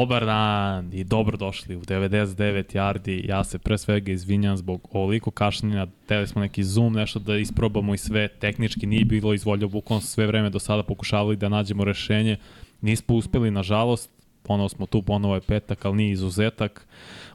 Dobar dan i dobrodošli u 99 yardi. Ja se pre svega izvinjam zbog ovoliko kašnjenja. Teli smo neki zoom, nešto da isprobamo i sve. Tehnički nije bilo izvoljo, bukvalno sve vreme do sada pokušavali da nađemo rešenje. Nismo uspeli, nažalost. Ponovo smo tu, ponovo je petak, ali nije izuzetak.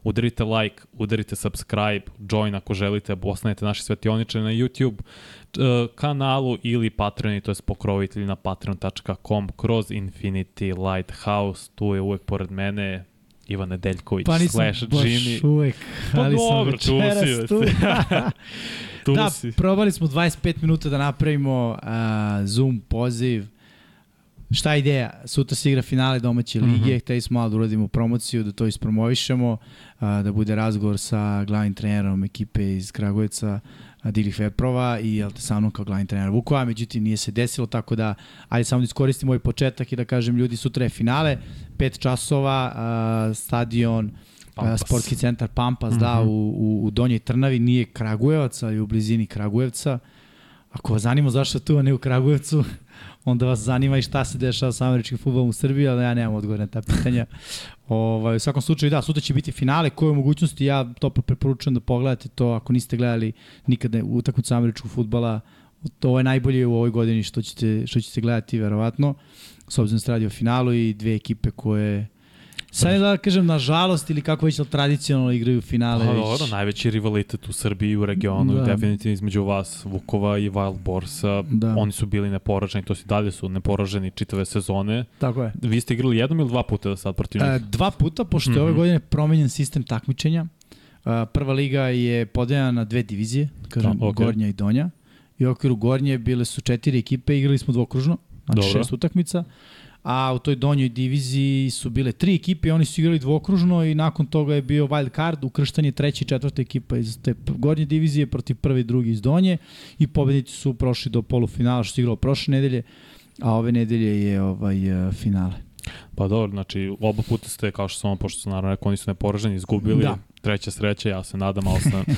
Udarite like, udarite subscribe, join ako želite, ostanete naši svetioničari na YouTube uh, kanalu ili Patreon, to je pokrovitelji na patreon.com kroz Infinity Lighthouse. Tu je uvek pored mene Ivan Nedeljković pa slash Jimmy. Pa uvek, pa ali dobro, sam večeras tu. tu da, si. probali smo 25 minuta da napravimo uh, Zoom poziv. Šta je ideja? Sutra se igra finale domaće lige, mm -hmm. hteli smo malo da uradimo promociju, da to ispromovišemo, uh, da bude razgovor sa glavnim trenerom ekipe iz Kragujevca, Dilih Veprova i jel te sa mnom kao glavni trener Vukova, međutim nije se desilo, tako da ajde samo da iskoristim ovaj početak i da kažem ljudi sutra je finale, 5 časova, uh, stadion, Pampas. sportski centar Pampas, mm -hmm. da, u, u, u Donjoj Trnavi, nije Kragujevac, ali u blizini Kragujevca. Ako vas zanima zašto tu, a ne u Kragujevcu, onda vas zanima i šta se dešava sa američkim futbolom u Srbiji, ali ja nemam odgovor na ta pitanja. Ovaj, u svakom slučaju, da, sutra će biti finale, koje mogućnosti? Ja to preporučujem da pogledate to ako niste gledali nikada utakmicu američkog futbala, to je najbolje u ovoj godini što ćete, što ćete gledati, verovatno, s obzirom da se radi o finalu i dve ekipe koje Sad je da kažem, nažalost, ili kako već tradicionalno igraju finale. Pa, dobro, najveći rivalitet u Srbiji u regionu, da. definitivno između vas, Vukova i Wild Borsa. Da. Oni su bili neporaženi, to si dalje su neporaženi čitave sezone. Tako je. Vi ste igrali jednom ili dva puta da sad protiv njih? E, dva puta, pošto je mm -hmm. ove mhm. godine promenjen sistem takmičenja. E, prva liga je podeljena na dve divizije, kažem, da, okay. Gornja i Donja. I u okviru Gornje bile su četiri ekipe, igrali smo dvokružno, znači Dobro. šest utakmica a u toj donjoj diviziji su bile tri ekipe, oni su igrali dvokružno i nakon toga je bio wild card, ukrštanje treća i četvrta ekipa iz te gornje divizije protiv prve i druge iz donje i pobednici su prošli do polufinala što se igralo prošle nedelje, a ove nedelje je ovaj uh, finale. Pa dobro, znači oba puta ste, kao što sam pošto su naravno rekao, oni su neporaženi, izgubili, da. treća sreća, ja se nadam, ali sam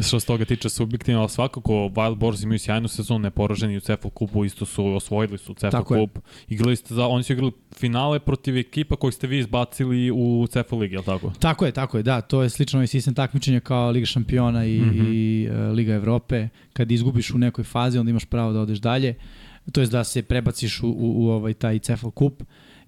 što se toga tiče subjektivno, ali svakako Wild Boars imaju sjajnu sezonu, neporaženi u Cefal kupu, isto su osvojili su Cefal kup. Igrali ste za, oni su igrali finale protiv ekipa kojih ste vi izbacili u Cefal ligi, je tako? Tako je, tako je, da, to je slično ovaj sistem takmičenja kao Liga šampiona i, mm -hmm. i uh, Liga Evrope. Kad izgubiš u nekoj fazi, onda imaš pravo da odeš dalje. To je da se prebaciš u, u, u ovaj taj Cefal kup.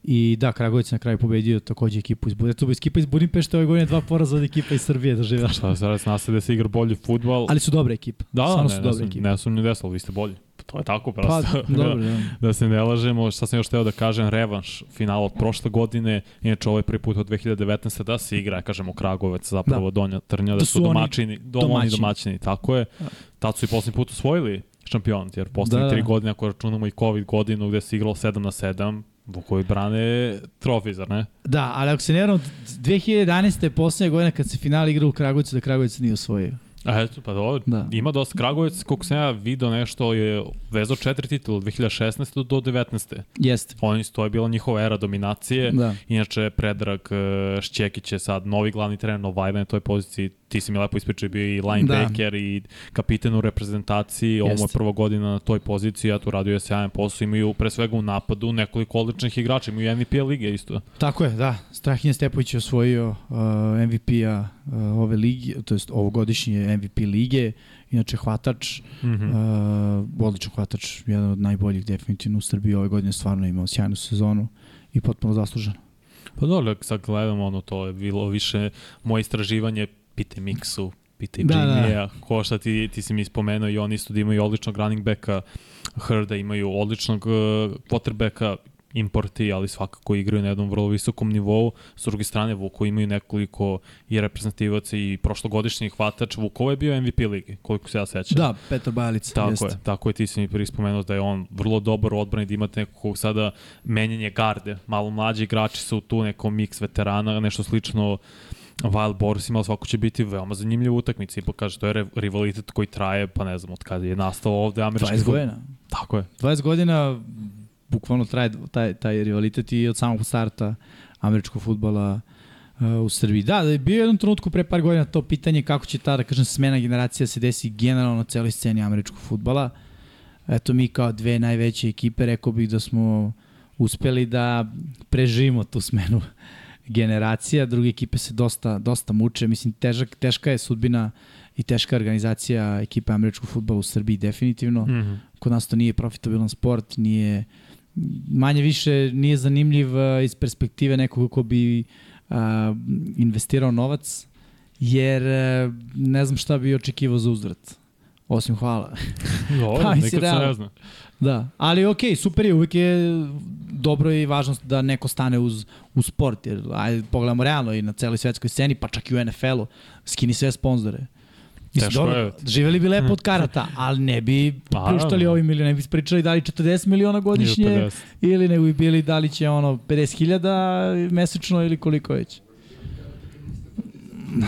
I da, Kragovic na kraju pobedio takođe ekipu iz Budimpešte. Ekipa iz Budimpešte ove godine dva poraza od ekipa iz Srbije doživjela. Šta, sada se nastaje da se igra bolji futbol. Ali su dobre ekipe. Da, Samo ne, su dobre ne, sam ni desalo, vi ste bolji. To je tako prosto. Pa, dobro, da, da se ne lažemo. Šta sam još teo da kažem, revanš finala od prošle godine, inače ovaj prvi put od 2019. da se igra, kažemo Kragovac, zapravo da. Donja Trnja, da, da su, domaćini, domaćini. domaćini, tako je. Da. Tad su i poslednji put osvojili šampion, jer poslednje da, da. tri godine, ako računamo i COVID godinu gde se igralo 7 na 7, Vukovi brane trofej, zar ne? Da, ali ako se ne vjerujem, 2011. je poslednja godina kad se final igra u Kragujevcu da Kragujevac nije osvojio. A eto, pa dobro, da. ima dosta Kragujevac, koliko sam ja video nešto, je vezao četiri titula, 2016. do 19. Jeste. Oni, to je bila njihova era dominacije. Da. Inače, Predrag e, Šćekić je sad novi glavni trener Novajla na toj poziciji. Ti si mi lepo ispričao, bio i linebacker da. i kapiten u reprezentaciji. Ovo je prva godina na toj poziciji, ja tu radio je sjajan posao. Imaju pre svega u napadu nekoliko odličnih igrača, imaju MVP lige isto. Tako je, da. Strahinja Stepović je osvojio uh, MVP-a uh, ove ligi, to jest ovogodišnje MVP lige, inače hvatač, mm -hmm. uh, odličan hvatač, jedan od najboljih definitivno u Srbiji ove godine stvarno imao sjajnu sezonu i potpuno zasluženo. Pa dobro, sad gledamo ono, to je bilo više moje istraživanje, pite Miksu, pite da, Jimmya, da. ko šta ti, ti si mi spomenuo i oni isto da imaju odličnog running backa, Hrda imaju odličnog uh, quarterbacka, importi, ali svakako igraju na jednom vrlo visokom nivou. S druge strane, Vuko imaju nekoliko i reprezentativaca i prošlogodišnji hvatač. Vukovo je bio MVP ligi, koliko se ja sećam. Da, Petar Bajalica. Tako jest. je, tako je, ti si mi prvi spomenuo da je on vrlo dobar odbran i da imate nekog sada menjanje garde. Malo mlađi igrači su tu, neko miks veterana, nešto slično Wild Boris imao svako će biti veoma zanimljiva utakmica. Ipak kaže, to je rivalitet koji traje, pa ne znam, od kada je nastao ovde američki... 20 godina. Tako je. 20 godina bukvalno traje taj, taj rivalitet i od samog starta američkog futbala uh, u Srbiji. Da, da je bio jednom trenutku pre par godina to pitanje kako će ta, da kažem, smena generacija se desi generalno na celoj sceni američkog futbala. Eto mi kao dve najveće ekipe, rekao bih da smo uspeli da preživimo tu smenu generacija, druge ekipe se dosta, dosta muče. Mislim, težak, teška je sudbina i teška organizacija ekipe američkog futbola u Srbiji definitivno. Mm -hmm. Kod nas to nije profitabilan sport, nije manje više nije zanimljiv uh, iz perspektive nekog ko bi uh, investirao novac, jer uh, ne znam šta bi očekivao za uzvrat. Osim hvala. Dobro, pa, nekad se ne zna. Da, ali ok, super je, uvijek je dobro i važno da neko stane uz, uz sport, jer ajde, pogledamo realno i na celoj svetskoj sceni, pa čak i u NFL-u, skini sve sponzore. Mislim, dobro, je. živeli bi lepo od karata, ali ne bi priuštali ovim ili ne bi pričali da li 40 miliona godišnje ili ne bi bili da li će ono 50.000 mesečno ili koliko već.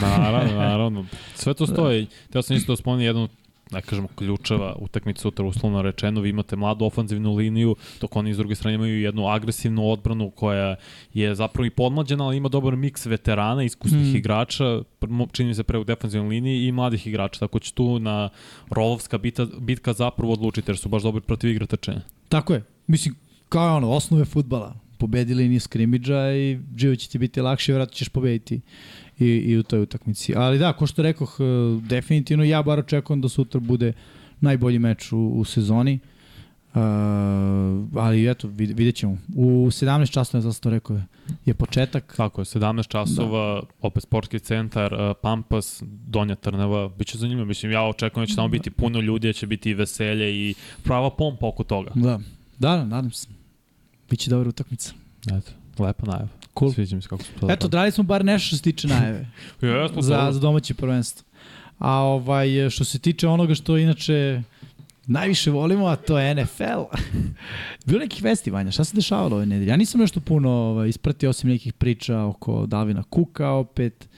Naravno, naravno. Sve to stoji. Teo sam isto da spomenu jednu da kažemo, ključeva utakmica sutra uslovno rečeno, vi imate mladu ofanzivnu liniju, dok oni s druge strane imaju jednu agresivnu odbranu koja je zapravo i podmlađena, ali ima dobar miks veterana, iskusnih mm. igrača, čini se pre u defanzivnoj liniji i mladih igrača, tako će tu na rolovska bita, bitka zapravo odlučiti, jer su baš dobri protiv igra trčanja. Tako je. Mislim, kao je ono, osnove futbala. Pobedi liniju skrimidža i život će ti biti lakše, vjerojatno ćeš pobediti i, i u toj utakmici. Ali da, ko što rekoh, e, definitivno ja bar očekujem da sutra bude najbolji meč u, u sezoni. Uh, ali eto, vid, vidjet ćemo. U 17 časova, zato to rekao, je početak. Tako je, 17 časova, da. opet sportski centar, uh, Pampas, Donja Trnava, bit će zanimljivo. Mislim, ja očekujem da će tamo biti puno ljudi, da će biti i veselje i prava pompa oko toga. Da, da, nadam se. Biće dobra utakmica. Eto, lepa najava. Cool. Sviđa mi se kako smo to Eto, dali smo bar nešto što se tiče najave. Jesmo, za, za domaće prvenstvo. A ovaj, što se tiče onoga što inače najviše volimo, a to je NFL. Bilo nekih vesti, Vanja, šta se dešavalo ove nedelje? Ja nisam nešto puno ovaj, ispratio osim nekih priča oko Davina Kuka opet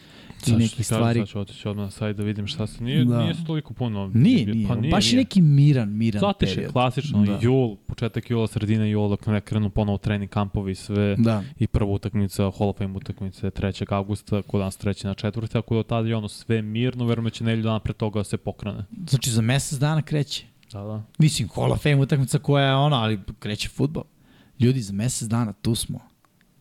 i neke stvari. Sad ću otići odmah na sajt da vidim šta se, nije, da. nije se toliko puno. Nije, nije, pa nije baš nije. neki miran, miran Zatiše, period. klasično, da. jul, početak jula, sredina jula, dok ne krenu ponovo trening kampovi sve da. i prva utakmica, Hall of Fame utakmice 3. augusta, kod nas 3. na 4. tako da tada je ono sve mirno, verujem da će nedelju dana pre toga se pokrene. Znači za mesec dana kreće. Da, da. Mislim, Hall of Fame utakmica koja je ona, ali kreće futbol. Ljudi, za mesec dana tu smo.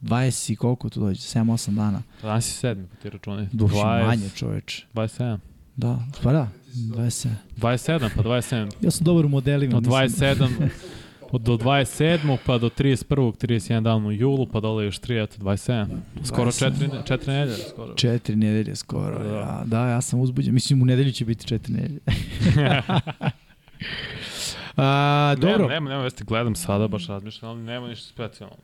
20 i koliko tu dođe? 7-8 dana. Danas je sedmi, pa ti računi. Duši 20, manje, čoveč. 27. Da, pa da, 27. 27, pa 27. Ja sam dobar u modelima. Od 27, od do 27. pa do 31. 31 dan u julu, pa dole još 3, eto 27. Skoro 4, 4 nedelje. Skoro. 4 nedelje skoro, da. Ja, da, ja sam uzbuđen. Mislim, u nedelju će biti 4 nedelje. A, dobro. Nema, nema, nema vesti, gledam sada, baš razmišljam, ali nema ništa specijalno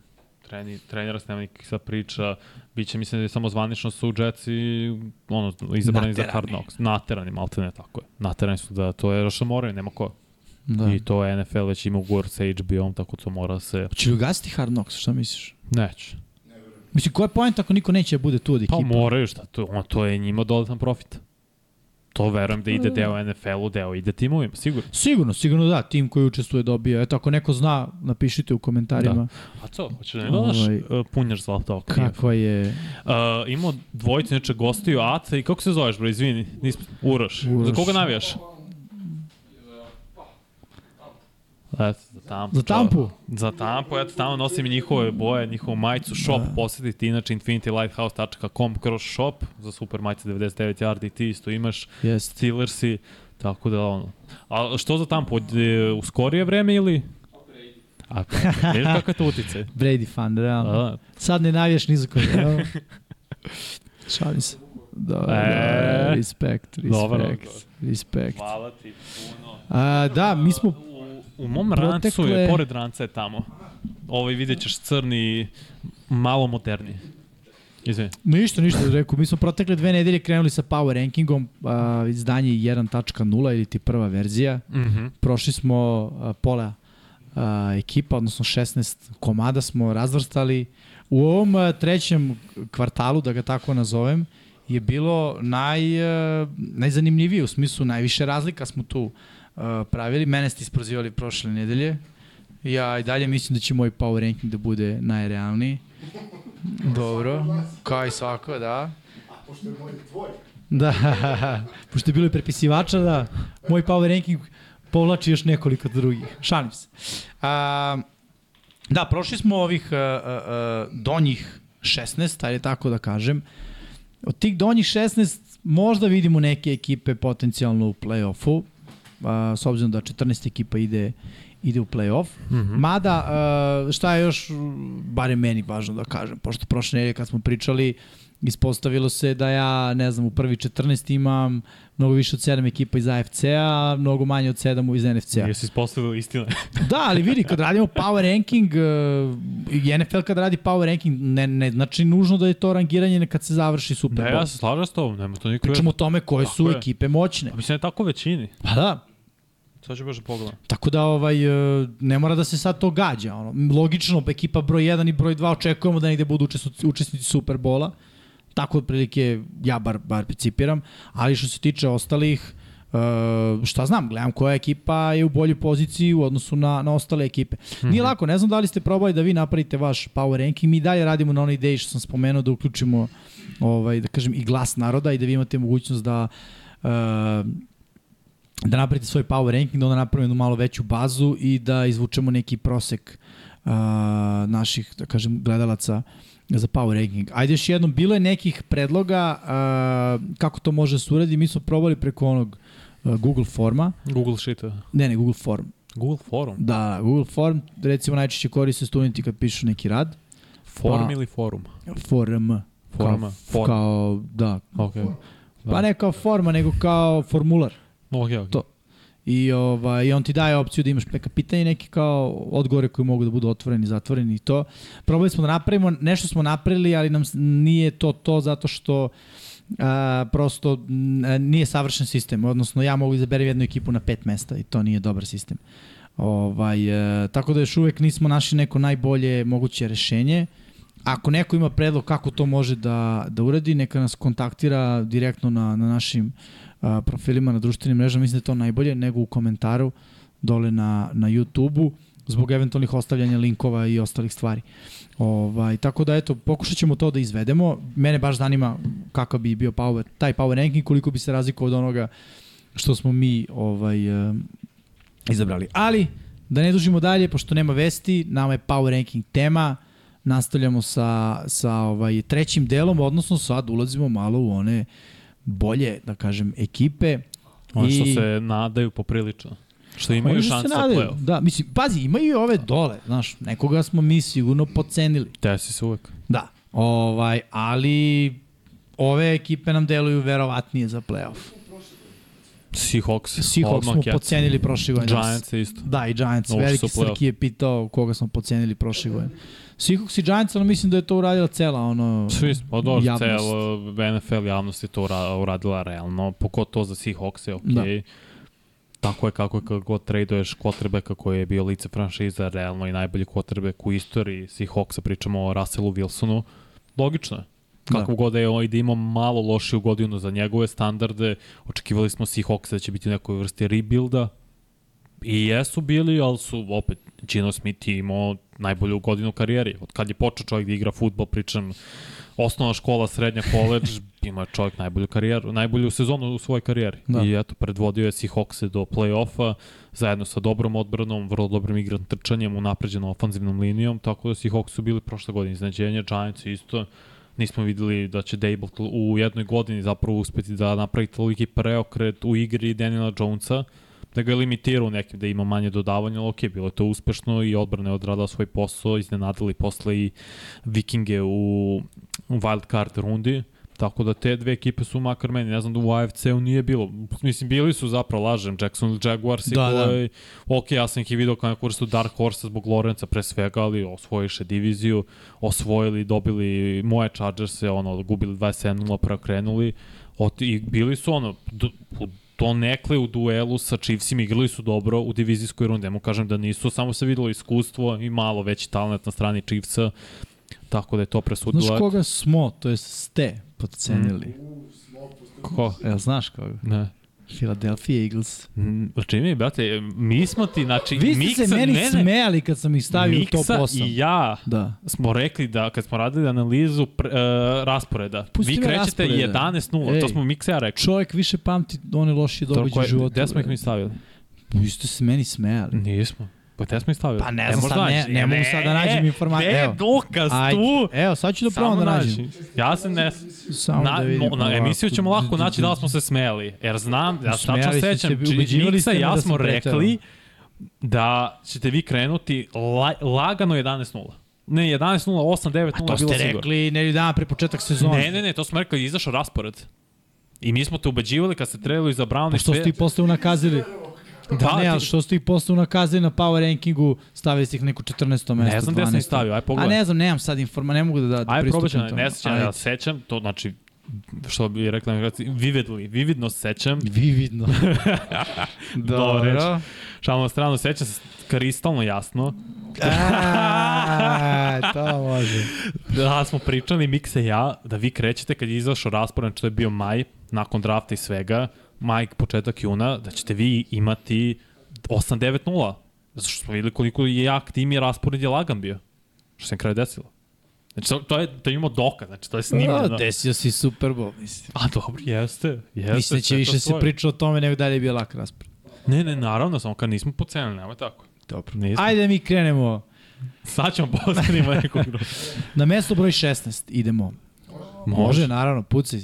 treni, trenera s nema nikakvih sad priča, biće mislim da je samo zvanično su Jets i ono, izabrani za Hard Knocks. Naterani, malte ne tako je. Naterani su da to je moraju, nema ko. Da. I to je NFL već ima ugovor sa HBO-om, tako to mora se... Hoće li ugasiti Hard Knocks, šta misliš? Neće. Mislim, koja je pojenta ako niko neće da bude tu od pa ekipa? Pa moraju, šta, to, on, to je njima dodatan profit. To verujem da ide deo NFL-u, deo ide timovima, sigurno. Sigurno, sigurno da, tim koji učestvuje dobija. Eto, ako neko zna, napišite u komentarima. Da. A co, hoćeš da ne dodaš ovaj, uh, punjaš zlata oko? Kako je? Uh, imao dvojicu, neče gostiju, Aca i kako se zoveš, bro, izvini, nis, Uroš. Uroš. Za koga navijaš? Eto, za tampu. Za tampu? Za tampu, eto, tamo nosim njihove boje, njihovu majicu, shop, da. posetiti, inače infinitylighthouse.com kroz shop, za super majice 99 yardi, ti isto imaš, yes. Steelersi, tako da ono. A što za tampu, e, u skorije vreme ili? A, vidiš kako je to utice? Brady fan, realno. Da. Sad ne navijaš ni za koji. Šalim se. Da, e, da, respekt, respekt, dobro, respekt. Hvala ti puno. A, da, mi smo U mom protekle... rancu je, pored ranca je tamo. Ovaj vidjet ćeš crni, malo moderni. Izvini. Ništa, ništa, rekao. Mi smo protekle dve nedelje krenuli sa Power Rankingom, uh, izdanje 1.0 ili ti prva verzija. Mm -hmm. Prošli smo uh, pola uh, ekipa, odnosno 16 komada smo razvrstali. U ovom uh, trećem kvartalu, da ga tako nazovem, je bilo naj, uh, najzanimljivije, u smislu najviše razlika smo tu uh, pravili. Mene ste isprozivali prošle nedelje. Ja i dalje mislim da će moj power ranking da bude najrealniji. Dobro, kao i svako, da. A pošto je moj tvoj. Da, pošto je bilo i prepisivača, da, moj power ranking povlači još nekoliko drugih. Šalim se. A, da, prošli smo ovih a, a, a, donjih 16, ajde tako da kažem. Od tih donjih 16 možda vidimo neke ekipe potencijalno u play-offu, a, s obzirom da 14 ekipa ide ide u play-off. Mm -hmm. Mada, uh, šta je još, bare meni važno da kažem, pošto prošle nedelje kad smo pričali, ispostavilo se da ja, ne znam, u prvi 14 imam mnogo više od 7 ekipa iz AFC-a, mnogo manje od 7 iz NFC-a. Jesi ispostavilo istina. da, ali vidi, kad radimo power ranking, i NFL kad radi power ranking, ne, ne znači nužno da je to rangiranje kad se završi Super Bowl. Ne, ja se slažem s tobom, nema to nikakve. Pričamo o tome koje su je. ekipe moćne. A mislim da je tako većini. Pa da, Sad ću baš da pogledam. Tako da ovaj, e, ne mora da se sad to gađa. Ono. Logično, ekipa broj 1 i broj 2 očekujemo da negde budu učesnici Superbola. Tako otprilike ja bar, bar principiram. Ali što se tiče ostalih, Uh, šta znam, gledam koja ekipa je u boljoj poziciji u odnosu na, na ostale ekipe. Mm -hmm. Nije lako, ne znam da li ste probali da vi napravite vaš power ranking, mi dalje radimo na onoj ideji što sam spomenuo da uključimo ovaj, da kažem, i glas naroda i da vi imate mogućnost da uh, da napravite svoj power ranking, da onda napravimo jednu malo veću bazu i da izvučemo neki prosek uh, naših, da kažem, gledalaca za power ranking. Ajde još jednom, bilo je nekih predloga uh, kako to može da se uradi. Mi smo probali preko onog uh, Google forma. Google Sheet. Ne, ne, Google Form. Google Forum? Da, Google Form, recimo najčešće koriste studenti kad pišu neki rad. Form pa, ili forum? Forum. Forma. Kao, form. kao da. Okay. Da. Pa ne kao forma, nego kao formular. Okay, okay. To. I, ovaj, I on ti daje opciju da imaš neka pitanja i neki kao odgovore koji mogu da budu otvoreni, zatvoreni i to. Probali smo da napravimo, nešto smo napravili, ali nam nije to to zato što a, prosto a, nije savršen sistem. Odnosno, ja mogu izaberem jednu ekipu na pet mesta i to nije dobar sistem. Ovaj, a, e, tako da još uvek nismo našli neko najbolje moguće rešenje. Ako neko ima predlog kako to može da, da uradi, neka nas kontaktira direktno na, na našim a, profilima na društvenim mrežama, mislim da je to najbolje nego u komentaru dole na, na YouTube-u zbog eventualnih ostavljanja linkova i ostalih stvari. Ovaj, tako da eto, pokušat ćemo to da izvedemo. Mene baš zanima kakav bi bio power, taj power ranking, koliko bi se razlikovao od onoga što smo mi ovaj, uh, izabrali. Ali, da ne dužimo dalje, pošto nema vesti, nama je power ranking tema, nastavljamo sa, sa ovaj, trećim delom, odnosno sad ulazimo malo u one uh, bolje, da kažem, ekipe. Ono što I... se nadaju poprilično. Što imaju šanse za play-off. Da, mislim, pazi, imaju i ove dole, znaš, nekoga smo mi sigurno pocenili. Tesi se uvek. Da, ovaj, ali ove ekipe nam deluju verovatnije za play-off. Seahawks. Seahawks smo pocenili prošle godine. Giants isto. Da, i Giants. Ovo Veliki Srki je pitao koga smo pocenili prošle godine. Seahawks i Giants, ono mislim da je to uradila cela ono, Svi, pa dobro, celo NFL javnost je to uradila realno, pogotovo za Seahawks je okej. Okay. Da. Tako je kako je kako god traduješ quarterbacka koji je bio lice franšiza, realno i najbolji quarterback u istoriji Seahawksa, pričamo o Russellu Wilsonu, logično je. Kako da. god da je i da ima malo lošiju godinu za njegove standarde, očekivali smo Seahawks da će biti u nekoj vrsti rebuilda, I jesu bili, ali su opet Gino Smith je imao najbolju godinu karijeri. Od kad je počeo čovjek da igra futbol, pričam osnovna škola, srednja koleđ, ima je čovjek najbolju karijeru, najbolju sezonu u svojoj karijeri. Da. I eto, predvodio je Seahawkse do play-offa, zajedno sa dobrom odbranom, vrlo dobrim igran trčanjem, unapređenom ofanzivnom linijom, tako da Seahawks su bili prošle godine iznenađenja, Giants isto, nismo videli da će Dable u jednoj godini zapravo uspeti da napravi toliki preokret u igri Daniela Jonesa, da ga limitirao nekim, da ima manje dodavanja, ali ok, bilo je to uspešno i odbrana je odradila svoj posao, iznenadili posle i Vikinge u, wild card rundi, Tako da te dve ekipe su makar meni, ne znam da u AFC-u nije bilo. Mislim, bili su zapravo, lažem, Jackson Jaguars i da, koji, da. ok, ja sam ih i vidio kao neku vrstu Dark Horse zbog Lorenza pre svega, ali osvojiše diviziju, osvojili, dobili moje Chargers-e, ono, gubili 27-0, preokrenuli, Ot, i bili su ono, donekle u duelu sa Chiefsima igrali su dobro u divizijskoj rundi. Nemo kažem da nisu, samo se videlo iskustvo i malo veći talent na strani Chiefsa, tako da je to presudilo. Znaš koga smo, to je ste podcenili? Mm. Ko? Jel znaš koga? Ne. Philadelphia Eagles. Mm, čini brate, mi smo ti, znači... Vi ste Miksa, se meni ne, smejali kad sam ih stavio Miksa u top 8. i ja da. smo rekli da kad smo radili analizu pre, uh, rasporeda, Pusti vi krećete 11-0, to smo Miksa ja rekli. Čovjek više pamti one lošije događaje u životu. Gde smo ih mi stavili? Vi ste se meni smejali. Nismo. Pa te smo ih stavili. Pa ne E, znam sad, ne- ne mogu sad da nađem informaciju. Ne, Evo. dokaz Ajde, tu. evo, sad ću da Samo probam da nađem. Ja se ne... Samo Na, da vidim. na ovako. emisiju ćemo lako naći da li smo se smeli. Jer znam, ja se tačno ste sećam, Miksa ste i ja da smo rekli da ćete vi krenuti la, lagano 11-0. Ne, 11-0, 8-9-0 To bilo ste sigurno. rekli nedelju dana pre početak sezona. Ne, ne, ne, to smo rekli, izašao raspored. I mi smo te ubeđivali kad ste trebali za Brown Pa i što ste ih posle unakazili? Da, ne, ali što ste ih posle unakazili na power rankingu, stavili ste ih neko 14. mesto, Ne znam gde sam ih 12.. stavio, aj A pogledaj. ne znam, nemam sad informa, ne mogu da, da, ću, pristupim ne, tome. ne sećam, ja sećam, to znači, što bi rekla, vividly, vividno se sećam. Vividno. Dobro. Šalno na stranu, sećam se kristalno jasno. A, to može. Da smo pričali, Mikse i ja, da vi krećete kad je izašao raspored, znači to je bio maj, nakon drafta i svega, maj, početak juna, da ćete vi imati 8-9-0. Zato što smo videli koliko je jak tim i raspored je lagan bio. Što se na kraju desilo. Znači, to, to je, to imamo dokaz, znači, to je snimljeno. A, desio si Super Bowl, mislim. A dobro, jeste. jeste Mislim da će više se priča o tome nego da li je bio lak raspored. Ne, ne, naravno, samo kad nismo pocenili, nema tako. Dobro. Nismo. Ajde mi krenemo. Sad ćemo postaviti nekog. Na mesto broj 16 idemo. Može, naravno, pucaj.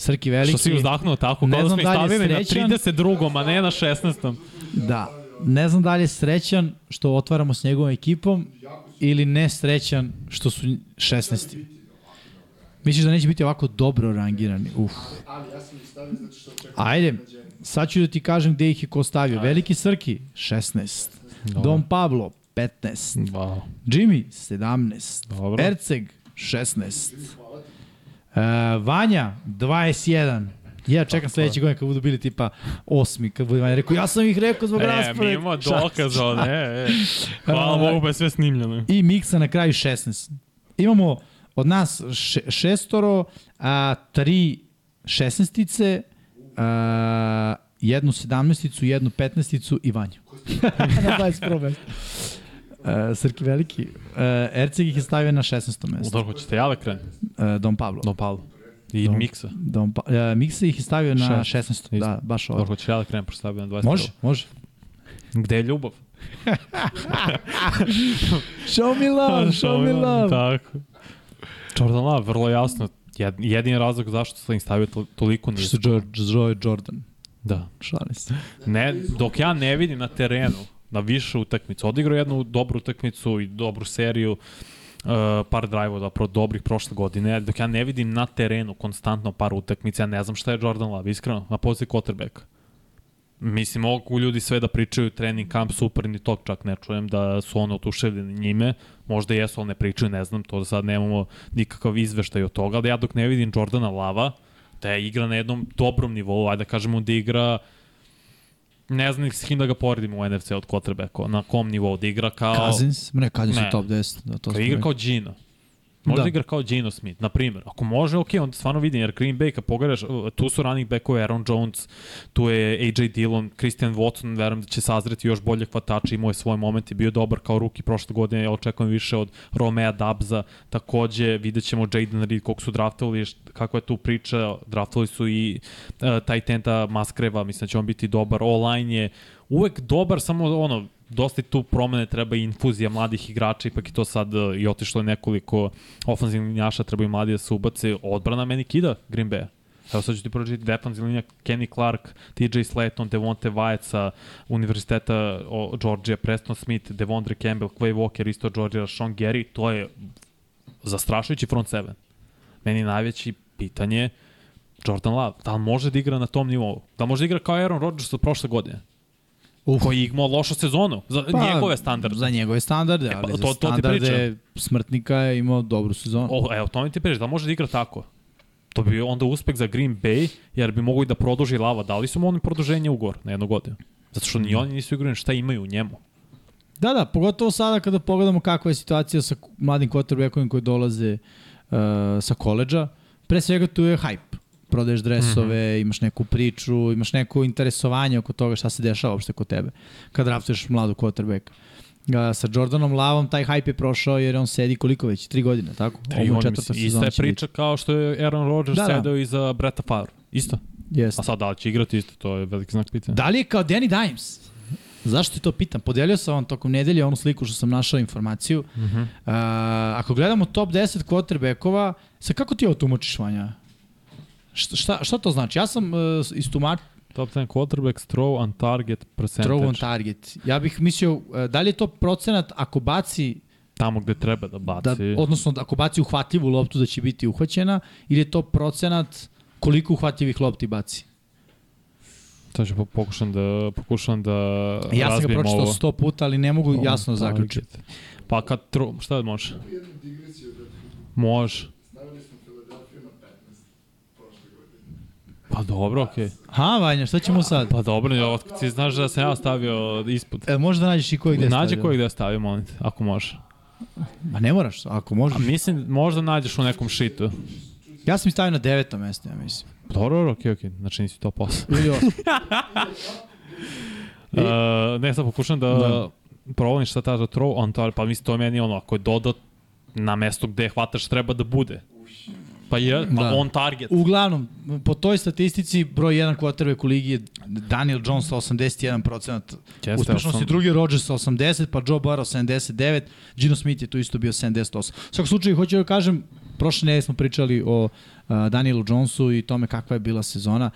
Srki veliki. Što si uzdahnuo tako, Ne kao da smo ih da stavili na srećan. 32. a ne na 16. Da. Ne znam da li je srećan što otvaramo s njegovom ekipom ili ne srećan što su 16. Misliš da neće biti ovako dobro rangirani? Uf. Ajde, sad ću da ti kažem gde ih je ko stavio. Veliki Srki, 16. Dom Pablo, 15. Wow. Jimmy, 17. Dobro. Erceg, 16. Uh, Vanja, 21. Ja čekam sledeće godine kad budu bili tipa osmi, kad bude Vanja rekao, ja sam ih rekao zbog E, rasporeda. mi imamo dokaz od, e, e. Hvala A, Bogu, pa je sve snimljeno. I Miksa na kraju 16. Imamo od nas še, šestoro, a, tri šesnestice, a, jednu sedamnesticu, jednu petnesticu i Vanju. na 21. Uh, Srki Veliki. Uh, Erceg ih je stavio na 16. mesto. Dobro, hoćete ja da krenem? Uh, Dom Pablo. Don Pablo. I Dom- Miksa. Dom pa, uh, Miksa ih je stavio na Šest. 16. Isto. Da, baš Dobro, ovo. hoćete ja da krenem, pošto stavio na 21. Može, može. Gde je ljubav? Show me love, show me love. Tako. Jordan Love, vrlo jasno. Jed, jedini razlog zašto sam ih stavio to, toliko Što nisko. George, zove Jordan. Da. Šalim se. Ne, dok ja ne vidim na terenu na više utakmicu, odigrao jednu dobru utakmicu i dobru seriju, uh, par drajvova, zapravo dobrih prošle godine, dok ja ne vidim na terenu konstantno par utakmica, ja ne znam šta je Jordan Love, iskreno, na poziciji quarterbacka. Mislim, mogu ljudi sve da pričaju trening kamp, super, ni tog čak ne čujem da su ono otuševljeni njime, možda jesu, ali ne pričaju, ne znam, to da sad nemamo nikakav izveštaj od toga, ali ja dok ne vidim Jordana Lava, da je igra na jednom dobrom nivou, ajde da kažemo da igra ne znam s kim da ga poredimo u NFC od quarterbacka, na kom nivou da igra kao... Cousins? Ne, Cousins Ne. je top 10. Da, to smo igra kao Gino. Može da. Igra kao Gino Smith, na primjer. Ako može, ok, onda stvarno vidim, jer Green Bay, kad pogledaš, uh, tu su running backove Aaron Jones, tu je AJ Dillon, Christian Watson, verujem da će sazreti još bolje hvatače, imao je svoj moment i bio dobar kao ruki prošle godine, ja očekujem više od Romea Dabza, takođe vidjet ćemo Jaden Reed kog su draftovali, kakva je tu priča, draftovali su i uh, taj tenta Maskreva, mislim da će on biti dobar, online je uvek dobar, samo ono, dosta tu promene, treba i infuzija mladih igrača, ipak je to sad uh, i otišlo je nekoliko ofenzivnih linjaša, treba i mladi da se ubace. Odbrana meni kida Green Bay. Evo sad ću ti pročiti defensivna linija Kenny Clark, TJ Slayton, Devonte Wyatt sa Univerziteta o, Georgia, Preston Smith, Devondre Campbell, Quay Walker, isto Georgia, Sean Gary, to je zastrašujući front seven. Meni najveći pitanje Jordan Love, da li može da igra na tom nivou? Da li može da igra kao Aaron Rodgers od prošle godine? Uf. koji je imao lošu sezonu za pa, njegove standarde. Za njegove standarde, E, pa, ali to- za to standarde smrtnika je imao dobru sezonu. O, evo, to mi ti priča, da može da igra tako? To bi onda uspeh za Green Bay, jer bi mogli da produži lava. Dali su mu oni produženje ugovor na jednu godinu. Zato što ni oni nisu igrali šta imaju u njemu. Da, da, pogotovo sada kada pogledamo kakva je situacija sa mladim quarterbackovima koji dolaze uh, sa koleđa. Pre svega tu je hype. Prodaješ dresove, mm. -hmm. imaš neku priču, imaš neko interesovanje oko toga šta se dešava uopšte kod tebe kad draftuješ mladu quarterbacka. Uh, sa Jordanom Lavom taj hype je prošao jer on sedi koliko već? Tri godine, tako? Tri Ovo četvrta sezona ista je će biti. priča kao što je Aaron Rodgers Da, da, da. sedeo iza Bretta Favre. Isto. Jeste. A sad da li će igrati isto, to je veliki znak pitanja. Da li je kao Danny Dimes? Zašto ti to pitam? Podelio sam vam tokom nedelje onu sliku što sam našao informaciju. Uh. -huh. ako gledamo top 10 quarterbackova, sa kako ti ovo tumačiš, Vanja? Šta, šta, šta to znači? Ja sam uh, istumač, Top 10 quarterbacks, throw on target percentage. throw on target. Ja bih mislio, uh, da li je to procenat ako baci Tamo gde treba da baci. Da, odnosno, ako baci uhvatljivu loptu da će biti uhvaćena, ili je to procenat koliko uhvatljivih lopti baci? To ću po- pokušam da, pokušam da Ja sam ga pročitao ovo. sto puta, ali ne mogu jasno zaključiti. Pa kad throw, šta može? Može. stavili smo Filadelfiju na 15 prošle godine. Pa dobro, okej. Okay. Ha, Vanja, šta ćemo sad? Pa dobro, ja, otkud ti znaš da sam ja stavio ispod. E, možda nađeš i koji gde stavio. kojeg da stavio, molim te, ako može. Ma ne moraš, ako možeš. A mislim, možda nađeš u nekom šitu. Ja sam stavio na devetom mesto, ja mislim. Dobro, dobro, okej, okej. Znači nisi to posao. Ili osam. Uh, ne, sad pokušam da, Da. da. provolim šta ta throw on target, pa mislim to je meni ono, ako je dodat na mesto gde hvataš treba da bude. Pa je, pa Da. on target. Uglavnom, po toj statistici, broj 1 quarterback u ligi je Daniel Jones sa 81%. Jeste, Uspešnosti sam- drugi je Rodgers sa 80, pa Joe Burrow 79, Gino Smith je tu isto bio 78. U svakom slučaju, hoću da kažem, prošle nedelje smo pričali o uh, Danielu Jonesu i tome kakva je bila sezona.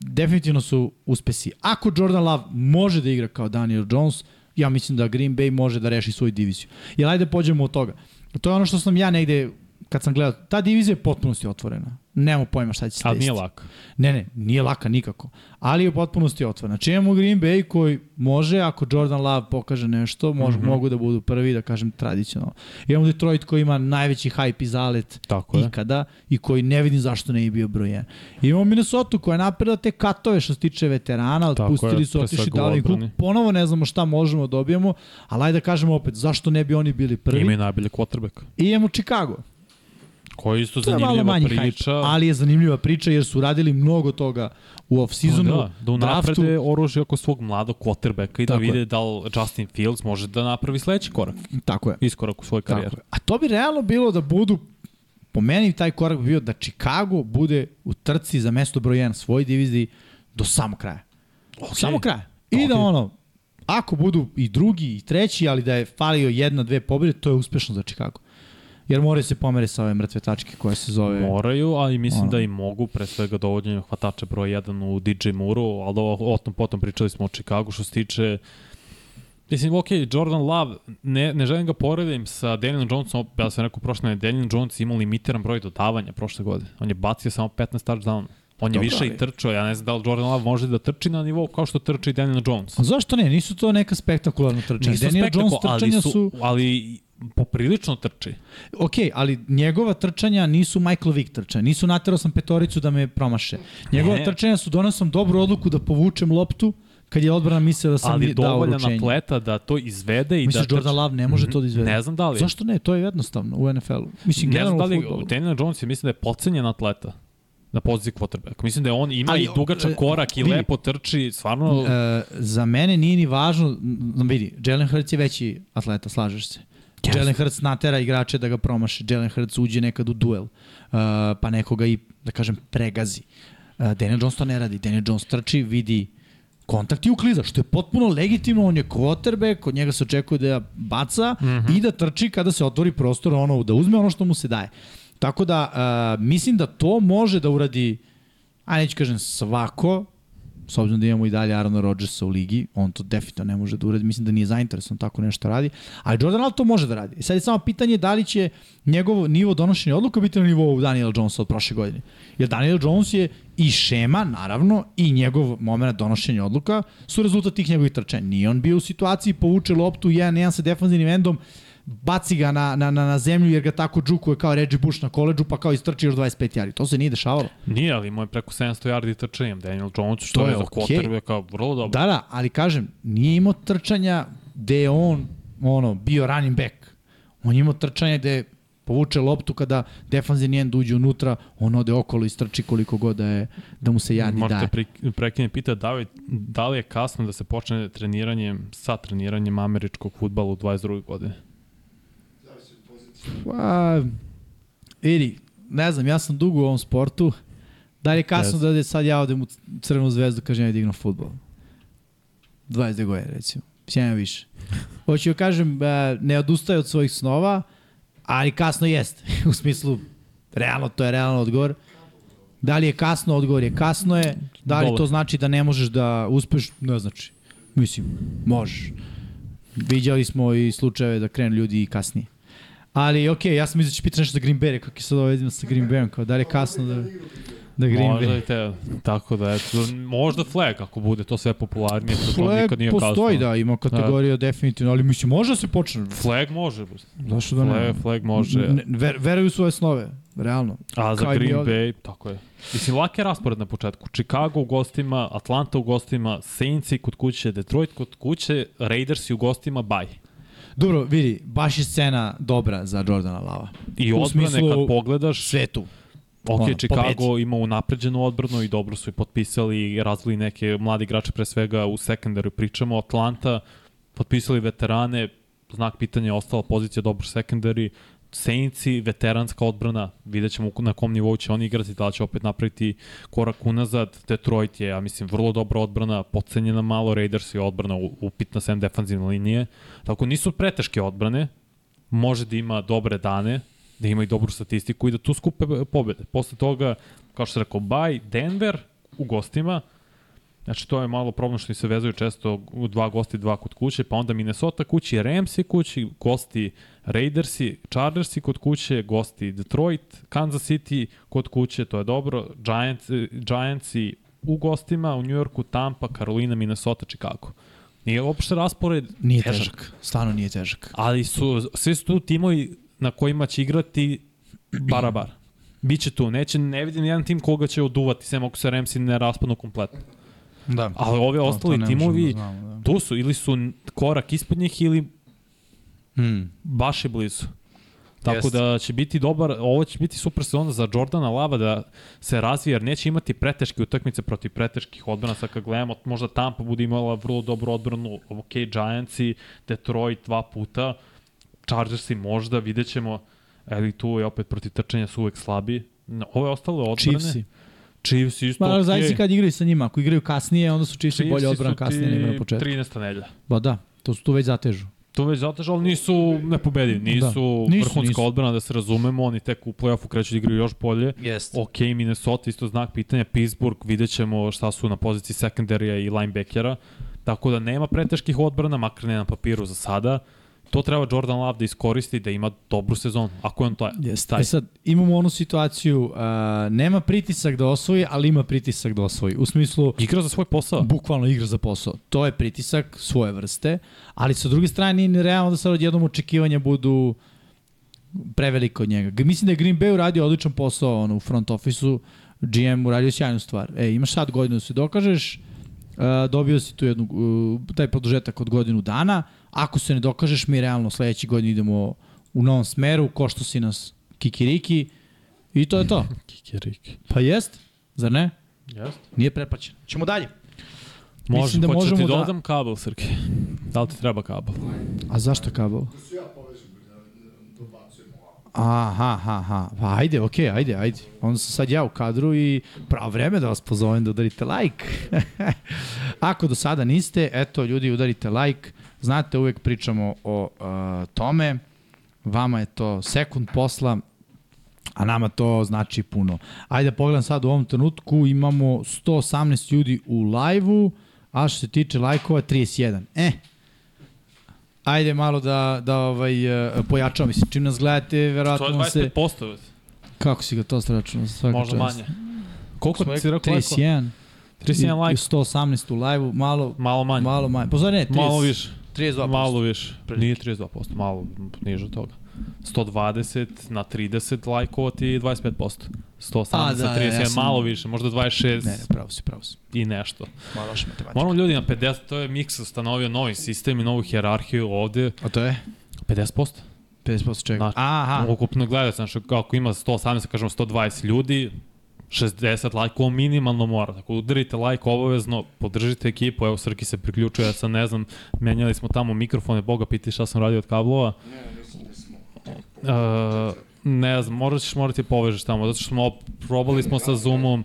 Definitivno su uspesi. Ako Jordan Love može da igra kao Daniel Jones, ja mislim da Green Bay može da reši svoju diviziju. Jer ajde pođemo od toga. To je ono što sam ja negde, kad sam gledao, ta divizija je potpunosti otvorena. Nemamo pojma šta će se Ali desiti. nije lako. Ne, ne, nije laka nikako. Ali je u potpunosti otvorena. Znači imamo Green Bay koji može, ako Jordan Love pokaže nešto, može, mm. -hmm. mogu da budu prvi, da kažem, tradicionalno. Imamo Detroit koji ima najveći hype i zalet Tako je. ikada i koji ne vidim zašto ne bi bio broj 1. Imamo Minnesota koja je napravila te katove što se tiče veterana, Tako otpustili je, su, otišli klub. odbrani. Ponovo ne znamo šta možemo da dobijemo, ali ajde da kažemo opet, zašto ne bi oni bili prvi? Imaju najbolje quarterback. I imamo Chicago. Koji je isto je zanimljiva manji priča. hype, ali je zanimljiva priča jer su radili mnogo toga u off-seasonu, da, da draftu. unaprede oružje oko svog mladog quarterbacka i da Tako je. vide da li Justin Fields može da napravi sledeći korak, Tako je. iskorak u svoj Tako karijer. je. A to bi realno bilo da budu po meni taj korak bi bio da Chicago bude u trci za mesto broj 1 svoj diviziji do samog kraja. Okay. Samo kraja. I da Ok. ono, ako budu i drugi i treći, ali da je falio jedna, dve pobjede, to je uspešno za Chicago. Jer moraju se pomere sa ove mrtve tačke koja se zove... Moraju, ali mislim Ono. da i mogu, pre svega dovođenjem hvatača broj 1 u DJ Muru, ali o, o tom potom pričali smo o Chicagu što se tiče Mislim, ok, Jordan Love, ne, ne želim ga poredim sa Danielom Jonesom, ja sam rekao prošle nedelje, Daniel Jones imao limitiran broj dodavanja prošle godine. On je bacio samo 15 touchdown. On je više i trčao, ja ne znam da li Jordan Love može da trči na nivou kao što trči Daniel Jones. A zašto ne? Nisu to neka spektakularna trčanja. Nisu Daniel Jones trčanja su, su... ali poprilično trči. Ok, ali njegova trčanja nisu Michael Vick trčanja. Nisu naterao sam petoricu da me promaše. Njegova Ne. trčanja su donao sam dobru odluku da povučem loptu kad je odbrana mislila da sam ali ali dao uručenje. atleta da to izvede i Misliš da Jordan Love ne može to da izvede? Ne znam da li. Zašto ne? To je jednostavno u NFL-u. Mislim, Ne znam da li. Daniel Jones je mislim da je pocenjen atleta na poziciji quarterback. Mislim da je on ima Ali, i dugačak e, korak i vidi. lepo trči, stvarno E, za mene nije ni važno, vidi, Jalen Hurts je veći atleta, slažeš se. Jeste. Jalen Hurts natera igrače da ga promaše. Jalen Hurts uđe nekad u duel, uh, pa nekoga i, da kažem, pregazi. Uh, Daniel Jones to ne radi. Daniel Jones trči, vidi kontakt i ukliza, što je potpuno legitimno, on je quarterback, od njega se očekuje da baca mm. -hmm. i da trči kada se otvori prostor, ono, da uzme ono što mu se daje. Tako da, uh, mislim da to može da uradi, a neću kažem svako, s obzirom da imamo i dalje Arona Rodgersa u ligi, on to definitivno ne može da uradi, mislim da nije zainteresovan tako nešto radi, ali Jordan Love to može da radi. I sad je samo pitanje da li će njegov nivo donošenja odluka biti na nivou Daniela Jonesa od prošle godine. Jer Daniel Jones je i šema, naravno, i njegov moment donošenja odluka su rezultat tih njegovih trčanja. Nije on bio u situaciji, povuče loptu jedan jedan sa defanzivnim endom, baci ga na, na, na, na zemlju jer ga tako džukuje kao Reggie Bush na koleđu, pa kao istrči još 25 jari. To se nije dešavalo. nije, ali imao je preko 700 yardi trčanjem. Daniel Jones, što To je, je za okej. quarterbacka vrlo dobro. Da, da, ali kažem, nije imao trčanja gde je on ono, bio running back. On je imao trčanje gde povuče loptu kada defanzivni end uđe unutra, on ode okolo i strči koliko god da, je, da mu se jardi Možete daje. pre, prekine pita da li, da li je kasno da se počne treniranjem sa treniranjem američkog futbala u 22. godine. Pa, vidi, ne znam, ja sam dugo u ovom sportu. Da li je kasno Jeste. da sad ja odem u Crvenu zvezdu, kažem ja dignu futbol? 22 godine, recimo. Sjajan više. Hoću joj kažem, e, ne odustaje od svojih snova, ali kasno jeste. U smislu, realno, to je realno odgovor. Da li je kasno, odgovor je kasno je. Da li to znači da ne možeš da uspeš? Ne znači. Mislim, možeš. Viđali smo i slučajeve da krenu ljudi i kasnije. Ali, okej, ja sam mislio da će pitati nešto za Green Bay, kako je sad ovo jedino sa Green Bayom, kao da li je kasno da, da Green Možda Bay... i te, tako da, eto, možda flag ako bude to sve popularnije, to, to Flag nikad nije postoji, kasno. da, ima kategorija definitivno, ali mislim, može da se počne. Flag može, Zašto da ne? flag, flag može. Ne, ver, veruju u svoje snove, realno. A za Kao mi Green. Bay, tako je. Mislim, lak je raspored na početku. Chicago u gostima, Atlanta u gostima, Saintsi kod kuće, Detroit kod kuće, Raidersi u gostima, bye. Dobro, vidi, baš je scena dobra za Jordana Lava. I U odbrane smislu- kad pogledaš, Sve tu. ok, ono, Chicago pobedi. ima unapređenu odbranu i dobro su i potpisali i razvili neke mladi igrače pre svega u sekundaru. Pričamo Atlanta, potpisali veterane, znak pitanja je ostala pozicija dobar sekundari, Saintsi, veteranska odbrana, vidjet ćemo na kom nivou će oni igrati, da će opet napraviti korak unazad. Detroit je, ja mislim, vrlo dobra odbrana, pocenjena malo, Raiders je odbrana upitna sem defanzivne linije. Tako nisu preteške odbrane, može da ima dobre dane, da ima i dobru statistiku i da tu skupe pobede. Posle toga, kao što se rekao, baj, Denver u gostima, Znači, to je malo problem što se vezuju često dva gosti, dva kod kuće, pa onda Minnesota kući, Ramsi kući, gosti Raidersi, Chargersi kod kuće, gosti Detroit, Kansas City kod kuće, to je dobro, Giants, eh, Giantsi u gostima, u New Yorku, Tampa, Carolina, Minnesota, Chicago. Nije uopšte raspored Nije težak. težak. Stvarno nije težak. ali su, svi su tu timovi na kojima će igrati barabar. Biće tu, neće, ne vidim jedan tim koga će oduvati, sem ako se Ramsi ne raspadnu kompletno. Da. Ali ove ostali timovi, Da znamo, da. tu su, ili su korak ispod njih, ili Hmm. baš je blizu. Tako da će biti dobar, ovo će biti super sezona za Jordana Lava da se razvije, jer neće imati preteške utakmice protiv preteških odbrana. Sad kad gledamo, možda Tampa bude imala vrlo dobru odbranu, ok, Giantsi, Detroit dva puta, Chargersi možda, vidjet ćemo, ali tu je opet protiv trčanja su uvek slabi. No, Ove ostale odbrane, Chiefsi. Chiefs isto Ma, ok. zavisi kad igraju sa njima. Ako igraju kasnije, onda su Chiefsi Chiefsi bolje odbran kasnije nego na početku. 13. nedlja. Ba da, to su tu već zatežu. To već zatežu, ali nisu nepobedivi, nisu, Da. Nisu, vrhunska nisu. odbrana da se razumemo, oni tek u play-offu kreću da igraju još bolje. Jeste. Ok, Minnesota isto znak pitanja, Pittsburgh, vidjet ćemo šta su na poziciji sekundarija i linebackera, tako da nema preteških odbrana, makar ne na papiru za sada. To treba Jordan Love da iskoristi, da ima dobru sezonu, ako je on to Jeste. taj. E sad, imamo onu situaciju, uh, nema pritisak da osvoji, ali ima pritisak da osvoji. U smislu, Igra za svoj posao. bukvalno igra za posao. To je pritisak svoje vrste, ali sa druge strane nije ni realno da sad odjednom očekivanja budu preveliko od njega. Mislim da je Green Bay uradio odličan posao ono, u front ofisu, GM uradio sjajnu stvar. E, imaš sad godinu da se dokažeš, dobio si tu jednu, uh, taj produžetak od godinu dana, ako se ne dokažeš, mi realno sledeći godin idemo u novom smeru, ko što si nas kikiriki, i to je to. Kikiriki. Pa jest, zar ne? Jeste. Nije preplaćen. Ćemo dalje. Može, Mislim da da hoćeš ti možemo da- dodam kabel, Srki? Da li ti treba kabel? A zašto kabel? Da se ja povežem, da dobacujem ovako. Aha, aha, aha. Pa ajde, okej, okay, ajde, ajde. Onda sam sad ja u kadru i pravo vreme da vas pozovem da udarite like. Ako do sada niste, eto, ljudi, udarite like. Znate, uvek pričamo o uh, tome. Vama je to sekund posla, a nama to znači puno. Ajde, pogledam sad u ovom trenutku, imamo 118 ljudi u live-u, a što se tiče lajkova, 31. Eh, Ajde malo da, da ovaj, uh, pojačamo. Mislim, čim nas gledate, To je verovatno vam se... 25%. Kako si ga to stračunao? Svaka Možda čast. manje. Koliko Smo rekao? 31. 31 I- like. i 118 u live-u, malo, Malo manje. malo manje. Pozor, ne, 30, Malo više. 32%. Malo više. Nije 32%, malo niže od toga. 120 na 30 lajkova ti je 25%. 118 A, da, na 30 ja je sam- malo više, možda 26 Ne, ne, pravo si, pravo si. i nešto. Malo loša matematika. Moramo ljudi na 50, to je Mix ustanovio novi sistem i novu hjerarhiju ovde. A to je? 50%. 50% čega? Znači, Aha. Ukupno gledaju, znači ako ima 118, kažemo 120 ljudi, 60 lajkova minimalno mora. Tako udarite lajk obavezno, podržite ekipu, evo Srki se priključuje, ja sam ne znam, menjali smo tamo mikrofone, Boga piti šta sam radio od kablova. Uh, ne znam, morat ćeš morati povežeš tamo, zato što smo probali smo sa Zoomom,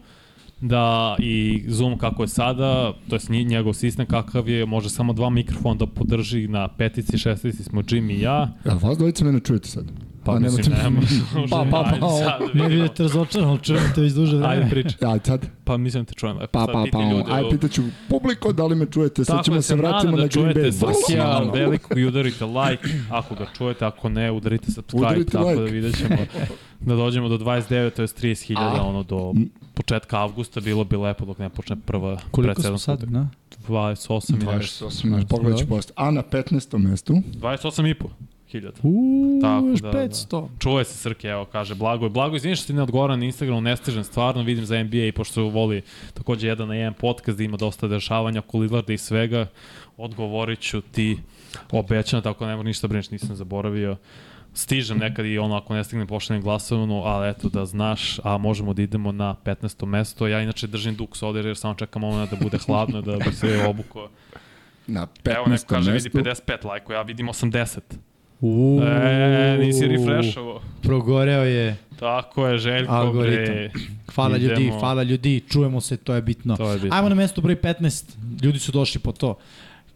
da i Zoom kako je sada, to je njegov sistem kakav je, može samo dva mikrofona da podrži na petici, šestici smo Jimmy i ja. Ja, vas dvojica mene čujete sad? Pa, A, mislim, nema. Pa, pa, pa, o, Ne vidite razočaran, ali čujem te već duže vreme. Ajde priča. Ja, sad? Pa mislim te čujem. Pa, pa, pa, ljude aj u- pitaću publiko da li me čujete, sad Tako ćemo da se vratimo na da Green čujete Bay. Srkija veliko i udarite like ako ga čujete, ako ne udarite subscribe, Udarite tako like. da vidjet ćemo da dođemo do 29, to je 30.000, A. ono do početka avgusta, bilo bi lepo dok ne počne prva Koliko smo sad, da? 28 ili nešto. 28, znači, pogledaj ću post. A na 15. mestu, 28 i po hiljada. Uuu, Tako, još da, da. 500. Čuje se Srke, evo, kaže Blago. Blago, izvini što ti ne odgovara na Instagramu, ne stižem stvarno, vidim za NBA i pošto voli takođe jedan na jedan podcast da ima dosta dešavanja oko Lillarda i svega, odgovorit ću ti obećano, tako ne mora ništa brineš, nisam zaboravio. Stižem nekad i ono, ako ne stignem pošaljem glasovnu, ali eto da znaš, a možemo da idemo na 15. mesto. Ja inače držim duks ovde jer samo čekam moment da bude hladno, da bi se obukao. na Evo neko 15. kaže vidi mestu, 55 lajko, ja vidim 80. Uuu. E, nisi refreshovo. Progoreo je. Tako je, Željko, Algoritam. bre. Hvala Idemo. ljudi, hvala ljudi, čujemo se, to je bitno. To je bitno. Ajmo na mesto broj 15, ljudi su došli po to.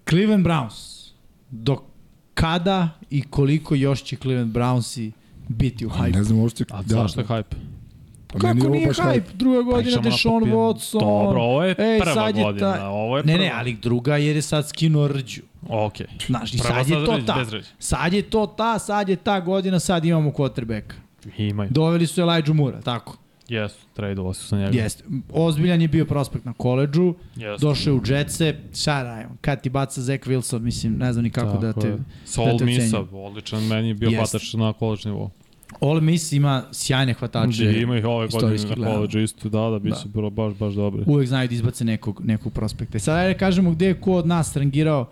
Cleveland Browns, do kada i koliko još će Cleveland Brownsi biti u hajpu? ne znam uopšte. A zašto je hype? Pa Kako nije baš hype? Druga godina Pričamo na Deshaun. Watson. Dobro, ovo je Ej, prva je godina. ta- Ovo je Ne, prva. ne, ali druga jer je sad skinuo rđu. Ok. Znaš, i Prva sad je to ta. Sad je to ta, sad je ta godina, sad imamo quarterbacka. Imaju. Doveli su Elijah Mura, tako. Jesu, tradeovali su sa njega. Jeste. Ozbiljan je bio prospekt na koleđžu, Jesu. došao je u Jetse, šta radim, kad ti baca Zach Wilson, mislim, ne znam ni kako da te... je. Sa da te ocenjujem. odličan, meni je bio Jeste. hvatač na college nivou. Ole Miss ima sjajne hvatače. Znači, ima ih ove godine na gledano. college isto, da, da, će Da. da. baš, baš dobri. Uvek znaju da izbace nekog, nekog prospekta. I sad ajde kažemo gde je ko od nas rangirao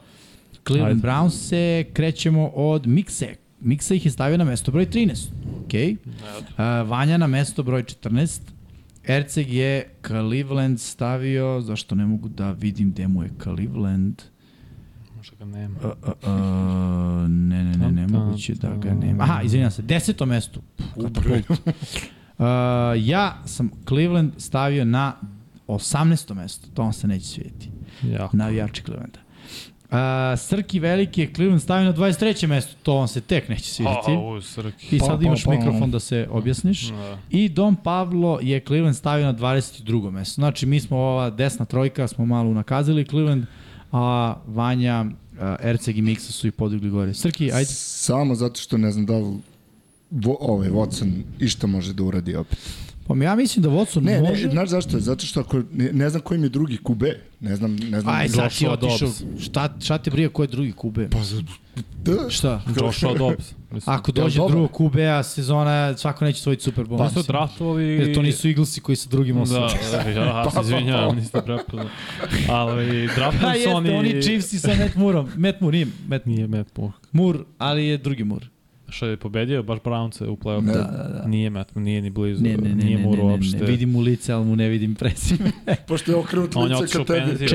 Cleveland. Browns se krećemo od Mikse. Miksa ih je stavio na mesto broj 13. Ok. Uh, Vanja na mesto broj 14. Erceg je Cleveland stavio, zašto ne mogu da vidim gde mu je Cleveland. Možda ga nema. Uh, uh, uh, ne, ne, ne, ne, Tam, tam, moguće da ga nema. Aha, izvinjam se, deseto mesto. Uh, ja sam Cleveland stavio na 18. mesto, to vam se neće svijeti. Jako. Navijači Clevelanda. Uh, Srki Veliki je Cleveland stavio na 23. mesto, to vam se tek neće svidjeti. Ha, u, Srki. I Pa, sad pa, imaš pa. mikrofon da se objasniš. Da. I Dom Pavlo je Cleveland stavio na 22. mesto. Znači, mi smo ova desna trojka, smo malo unakazili Cleveland, a Vanja, a, Erceg i Miksa su i podigli gore. Srki, ajde. Samo zato što ne znam da li vo, ovaj Watson išta može da uradi opet. Pa ja mislim da Watson Ne, može... ne, znaš zašto? Zato što ako, ne, ne znam koji mi je drugi kube. Ne znam, ne znam. Aj, sad ti otišao. Šta, šta te brije ko je drugi kube? Pa, za- da, Šta? Joshua Dobbs. Mislim. Ako dođe dobro? drugog QB-a sezona, svako neće svojiti Super Bowl. Pa su draftovali... Jer to nisu Eaglesi koji sa drugim Da, osobom. da, ja se izvinjavam, niste prepoznali. Ali draftovali su jeste, oni... oni Chiefsi sa Matt Moorom. Matt Moore, nije Matt Nije Matt Moore. Moore, ali je drugi Moore. Što je pobedio baš Brownce u play-offu. Ne. Da, da, da. Nije Matt, nije ni blizu. Ne, ne, ne, nije ne, Moore ne, ne, uopšte. ne, vidim mu lice, ali mu ne vidim prezime. pošto je okrenut On je lice ka tebi.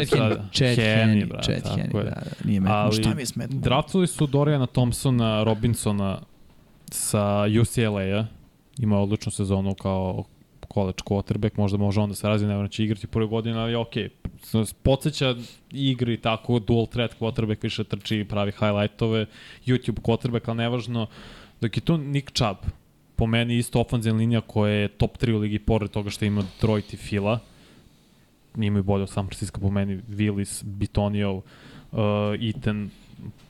Henne, Henne, brate, Chad tako Henne, je. da, da, nije Matt Moore. Ali Šta mi je s Matt draftovali su Dorijana Thompsona, Robinsona sa UCLA-a. Ima odličnu sezonu kao college quarterback, možda može onda se razvije, ne će igrati prve godine, ali okej. Okay. Podseća igri tako, dual threat quarterback više trči, pravi highlightove, YouTube quarterback, ali nevažno, dok je tu Nick Chubb, po meni isto ofenzivna linija koja je top 3 u ligi, pored toga što ima Detroit i Fila, imaju bolje od San Francisco po meni, Willis, Bitonio, uh, Ethan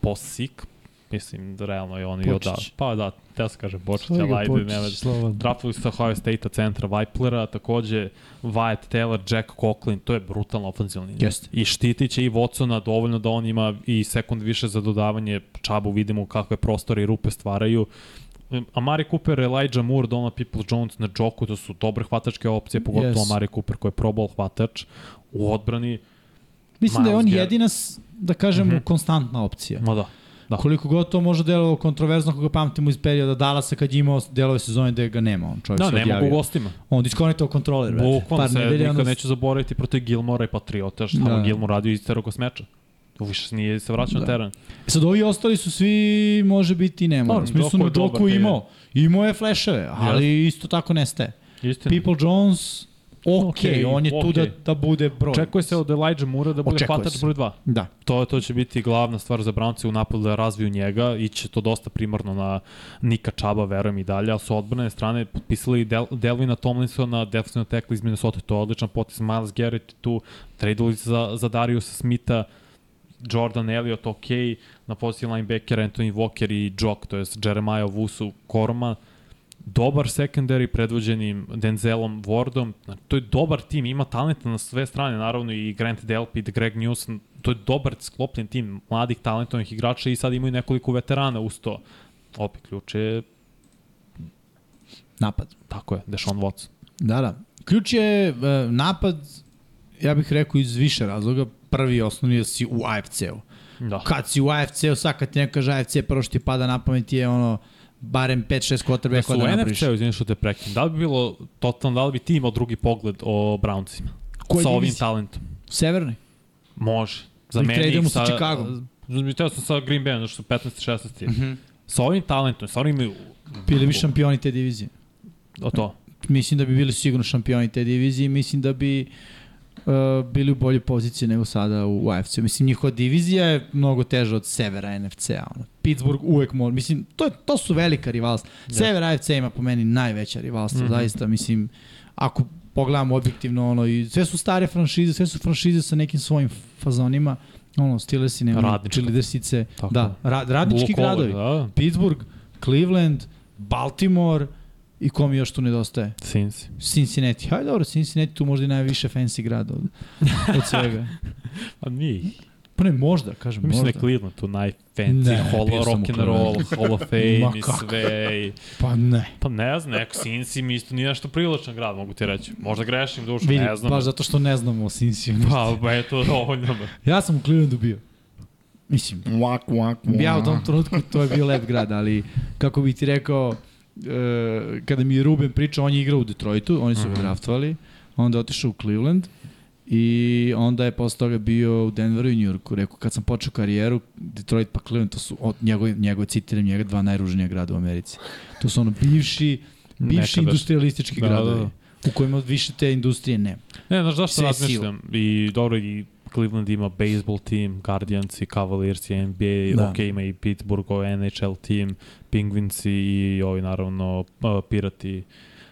Posik, mislim da realno je on i od da. Pa da, te se kaže Bočić, ali ajde, Bočić, nema. Draftovali su Ohio State-a centra Viplera, takođe Wyatt Taylor, Jack Coughlin, to je brutalna ofenzivna linija. Jeste. I štitit će i Watsona dovoljno da on ima i sekund više za dodavanje Čabu, vidimo kakve prostore i rupe stvaraju. Amari Cooper, Elijah Moore, Donald People Jones na Joku, to su dobre hvatačke opcije, pogotovo Yes. yes. Amari Cooper koji je probao hvatač u odbrani. Mislim da je on Miles Garrett. jedina, da kažemo, Mhm. konstantna opcija. Ma da, da. Koliko god to može delovalo kontroverzno kako ga pamtimo iz perioda Dallasa kad je imao delove sezone da ga nema, on čovjek Da, se ne mogu u odjavio. gostima. On diskonetao kontroler. Bukvalno se nedelja, nikad onda- neću zaboraviti protiv Gilmora i Patriota, što Da. da. Gilmor radio iz terokos meča. To više nije se vraćao Da. na teren. E Sad ovi ostali su svi može biti i nema. Dobro, U smislu na Doku imao. Imao je fleševe, ali isto tako nestaje. Istina. People Jones, ok, Okej, on je tu da, da bude broj. Očekuje se od Elijah Mura da bude Očekuje hvatač se. broj 2. Da. To, to će biti glavna stvar za Brownce u napadu da razviju njega i će to dosta primarno na Nika Čaba, verujem i dalje, ali su odbrane strane potpisali Del, Delvina Tomlinsona, defensivno tekla iz Minnesota, to je odličan potis, Miles Garrett tu, tradovali za, za Dariusa Smitha, Jordan Elliott, ok, na poziciji linebackera Anthony Walker i Jock, to je Jeremiah Wusu Korma, dobar secondary predvođenim Denzelom Wardom, znači, to je dobar tim, ima talenta na sve strane, naravno i Grant Delpit, Greg Newsom, to je dobar sklopljen tim mladih talentovnih igrača i sad imaju nekoliko veterana uz to. Opet ključ je, Napad. tako je, Deshaun Watson. Da, da. Ključ je e, napad, ja bih rekao iz više razloga. Prvi i osnovni je da si u AFC-u. Da. Kad si u AFC-u, sad kad ti neko kaže AFC, prvo što ti pada na pamet je ono, barem 5-6 Da su quarterbacka da u napraviš. NFC-u, izvini što te prekim, da li bi bilo totalno, da li bi ti imao drugi pogled o Browncima? Koje sa ovim talentom. Severni? Može. Za Ili meni tradujemo ih sa Chicagom? Teo sam sa Green Bay, su 15-16. Mm. -hmm. Sa ovim talentom, sa ovim... Bili bi šampioni te divizije. O to. Mislim da bi bili sigurno šampioni te divizije mislim da bi uh, bili u boljoj poziciji nego sada u, u AFC. Mislim, njihova divizija je mnogo teža od severa NFC-a. Ono. Pittsburgh uvek može. Mislim, to, je, to su velika rivalstva. Da. Sever AFC ima po meni najveća rivalstva, mm. -hmm. zaista. Mislim, ako pogledamo objektivno, ono, i sve su stare franšize, sve su franšize sa nekim svojim fazonima. Ono, Steelersi, nema Radnička. Cheerleadersice. Tako Da, ra, radnički Blue gradovi. Da, Pittsburgh, Cleveland, Baltimore i ko mi još tu nedostaje? Cincy. Cincinnati. Hajde dobro, Cincinnati tu možda i najviše fancy grad od, od svega. A nije. Pa ne, možda, kažem, Mislim da možda. je Cleveland tu najfancy, Ne, u rock and roll, Hall of Fame i sve. I, Pa ne. pa ne znam, neko Cincy mi isto nije nešto privlačan grad, mogu ti reći. Možda grešim dušu, Vidi, ne znam. baš zato što ne znamo o Cincinnati. Pa, ba, eto, dovoljno. Ja sam u Clevelandu bio. Mislim, Wak, wak, wak. ja u tom trenutku to je bio lep grad, ali kako bih ti rekao, e, kada mi je Ruben pričao, on je igrao u Detroitu, oni su ga Mhm. draftovali, onda je otišao u Cleveland i onda je posle toga bio u Denveru i New Yorku. Rekao, kad sam počeo karijeru, Detroit pa Cleveland, to su od njegove, njegove citiram njega dva najružnija grada u Americi. To su ono bivši, bivši industrialistički Da, da, gradovi. da. u kojima više te industrije nema. Ne, znaš zašto Sve razmišljam? I dobro, i Cleveland ima baseball tim, Guardians i Cavaliers i NBA, Da. da. ok, ima i Pittsburgh, ovaj NHL tim, Penguins i ovi naravno uh, Pirati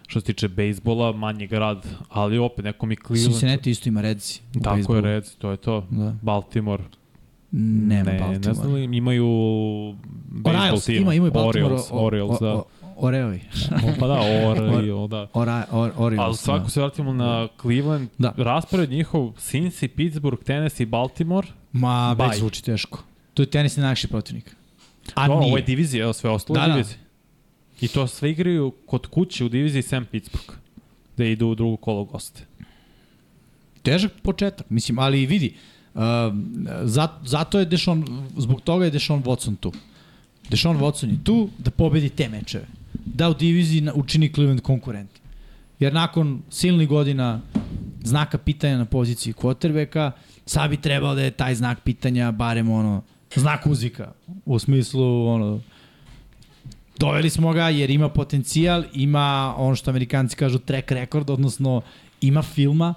što se tiče bejsbola, manji grad, ali opet neko mi Cleveland. Cincinnati isto ima Redsi. Tako bejsbolu. je, red, to je to. Da. Baltimore. Nema ne, Baltimore. Ne znam li imaju baseball Orioles, tim. ima, ima i Baltimore. Orioles, o- Orioles, o- da. O- Oreovi. pa da, Orioles, da. Ora, or, Orioles. Ali svako da. se vratimo na Cleveland, Da. da. raspored njihov Cincy, Pittsburgh, Tennessee, Baltimore. Ma, već zvuči teško. To je tenis najlakši protivnik. A A no, nije. ovo je divizija, evo sve ostalo Da, da, da. divizija. I to sve igraju kod kuće u diviziji Sam Pittsburgh, gde idu u drugo kolo goste. Težak početak, mislim, ali vidi, uh, zato, zato je Dešon, zbog toga je Dešon Watson tu. Dešon Watson je tu da pobedi te mečeve. Da u diviziji učini Cleveland konkurent. Jer nakon silnih godina znaka pitanja na poziciji quarterbacka, sad bi trebao da je taj znak pitanja barem ono, znak uzvika. U smislu, ono, doveli smo ga jer ima potencijal, ima ono što amerikanci kažu track record, odnosno ima filma,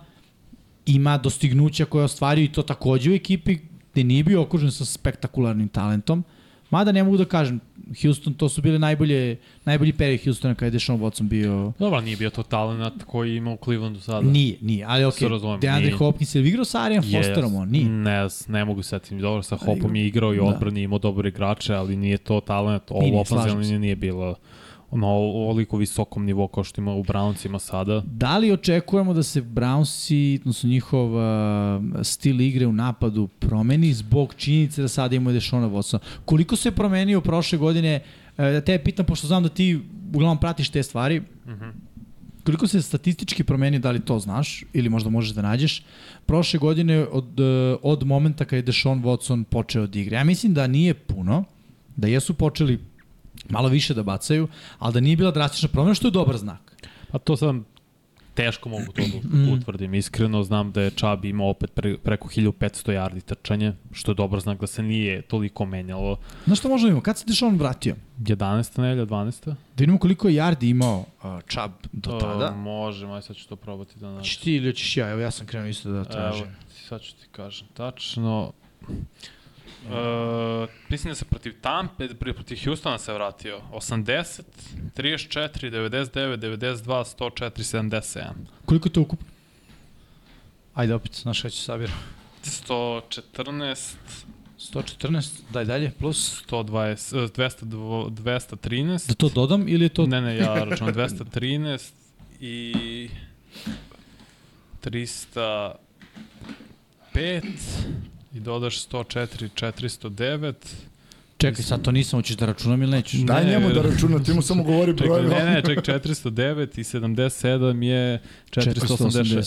ima dostignuća koje je ostvario i to takođe u ekipi gde nije bio okružen sa spektakularnim talentom. Mada ne mogu da kažem, Houston, to su bile najbolje, najbolji period Houstona kada je Deshaun Watson bio... Dobro, nije bio to talent koji ima u Clevelandu sada. Nije, nije, ali ok, razumem, DeAndre nije. Hopkins je li igrao sa Arian Fosterom, on nije. Ne, ne mogu setiti. Dobro, sa. Hopom je igrao i Da. odbrani, imao dobre igrače, ali nije to talent. Ovo ofenzivno nije bilo na ovoliko visokom nivou kao što ima u Browncima sada. Da li očekujemo da se Brownsi, odnosno njihov uh, stil igre u napadu promeni zbog činjenice da sada imamo Dešona Watsona? Koliko se promenio prošle godine, uh, da te pitam, pošto znam da ti uglavnom pratiš te stvari, Uh -huh. koliko se statistički promenio, da li to znaš ili možda možeš da nađeš, prošle godine od, uh, od momenta kada je Deshaun Watson počeo da igra. Ja mislim da nije puno, da jesu počeli malo više da bacaju, ali da nije bila drastična promena, što je dobar znak. Pa to sam Teško mogu to da Mm. utvrdim. Iskreno znam da je Čabi imao opet pre, preko 1500 yardi trčanje, što je dobar znak da se nije toliko menjalo. Znaš što možemo imamo? Kad se Dešon vratio? 11. nedelja, 12. Da vidimo koliko je yardi imao uh, Chubb do tada. Uh, možemo, aj sad ću to probati da. Hoćeš ti ili hoćeš ja? Evo ja sam krenuo isto da tražim. Evo, sad ću ti kažem tačno. Uh, mislim da se protiv Tampe, protiv Houstona se vratio. 80, 34, 99, 92, 104, 77. Koliko je to ukupno? Ajde opet, znaš kada ću sabiram. 114, 114, daj dalje, plus. 120, eh, 200, 213. Da to dodam ili je to... Ne, ne, ja računam 213 i 305 i dodaš 104, 409. Čekaj, sad to nisam, hoćeš da računam ili nećeš? Daj Ne, njemu da računa, ti mu samo govori Čekaj, brojeva. ne, ne, ček, 409 i 77 je 486.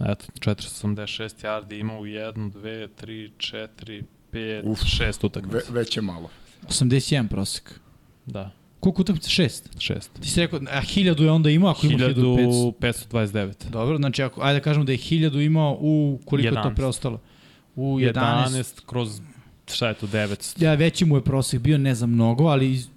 486. Eto, 486 yardi ima u 1, 2, 3, 4, 5, Uf. 6 Ve, utakmica. već je malo. 81 prosek. Da, Koliko utakmica? 6. 6. Ti si rekao, a 1000 je onda imao, ako ima 1500. 1529. Dobro, znači ako, ajde da kažemo da je 1000 imao u koliko je to 11. preostalo? U 11. 11 kroz, šta je to, 900. Ja, veći mu je prosek bio, ne za mnogo, ali iz-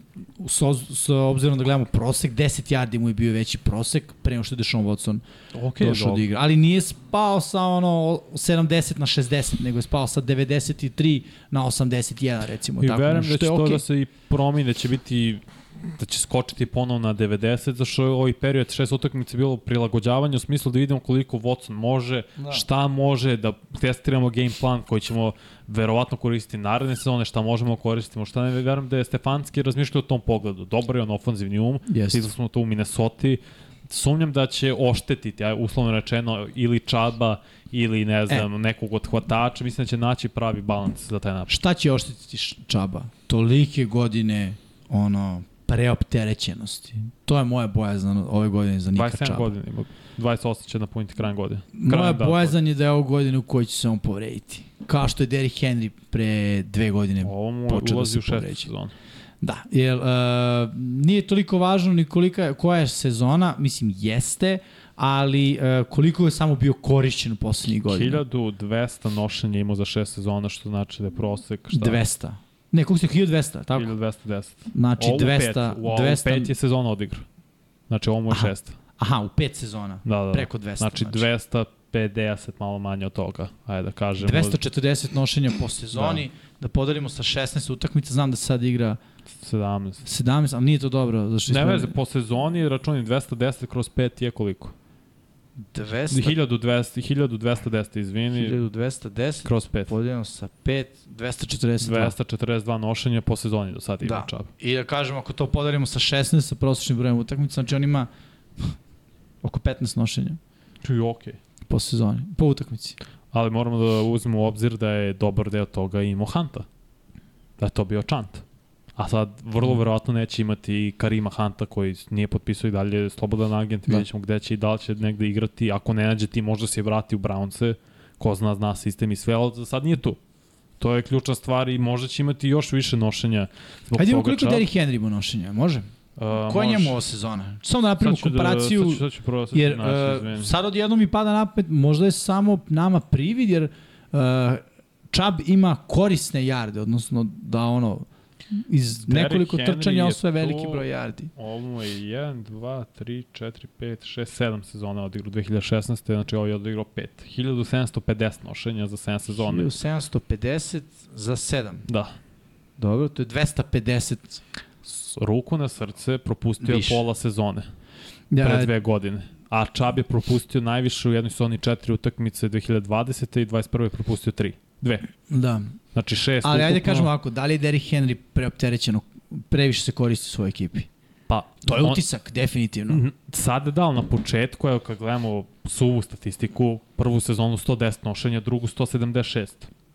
s, s obzirom da gledamo prosek, 10 yardi mu je bio veći prosek pre nego što je Deshaun Watson Ok, došao da igra. Ali nije spao sa ono 70 na 60, nego je spao sa 93 na 81, recimo. I tako, verujem da će je to da se i promeni, da će biti da će skočiti ponovno na 90, zašto je ovaj period šest utakmice bilo prilagođavanje u smislu da vidimo koliko Watson može, Da. šta može, da testiramo game plan koji ćemo verovatno koristiti naredne sezone, šta možemo koristiti, šta ne verujem da je Stefanski razmišljao u tom pogledu. Dobar je on ofenzivni um, Jeste. stigli smo to u Minnesota, sumnjam da će oštetiti, aj, uslovno rečeno, ili Čaba, ili ne znam, e. nekog od hvatača, mislim da će naći pravi balans za taj napad. Šta će oštetiti Čaba? Tolike godine, ono, preopterećenosti. To je moja bojazan ove godine za Nika 27 Čaba. godina ima. 28 će napuniti krajem godine. Moja Krajem, da, bojazan je da je ovo godine u kojoj će se on povrediti. Kao što je Derrick Henry pre dve godine Ovo mu počeo da se povređe. sezonu. Da, jer uh, nije toliko važno ni kolika, koja je sezona, mislim jeste, ali uh, koliko je samo bio korišćen u poslednjih godina. 1200 nošenja imao za šest sezona, što znači da je prosek šta? 200. Ne, koliko ste 1200, tako? 1210. Znači Ovo 200, pet, u ovom 200 pet je sezona odigrao. Znači ovo mu je šest. Aha, u pet sezona. Da, da, da. Preko 200. Znači 250, malo manje od toga. Ajde da kažemo. 240 nošenja po sezoni, da. da podelimo sa 16 utakmica, znam da se sad igra 17. 17, ali nije to dobro. Zašto Ne veze, po sezoni računi 210 kroz 5 je koliko? 200, 1200, 1210, izvini, 1210, kroz 5. podeljeno sa 5, 242. 242 nošenja po sezoni do sada ima Da. I da kažemo, ako to podelimo sa 16 sa prosječnim brojem utakmica, znači on ima oko 15 nošenja Čuj, okej. po sezoni, po utakmici. Ali moramo da uzmemo u obzir da je dobar deo toga imao Hanta. Da je to bio Čant. A sad vrlo verovatno neće imati i Karima Hanta koji nije potpisao i dalje slobodan agent, Da. vidjet ćemo gde će i da li će negde igrati. Ako ne nađe ti možda se vrati u Brownce, ko zna, zna sistem i sve, ali sad nije tu. To je ključna stvar i možda će imati još više nošenja. Zbog vidimo toga koliko. Derrick Henry ima nošenja, može? Uh, Koja je njemu ova sezona? Samo da napravimo ću komparaciju, Da, sad ću, sad ću prvo sad jer naći, uh, sad odjednom mi pada napet, možda je samo nama privid, jer uh, Chubb ima korisne jarde, odnosno da ono, iz Derrick nekoliko Henry trčanja je osvoje veliki broj jardi. Ovo je 1, 2, 3, 4, 5, 6, 7 sezona odigrao 2016. Znači ovo je odigrao 5. 1750 nošenja za 7 sezone. 1750 za 7. Da. Dobro, to je 250. S ruku na srce propustio Više. pola sezone Da, pre dve godine. A Čab je propustio najviše u jednoj sezoni četiri utakmice 2020. i 21. je propustio tri. Dve. da. Znači šest Ali ajde kažemo ovako, da li je Derrick Henry preopterećeno, previše se koristi u svojoj ekipi? Pa, To je on- utisak, definitivno. Mhm. Sad da, na početku, evo kad gledamo suvu statistiku, prvu sezonu 110 nošenja, drugu 176.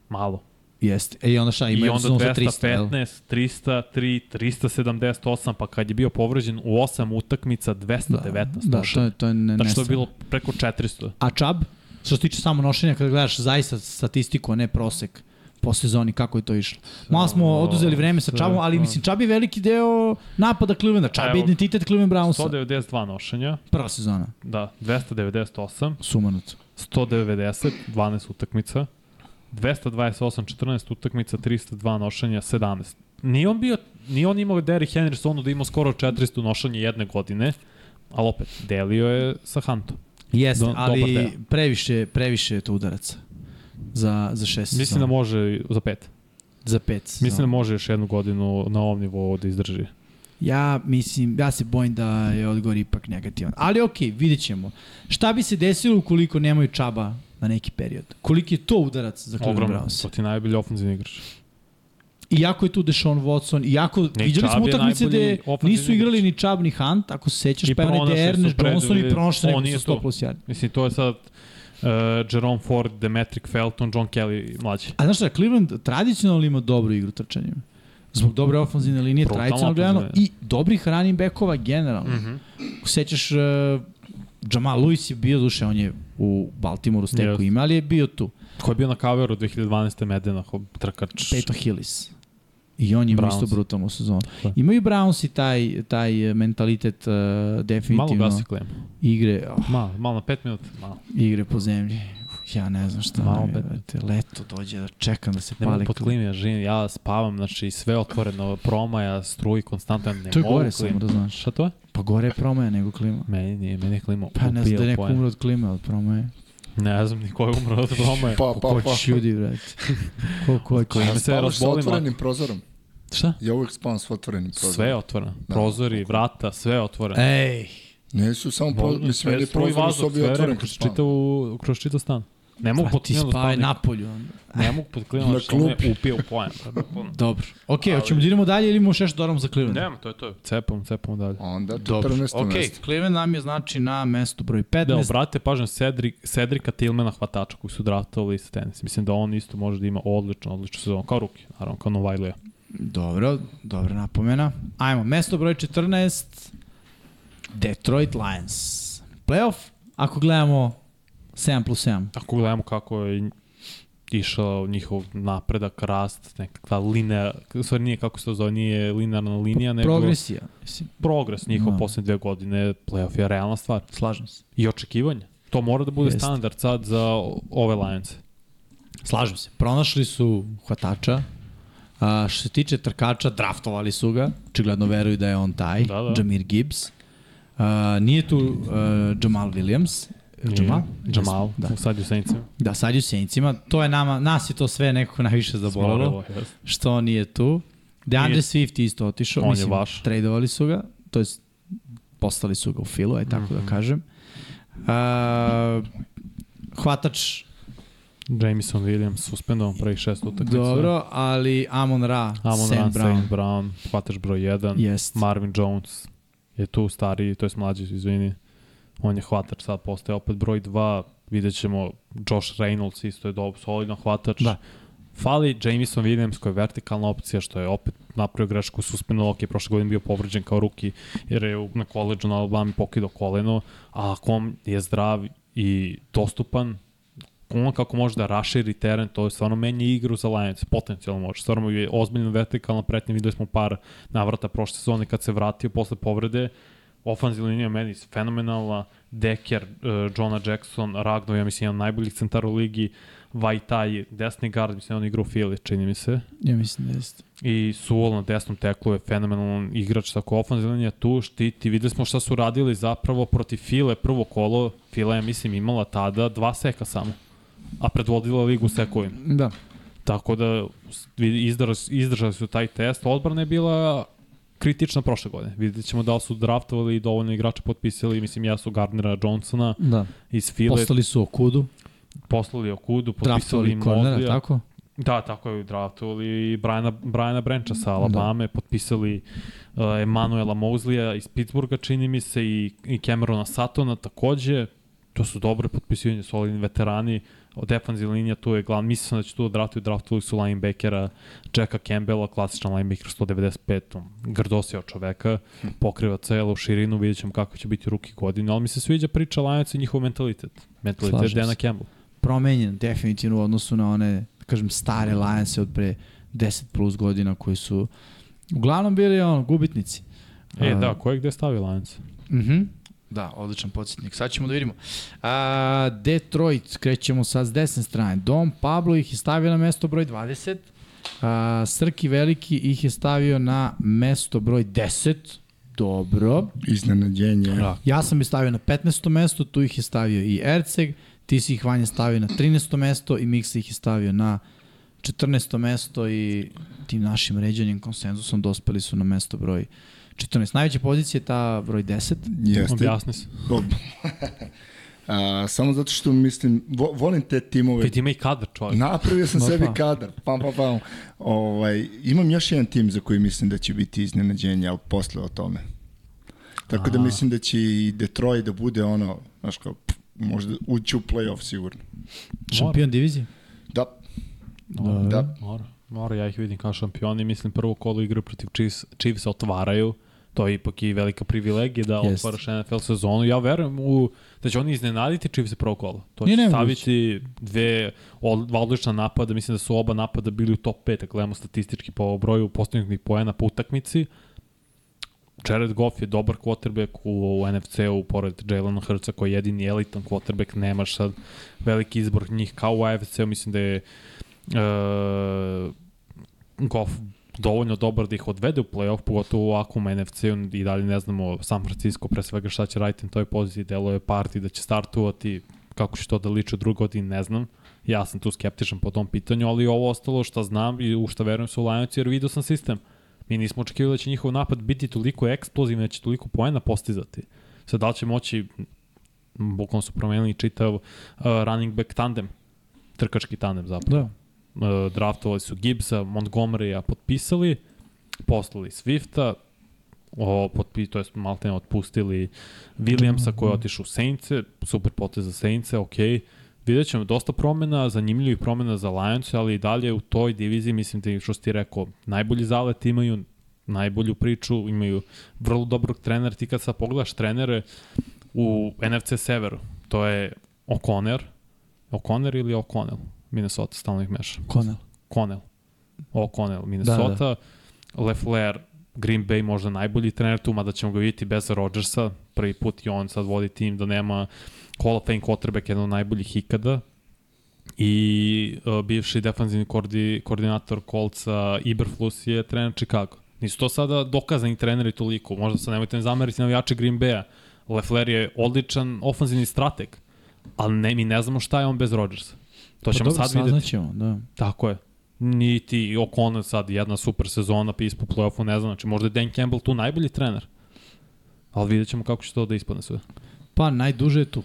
Malo. Jeste. E, i onda šta, ima I onda sezonu sa 300, jel? 215, 303, 378, pa kad je bio povređen u 8 utakmica 219 Da, to nošenja. je, to je ne, Znači to je bilo preko 400. A Chubb, što se tiče samo nošenja, kada gledaš zaista statistiku, a ne prosek, po sezoni kako je to išlo. Malo smo oduzeli vreme sa Čabom, ali mislim Čab je veliki deo napada Clevelanda. Čab je identitet Cleveland Brownsa. 192 nošenja, Prva sezona. da, 298, Sumanut. 190, 12 utakmica, 228, 14 utakmica, 302 nošenja, 17. Nije on bio, nije on imao Derrick Henry da imao skoro 400 nošenja jedne godine, ali opet, delio je sa Huntom. Jeste, Do- ali previše, previše je to udaraca za, za šest Mislim da može za pet. Za pet sezona. Mislim da može još jednu godinu na ovom nivou da izdrži. Ja mislim, ja se bojim da je odgovor ipak negativan. Ali okej, vidjet ćemo. Šta bi se desilo ukoliko nemaju čaba na neki period? Koliki je to udarac za Cleveland Ogromno, Browns? to ti je najbolji ofenzivni igrač. Iako je tu Deshaun Watson, iako viđali smo Chubb je utakmice gde nisu igrali ni Chubb ni Hunt, ako se sećaš, pa je onaj Ernest Johnson i pronašli On neko sa 100 tu. plus 1. Mislim, to je sad uh, Jerome Ford, Demetric Felton, John Kelly mlađi. A znaš šta, Cleveland tradicionalno ima dobru igru trčanjem. Zbog dobre ofenzivne linije, Brutalno tradicionalno gledano, i dobrih running backova generalno. Mm. -hmm. Sećaš, uh, Jamal Lewis je bio, duše, on je u Baltimoru steku Jeste. ime, ali je bio tu. Ko je bio na kaveru 2012. Medena, trkač. Peto Hillis. I on ima Browns. isto brutalnu sezonu. Da. Imaju Browns i taj, taj eh, mentalitet uh, Malo definitivno gasi klem. igre, oh, Malo, malo na pet minuta. Malo. igre po zemlji. Ja ne znam šta Malo nam je. Leto dođe da čekam da se Ne mogu pali pod klima. ja živim, ja spavam, znači sve otvoreno, promaja, struji, konstantno, ne To je mogu gore, klimu. samo da znaš. Šta to je? Pa gore je promaja nego klima. Meni nije, meni je klima Pa ne znam da je neko umro od klime, od promaje. Ne znam ni ko je umro od promaje. Pa, pa, Ko pa. čudi, brate. Ko, ko, ko. Klima Ja se sa razboli otvorenim prozorom. Šta? Ja uvek spavam sa otvorenim prozorom. Sve je otvoreno. Da. Prozori, vrata, sve je otvoreno. Ej, Nisu samo pro, Volim, mislim, sve je prozor u sobi otvoren kroz čitav, kroz čitav stan. Ne mogu pa pod klimom da spavam. napolju. onda. Ne mogu pod klimom Na da što me klupi. upio u poen. Dobro. Ok, hoćemo da idemo dalje ili imamo još nešto dodamo za Cleveland? Nema, to je to. Cepamo, cepamo dalje. Onda Dobro. 14. Ok, mesto. Cleveland nam je znači na mestu broj 15. Da, obratite pažnju Cedric, Cedrika Tillmana hvatača koji su draftovali sa tenis. Mislim da on isto može da ima odlično, odlično sezonu. Kao ruki, naravno, kao Novajlija. Dobro, dobra napomena. Ajmo, mesto broj 14, Detroit Lions. Playoff, ako gledamo 7 plus 7. Ako gledamo kako je išao njihov napredak, rast, nekakva linija, stvari nije kako se to zove, nije linearna linija, nego Progresija, mislim, progres njihov Da. poslednje dve godine, playoff je realna stvar. slažem se. I očekivanje. To mora da bude Jeste. standard sad za ove Lions. Slažem se. Pronašli su hvatača. A, što se tiče trkača, draftovali su ga. Očigledno veruju da je on taj. Da, da. Jamir Gibbs. A, nije tu uh, Jamal Williams. Jamal? Jamal, Da. sad je u Saintsima. Da, sad je u Sencima. To je nama, nas je to sve nekako najviše jeste. Što nije tu. DeAndre Nije. Swift je isto otišao. On je Mislim, vaš. Tradovali su ga. To jest, postali su ga u filu, aj tako Mhm. da kažem. A, hvatač Jameson Williams suspendovan prvih šest utakmica. Dobro, ali Amon Ra, Amon Sam Ra, Brown. Sam Brown, hvataš broj 1. Jest. Marvin Jones je tu stariji, to je mlađi, izvini. On je hvatač, sad postaje opet broj 2. Vidjet ćemo Josh Reynolds isto je dobro, solidan hvatač. Da. Fali Jameson Williams koja je vertikalna opcija, što je opet napravio grešku, suspendovao, ok, prošle godine bio povređen kao ruki, jer je na koleđu na Alabama pokidao koleno, a ako on je zdrav i dostupan, on kako može da raširi teren, to je stvarno menja igru za Lions, potencijalno može. Stvarno je ozbiljno vertikalna pretnja, videli smo par navrata prošle sezone kad se vratio posle povrede, ofanzivna linija meni fenomenalna, Deker, uh, Jonah Jackson, Ragno, ja mislim, jedan najboljih centara u ligi, Vajtaj, desni gard, mislim, on igra u Fili, čini mi se. Ja mislim da jeste. I Suol na desnom teklu je fenomenalan igrač, tako ofenzivna linija tu štiti. Videli smo šta su radili zapravo protiv File prvo kolo. Fila je, mislim, imala tada dva seka samo, a predvodila ligu u sekovima. Da. Tako da vidi, izdržali, su taj test. Odbrana je bila kritična prošle godine. Vidjet ćemo da li su draftovali i dovoljno igrača potpisali, mislim ja su Gardnera Johnsona Da. iz File, Postali su Okudu, poslali Okudu, potpisali Modlija. tako? Da, tako je draftovali i Briana, Briana Brenča sa Alabama, da. potpisali uh, Emanuela Mouslija iz Pittsburgha, čini mi se, i, i Camerona Satona takođe. To su dobre potpisivanje, solidni veterani. Od defanzivna linija tu je glavno. Mislim sam da će tu da draftuju, draftovali su linebackera Jacka Campbella, klasičan linebacker 195, on grdosija od čoveka, pokriva celu širinu, vidjet ćemo kako će biti ruki godine, ali mi se sviđa priča Lions i njihov mentalitet. Mentalitet Slažem Dana. Campbell. Promenjen definitivno u odnosu na one kažem, stare Lionse od pre 10 plus godina koji su uglavnom bili on, gubitnici. E, da, ko je gde stavio Lions? Mhm. Da, odličan podsjetnik. Sad ćemo da vidimo. A, Detroit, krećemo sad s desne strane. Dom Pablo ih je stavio na mesto broj 20. A, Srki Veliki ih je stavio na mesto broj 10. Dobro. Iznenađenje. Da. Ja sam ih stavio na 15. mesto, tu ih je stavio i Erceg, ti si ih Vanja stavio na 13. mesto i Miksa ih je stavio na 14. mesto i tim našim ređanjem konsenzusom dospeli su na mesto broj 14. Najveća pozicija je ta broj 10. Jeste. Objasni se. A, samo zato što mislim, vo, volim te timove. Vidi ima i kadar čovjek. Napravio sam Ma sebi pa. kadar. Pam, pam, pam. Ovaj, imam još jedan tim za koji mislim da će biti iznenađenje, ali posle o tome. Tako da A. mislim da će i Detroit da bude ono, znaš kao, pff, možda ući u playoff sigurno. Šampion divizije. Da, Dobro. da. Mora, mora, ja ih vidim kao šampioni, mislim prvo kolo igre protiv Chiefs, Chiefs otvaraju, to je ipak i velika privilegija da Jest. otvaraš NFL sezonu. Ja verujem u, da će oni iznenaditi Chiefs prvo kolo. To će staviti dve odlična napada, mislim da su oba napada bili u top 5, ako gledamo statistički po broju postavljenih poena po utakmici. Jared Goff je dobar quarterback u, u NFC-u, pored Jalena Hurtsa koji je jedini elitan quarterback, nemaš sad veliki izbor njih kao u AFC-u, mislim da je uh, Goff dovoljno dobar da ih odvede u playoff, pogotovo u ovakvom NFC-u i dalje ne znamo San Francisco pre svega šta će raditi na toj poziciji, delo je parti da će startovati, kako će to da liči u drugoj godini, ne znam. Ja sam tu skeptičan po tom pitanju, ali ovo ostalo što znam i u što verujem su Lionci, jer vidio sam sistem. Mi nismo očekivali da će njihov napad biti toliko eksplozivni, da će toliko poena postizati. Sad da li će moći, bukvalno su promenili čitav uh, running back tandem, trkački tandem zapravo Da. Uh, draftovali su Gibbsa, Montgomerya potpisali, poslali Swifta, o, potpi, to je malte otpustili Williamsa koji je otišao u Saintse, super potez za Saintse, ok. Vidjet ćemo dosta promena, zanimljivih promena za Lions, ali i dalje u toj diviziji, mislim da što si ti rekao, najbolji zalet imaju, najbolju priču, imaju vrlo dobrog trenera. Ti kad sad pogledaš trenere u NFC Severu, to je O'Connor, O'Connor ili O'Connell, Minnesota, stalno ih meša. Konel. Connell. O'Connell, Minnesota. Da, da. Lefler, Green Bay možda najbolji trener tu, mada ćemo ga vidjeti bez Rodgersa. Prvi put i on sad vodi tim da nema Hall of Fame quarterback, jedan od najboljih ikada. I uh, bivši defanzivni koordi, koordinator Kolca Iberflus je trener Chicago. Nisu to sada dokazani treneri toliko. Možda sad nemojte ne zameriti navijače Green Bay-a. Lefler je odličan ofanzivni strateg, ali ne, mi ne znamo šta je on bez Rodgersa. To ćemo pa dobro, sad videti. saznaćemo, da. Tako je. Niti O'Connor sad jedna super sezona, pa ispo play-offu, ne znam, znači možda je Dan Campbell tu najbolji trener. Ali vidjet ćemo kako će to da ispadne sve. Pa najduže je tu.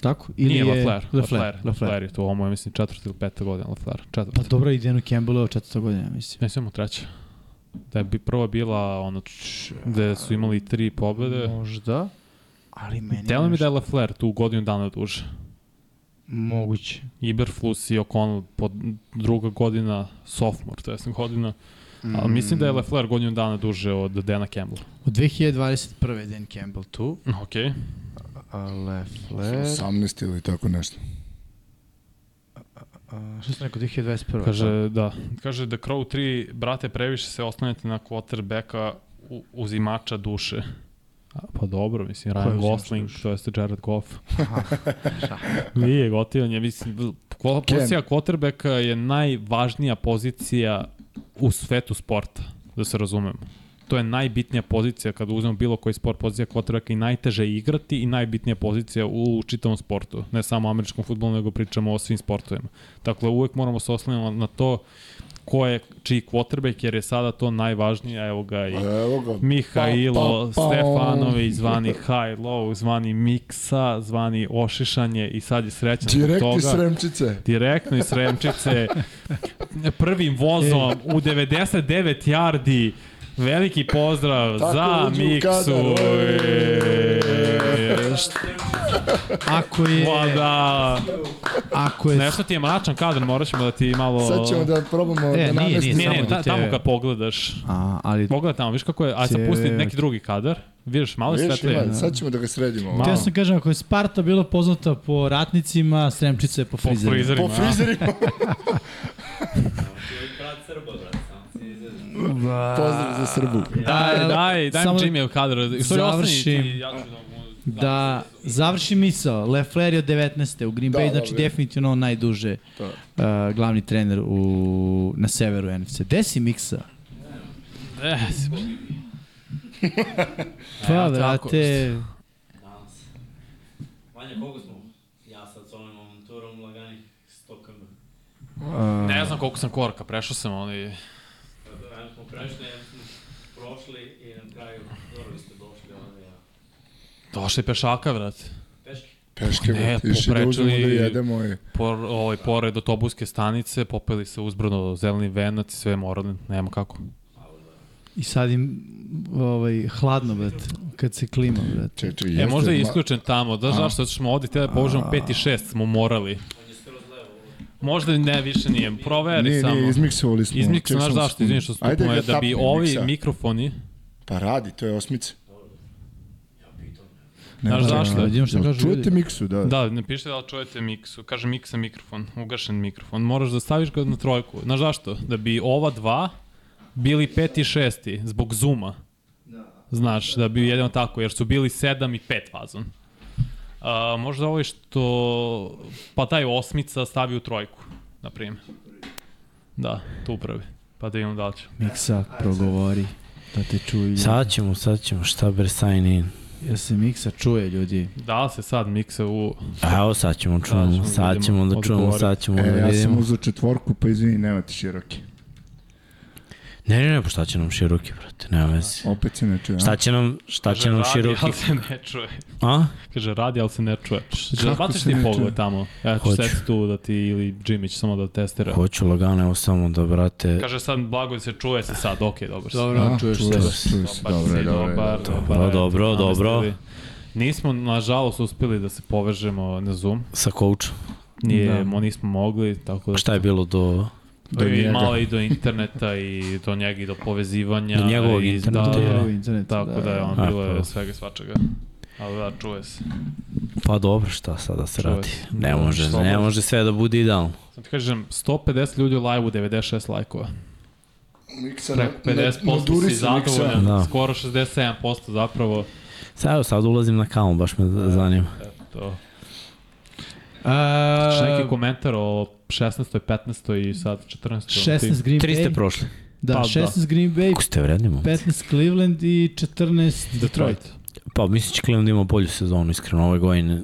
Tako? Ili Nije je... Lafleur. Lafleur, Lafleur je tu, ovo je mislim četvrta ili peta godina Lafleur, četvrta. Pa dobro, i Denu Campbellu četvrta godina, mislim. Ne samo treća. Da je bi prva bila ono gde su imali tri pobede. Možda. Ali meni Delo mi da je Lafleur tu godinu dana duže. Moguće. Iberflus i O'Connell pod druga godina sophomore, to je godina. Ali mislim da je Lafleur godinu dana duže od Dana Campbella. Od 2021. Dan Campbell tu. Okej. Okay. A Lefler... 18 ili tako nešto. A, Što sam rekao, 2021. Kaže, da. Kaže da Crow 3, brate, previše se oslanjate na quarterbacka u- uzimača duše. A, pa dobro, mislim, Ryan Gosling, to jeste Jared Goff. Nije gotivan je, mislim, pozicija quarterbacka je najvažnija pozicija u svetu sporta, da se razumemo. To je najbitnija pozicija kada uzmemo bilo koji sport, pozicija quarterbacka i najteže igrati i najbitnija pozicija u čitavom sportu. Ne samo američkom futbolu, nego pričamo o svim sportovima. Dakle, uvek moramo se oslanjati na to ko je čiji quarterback, jer je sada to najvažnije, evo ga i Evo ga. Mihailo Pa, pa, pa. Stefanović, zvani High Low, zvani Miksa, zvani Ošišanje i sad je srećan zbog Direkt toga. iz Sremčice. Direktno iz Sremčice, prvim vozom u 99 yardi, veliki pozdrav Tako za Miksu. ako je, Pa da, ako je, nešto ti je mračan kadar, morat ćemo da ti malo... Sad ćemo da probamo E, da nije, nije. Ne, ne, ta, tamo kad pogledaš, a, ali pogledaj tamo, viš kako je, aj sad Će- pusti neki drugi kadar, vidiš, malo je Vidiš, svetlije. ima, sad ćemo da ga sredimo. Malo. Htio sam kažem, ako je Sparta bila poznata po ratnicima, Sremčica je po Po frizerima. frizerima. Po frizerima. Brat Srba, brat, samo se izvedim. Pozdrav za Srbu. Daj, daj, daj Samo mi da Jimmy. U stvari, ostani završim. ti, ja ću da mu... Da završi misao, Lefler je od 19. u Green Da, Bay, da, znači bre. definitivno on najduže To. uh, glavni trener u, na severu NFC. Gde si miksa? E, Pa, se. Vanja, koliko smo? Ja sad s ovom monturom laganih 100 km. uh, ne znam koliko sam koraka, prešao sam, ali... Prešli, prošli i na kraju, dobro ste došli ovdje, ja. Došli pešaka, vrate. Peški. Peške, Ne, išli da uzmemo da jedemo i... Por, ovaj, pored autobuske stanice, popeli se uzbrano zeleni venac i sve morali, nema kako. I sad im ovaj, hladno, brate, kad se klima, brate. Čeče, E, možda je ma- isključen tamo, da zašto, zato što smo ovdje htjeli da povužemo 5 i 6, smo morali. On je skroz levo. Možda ne, više nije, proveri Nije, samo. nije, izmiksovali smo. Izmik ček znaš zašto, izvini što ga je da bi ovi miksa. mikrofoni, Pa radi, to je osmica. Znaš zašto? Da, vidimo šta Jel kažu Čujete ljudi. miksu, da. da, ne piše da li čujete miksu, kaže miksa mikrofon, ugašen mikrofon, moraš da staviš ga na trojku. Znaš zašto? Da bi ova dva bili peti i šesti, zbog zuma. Znaš, da bi jedino tako, jer su bili sedam i pet fazon. A, možda ovo što, pa taj osmica stavi u trojku, na primjer. Da, tu prvi. Pa da imam da li će. Miksa, progovori, da te čuju ljudi. Sad ćemo, sad ćemo, šta bre sign in. Jel se Miksa čuje, ljudi? Da li se sad miksa u... A evo sad ćemo čujemo, da sad vidimo ćemo da čujemo, sad ćemo E, da ja sam vidimo. uzao četvorku, pa izvini, nema ti široki. Ne, ne, ne, pa šta će nam široki, brate, nema veze. Opet se ne čuje. Šta će nam, šta će nam radi, široki? ali se ne čuje. A? Kaže, radi, ali se ne čuje. Kako Baciš se ti pogled čuje? tamo. Ja ću Hoću. tu da ti ili Džimić samo da testira. Hoću lagano, evo samo da, brate, Kaže sad blago se čuje se sad, okej, dobro si. Dobro, A, čuješ čuje se. se, čuje se, dobro, dobro, dobro. dobro, dobro. namestili. Nismo, nažalost, uspeli da se povežemo na Zoom. sa coachom. Nije, Da. mo nismo mogli, tako da... Šta je bilo do... Do I njega. malo i do interneta i do njega i do povezivanja. Do njegovog interneta, Da, da, u internetu, tako da, je on A, bilo je pa. svega i svačega. Ali da, čuje se. Pa dobro, šta sad da se Čuje radi? se. Ne Da, može, slobodno. ne može sve da bude idealno. Sad ti kažem, 150 ljudi u live-u, 96 lajkova. Miksa Preko na- na- 50% naduri si zadovoljan, Da. skoro 67% zapravo. Sad, sad ulazim na kamu, baš me zanima. Eto, to. A, Šta neki komentar o 16. 15. i sad 14. 16 Green ste Bay. prošli. Da, Pa, da. 16 Green Bay, Kako ste vredni, momci? 15 Cleveland i 14 Detroit. Detroit. Pa mislim će Cleveland ima bolju sezonu, iskreno, ove godine.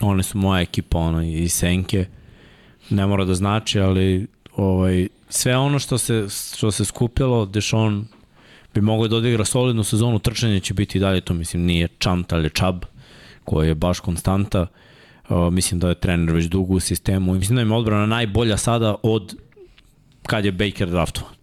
One su moja ekipa, ono, i Senke. Ne mora da znači, ali ovaj, sve ono što se, što se skupilo, Dešon bi mogao da odigra solidnu sezonu, trčanje će biti i dalje, to mislim nije Čant, ali Čab, koji je baš konstanta. Uh, mislim da je trener već dugo u sistemu i mislim da im je odbrana najbolja sada od kad je Baker draftovan.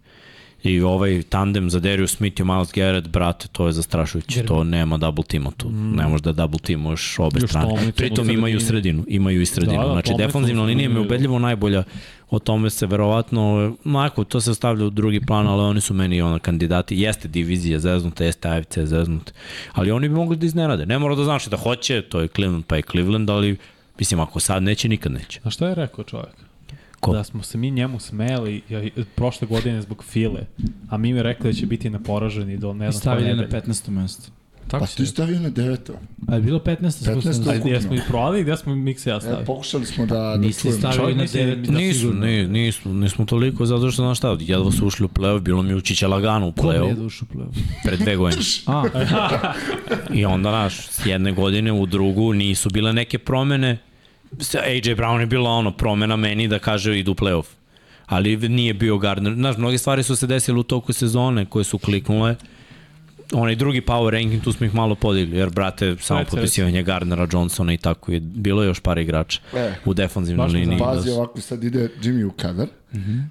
I ovaj tandem za Darius Smith i Miles Garrett, brate, to je zastrašujuće. To nema double tima tu. Mm. Ne možeš da double timuješ obe Još strane. Pritom imaju sredinu. Imaju i sredinu. Da, da, znači, defanzivna linija im je ubedljivo najbolja. O tome se verovatno, onako, to se stavlja u drugi plan, ali oni su meni ono kandidati. Jeste divizija zeznuta, jeste AFC zeznut. Ali oni bi mogli da iznenade. Ne mora da znači da hoće, to je Cleveland pa je Cleveland, ali mislim, ako sad neće, nikad neće. A šta je rekao čovjek? Ko? Da smo se mi njemu smeli ja, prošle godine zbog file, a mi mi rekli da će biti neporaženi do ne znam koje stavili na nedelje. 15. mesto. Tako Pa si ti stavio na deveto. A je bilo 15. 15. spustili? A gdje smo ih provali, gdje smo Mikse ja E, stavili? pokušali smo da, da Niste čujemo. stavili na 9. da Nisu, sigurno. ni, nismo, toliko zato što, znaš šta, jedva su ušli u play-off, bilo mi učića lagano u Ko je play-off dušu pleo? pred dve godine. A, I onda, znaš, s jedne godine u drugu nisu bile neke promene. AJ Brown je bila ono, promena meni da kaže idu u playoff. Ali nije bio Gardner. Znaš, mnoge stvari su se desile u toku sezone koje su kliknule. Onaj drugi power ranking, tu smo ih malo podigli, jer, brate, samo Reci, potpisivanje Gardnera, Johnsona i tako je. Bilo je još par igrača E, u defanzivnoj liniji. Pazi, da su- ovako sad ide Jimmy u kadar.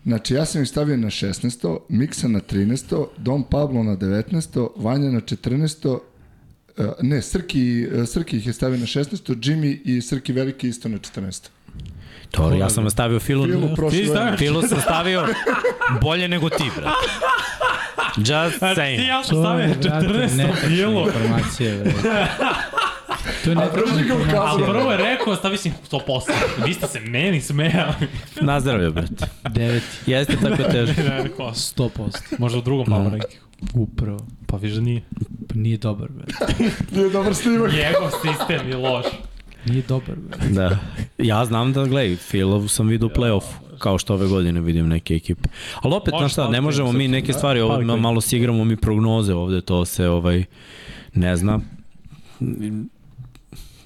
Znači, ja sam ih stavio na 16. Miksa na 13. Dom Pablo na 19. Vanja na 14. Uh, ne, Srki, uh, Srki ih je stavio na 16. Jimmy i Srki Veliki isto na 14. To, ja sam stavio Filu, Filu prošle Ti stavio? Filu sam stavio bolje nego ti, brate. Just Ti saying. ja sam stavio je, brate, 14 netačna kilo. informacija, bre. To je informacija. A prvo je rekao, stavi si 100%. Vi ste se meni smejali. Nazdravlja, brate. Deveti, Jeste tako teško. Ne, rekao, 100%. Možda u drugom No. no. neki. Upravo. Pa viš da nije. Pa nije dobar, bre. Nije dobar snimak. Njegov sistem je loš. Nije dobar. Da. Ja znam da, gledaj, Filov sam vidio u play-offu, kao što ove godine vidim neke ekipe. Ali opet, znaš šta, ne možemo mi neke da. stvari, ovo, Pali klip. malo si igramo mi prognoze ovde, to se ovaj, ne zna.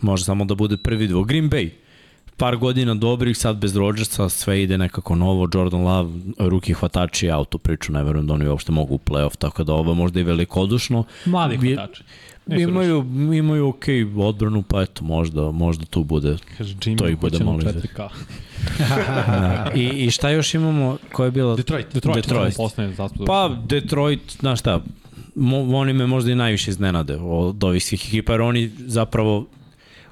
Može samo da bude prvi dvo. Green Bay, par godina dobrih, sad bez Rodgersa, sve ide nekako novo, Jordan Love, ruki hvatači, auto priču, ne verujem da oni uopšte mogu u play-off, tako da ovo možda i velikodušno. Mladi hvatači. Imaju, imaju ok odbranu, pa eto, možda, možda tu bude Kaže Jimmy, To ih bude malo 4K. Da. I, I šta još imamo? Ko je bila? Detroit. Detroit. Detroit. Postane zaslužno. Pa, Detroit, znaš šta, mo, oni me možda i najviše iznenade od ovih svih ekipa, jer oni zapravo,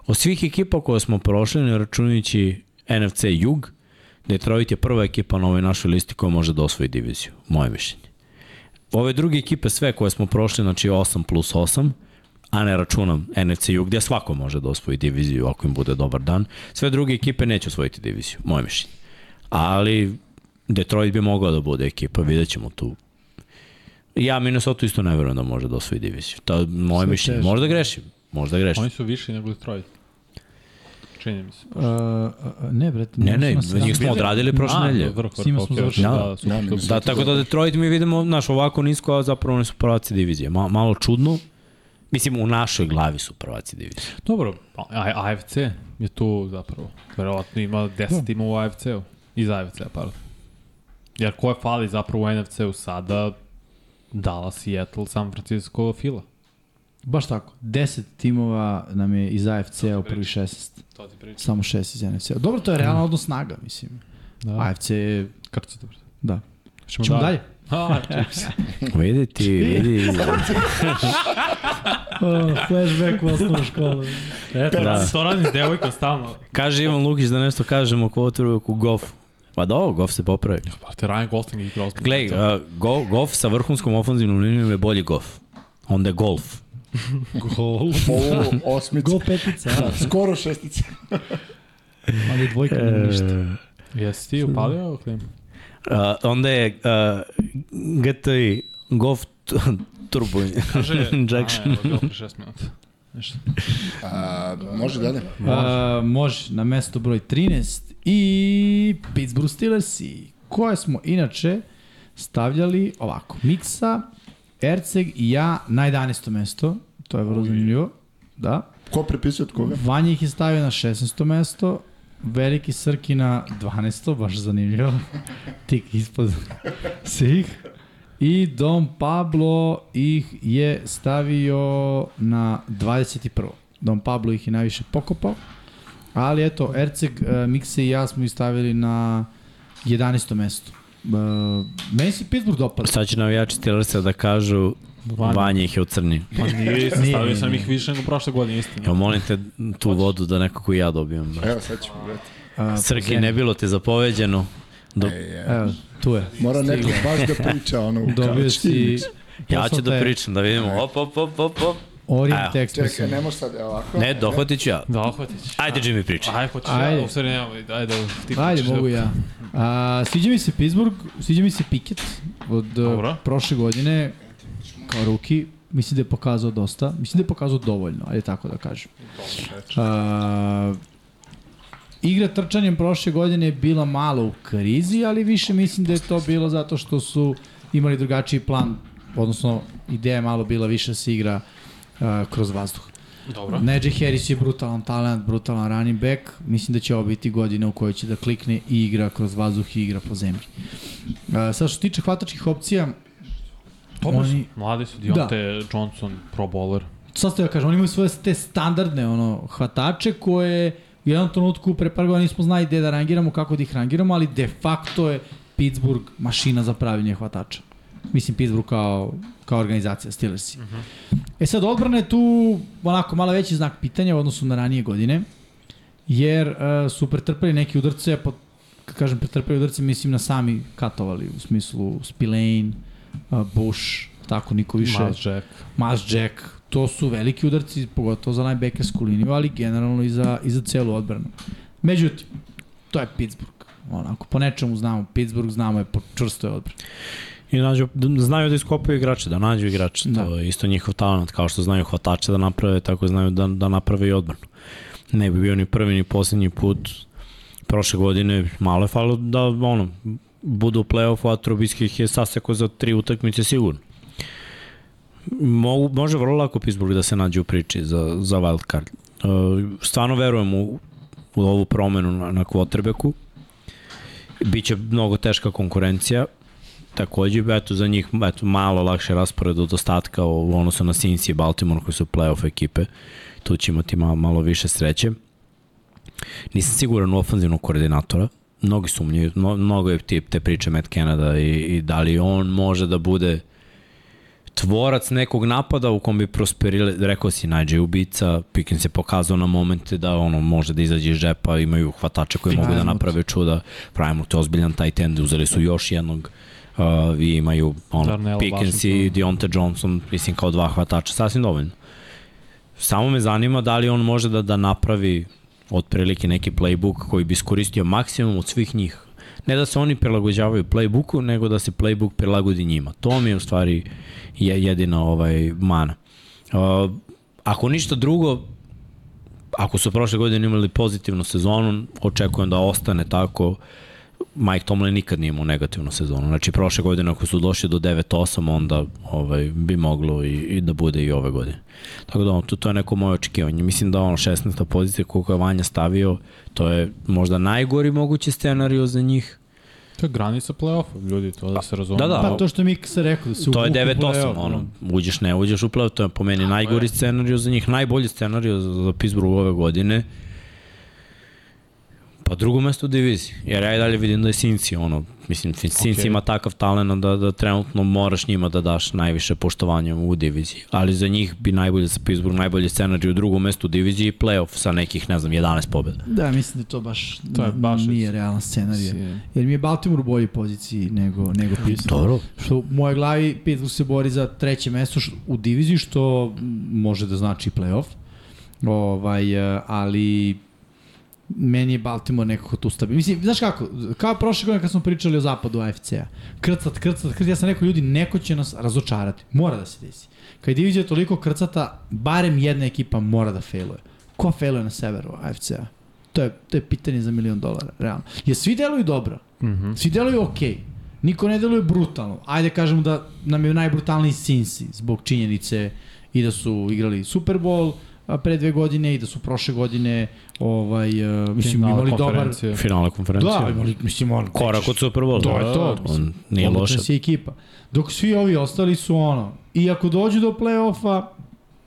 od svih ekipa koje smo prošli, ne računajući NFC Jug, Detroit je prva ekipa na ovoj našoj listi koja može da osvoji diviziju, moje mišljenje. Ove druge ekipe, sve koje smo prošli, znači 8 plus 8, a ne računam NFC Jug, gde svako može da osvoji diviziju ako im bude dobar dan, sve druge ekipe neće osvojiti diviziju, moje mišljenje. Ali Detroit bi mogao da bude ekipa, vidjet ćemo tu. Ja Minnesota isto ne verujem da može da osvoji diviziju. To je moje Sve mišljenje. teško. Možda grešim. Možda grešim. Oni su viši nego Detroit. Čini mi se. Uh, uh, ne, bre. Ne, ne, nisam njih smo odradili prošle nedelje. Vrh, S njima smo završili. Da, Da, da. Da, tako da Detroit mi vidimo, znaš, ovako nisko, a zapravo oni su prvaci divizije. Ma, malo čudno. Mislim, u našoj glavi su prvaci divizije. Dobro, pa, A- AFC je tu zapravo. Verovatno ima 10 tima u AFC-u. Iz AFC-a, pardon. Jer ko je fali zapravo u NFC-u sada? Dallas, Seattle, San Francisco, Fila. Baš tako. 10 timova nam je iz AFC-a u prvi 16. To ti pričam. Samo 6 iz NFC-a. Dobro, to je realno odnos snaga, mislim. Da. AFC je... Kako će dobro? Da. Ćemo, Ćemo dalje. A. Vidi ti, vidi. Oh, flashback u osnovu školu. Eto, Da. da. to radim s devojkom stalno. Kaže Ivan Lukić da nešto kažemo o quarterbacku Goff. Pa da, Goff se popravi. Pa te Ryan Gosling i Gross. Glej, uh, go, Goff sa vrhunskom ofenzivnom linijom je bolji Goff. Onda je golf. gol. Ovo, osmica. Go petica, a? Skoro šestica. ali dvojka nema ništa. Jesi ti upalio klim? Uh, onda je uh, GTI Goff t- Turbo Kaže, Injection. A, evo, bilo pre 6 minuta. Ništa. A, može dalje. Uh, može, na mesto broj 13 i Pittsburgh Steelersi, koje smo inače stavljali ovako. Miksa, Erceg i ja na 11. mesto, to je vrlo zanimljivo. Da. Ko prepisuje od koga? Vanja ih je stavio na 16. mesto, Veliki Srki na 12. baš zanimljivo. Tik ispod svih. I Dom Pablo ih je stavio na 21. Dom Pablo ih je najviše pokopao. Ali eto, Erceg, uh, Mikse i ja smo ih stavili na 11. mesto. Uh, meni se Pittsburgh dopada. Sad će navijači Steelersa da kažu Vanja. Vanja ih je u crni. Pa nije, Nije, stavio nije, sam nije. ih više nego prošle godine, istina. Ja molim te tu vodu da nekako i ja dobijem. brate. Evo, sad ćemo gledati. Srki, ne bilo te zapoveđeno. Do, e, Evo, tu je. Mora neko baš da priča ono u Dobio si... ja ću poslata da pričam, da vidimo. Op, op, op, op, op. Orient Evo, Express. Čekaj, ne može sad, evo ovako. Ne, dohvatit ću ja. Da, ohvatit ćeš. Ajde, Jimmy, pričaj. Ajde, hoćeš Ajde. ja, u stvari nemoj, ajde, ti Ajde, pričaš mogu da- ja. A, sviđa mi se Pittsburgh, sviđa mi se Pickett od Dobro. prošle godine kao ruki. Mislim da je pokazao dosta. Mislim da je pokazao dovoljno, ajde tako da kažem. A, igra trčanjem prošle godine je bila malo u krizi, ali više mislim da je to bilo zato što su imali drugačiji plan, odnosno ideja je malo bila više da se igra a, kroz vazduh. Dobro. Najee Harris je brutalan talent, brutalan running back. Mislim da će ovo biti godina u kojoj će da klikne i igra kroz vazduh i igra po zemlji. Uh, sad što se tiče hvatačkih opcija, Dobro su. Oni- Mladi su Dionte Johnson, pro bowler. sad ste ja kažem, oni imaju svoje te standardne ono, hvatače koje u jednom trenutku pre par godina nismo znali gde da rangiramo, kako da ih rangiramo, ali de facto je Pittsburgh mašina za pravilnje hvatača. Mislim, Pittsburgh kao, kao organizacija, Steelersi. Uh -huh. E sad, odbrana je tu onako malo veći znak pitanja u odnosu na ranije godine, jer uh, su pretrpeli neke udarce, po, kad kažem pretrpeli udarce, mislim na sami katovali, u smislu Spillane, Bush, tako niko više. Miles Jack. Miles Jack, to su veliki udarci, pogotovo za najbekersku liniju, ali generalno i za, i za celu odbranu. Međutim, to je Pittsburgh. Onako, po nečemu znamo Pittsburgh, znamo je po čvrstoj odbrani. I nađu, znaju da iskopaju igrače, da nađu igrače. Da. To je isto njihov talent, kao što znaju hvatače da naprave, tako znaju da, da naprave i odbranu. Ne bi bio ni prvi ni poslednji put prošle godine, malo je falo da ono, budu u play-offu, a Trubisky je saseko za tri utakmice sigurno. Mogu, može vrlo lako Pittsburgh da se nađe u priči za, za wild card. Uh, stvarno verujem u, u ovu promenu na, na quarterbacku. Biće mnogo teška konkurencija. Takođe, eto, za njih eto, malo lakše raspored od ostatka u odnosu na Cincy i Baltimore koji su playoff ekipe. Tu će imati malo, malo više sreće. Nisam siguran u ofanzivnog koordinatora. Mnogi sumnjaju, mnogo je tip te priče Matt Canada i, i da li on može da bude tvorac nekog napada u kom bi prosperile, rekao si Najđe ubica, Pickens je pokazao na momente da ono može da izađe iz džepa, imaju hvatače koji mogu da naprave čuda, pravimo te ozbiljan tight end, uzeli su još jednog uh, i imaju ono, Darnell Pickens i Deontay Johnson, mislim kao dva hvatača, sasvim dovoljno. Samo me zanima da li on može da, da napravi otprilike neki playbook koji bi iskoristio maksimum od svih njih. Ne da se oni prilagođavaju playbooku, nego da se playbook prilagodi njima. To mi je u stvari je jedina ovaj mana. Uh, ako ništa drugo, ako su prošle godine imali pozitivnu sezonu, očekujem da ostane tako. Mike Tomlin nikad nije imao negativnu sezonu. Znači, prošle godine ako su došli do 9-8, onda ovaj, bi moglo i, i da bude i ove godine. Tako da, to, to je neko moje očekivanje. Mislim da ono 16. pozicija koliko je Vanja stavio, to je možda najgori mogući scenariju za njih To je granica play-offa, ljudi, to da se razume. Da, da. Pa to što mi se rekao, da se To je 9-8, ono, uđeš, ne uđeš u play-off, to je po meni najgori scenariju za njih, najbolji scenariju za, za Pittsburgh ove godine. Pa drugo mesto u diviziji, jer ja i dalje vidim da je Cincy, ono, mislim, Cincy okay. ima takav talent da, da trenutno moraš njima da daš najviše poštovanja u diviziji, ali za njih bi najbolje za Pittsburgh, najbolji scenarij u drugom mestu u diviziji i playoff sa nekih, ne znam, 11 pobjeda. Da, mislim da to baš, to je baš nije realan scenarij, jer mi je Baltimore u boljoj poziciji nego, nego Pittsburgh. Dobro. Što u mojoj glavi Pittsburgh se bori za treće mesto u diviziji, što može da znači playoff, ovaj, eh, ali meni je Baltimore nekako tu stabilno. Mislim, znaš kako, kao prošle godine kad smo pričali o zapadu AFC-a, krcat, krcat, krcat, ja sam rekao, ljudi, neko će nas razočarati. Mora da se desi. Kad je divizija toliko krcata, barem jedna ekipa mora da failuje. Ko failuje na severu AFC-a? To je, to je pitanje za milion dolara, realno. Jer svi deluju dobro. Mm -hmm. Svi deluju okej. Okay. Niko ne deluje brutalno. Ajde kažemo da nam je najbrutalniji Cincy zbog činjenice i da su igrali Super Bowl, pre dve godine i da su prošle godine ovaj uh, mislim Finale imali dobar finale konferencije. Da, imali mislim on korak od Super Bowl. To je to. On nije loše. Si ekipa. Dok svi ovi ostali su ono i ako dođu do plej-ofa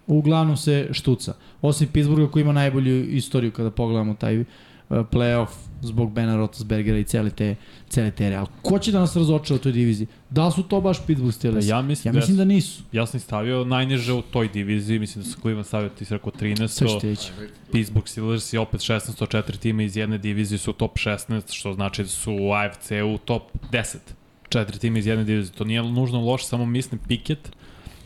uglavnom se štuca. Osim Pittsburgha koji ima najbolju istoriju kada pogledamo taj play-off zbog Bena Roethlisbergera i cele te, cele te Ali ko će da nas razočara u toj diviziji? Da su to baš Pittsburgh Steelers? Ja mislim, ja mislim da, da nisu. Ja sam stavio najniže u toj diviziji, mislim da su Cleveland stavio, ti si rekao 13. Pittsburgh Steelers i opet 16. četiri tima iz jedne divizije su top 16, što znači da su u AFC u top 10. Četiri tima iz jedne divizije. To nije nužno loše, samo mislim Pickett,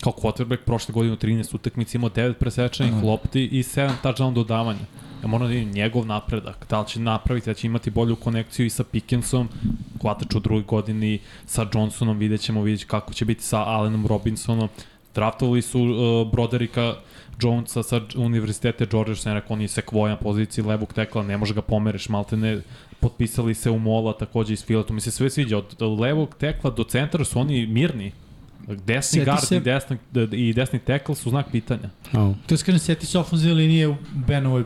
kao quarterback prošle godine u 13 utakmici imao 9 presečanih lopti i 7 touchdown dodavanja. Ja moram da vidim njegov napredak, da li će napraviti, da će imati bolju konekciju i sa Pickensom, hvatač u drugoj godini, sa Johnsonom, vidjet ćemo, vidjet kako će biti sa Allenom Robinsonom. Draftovali su uh, Broderika Jonesa sa univerzitete Georgia, što je rekao, on je sekvoja na poziciji levog tekla, ne može ga pomereš, malte ne, potpisali se u Mola takođe iz Fila, to mi se sve sviđa, od levog tekla do centra su oni mirni, Desni seti guard se... i desni, i desni tackle su znak pitanja. Oh. To je skažem, seti se ofenzivne linije u Benovoj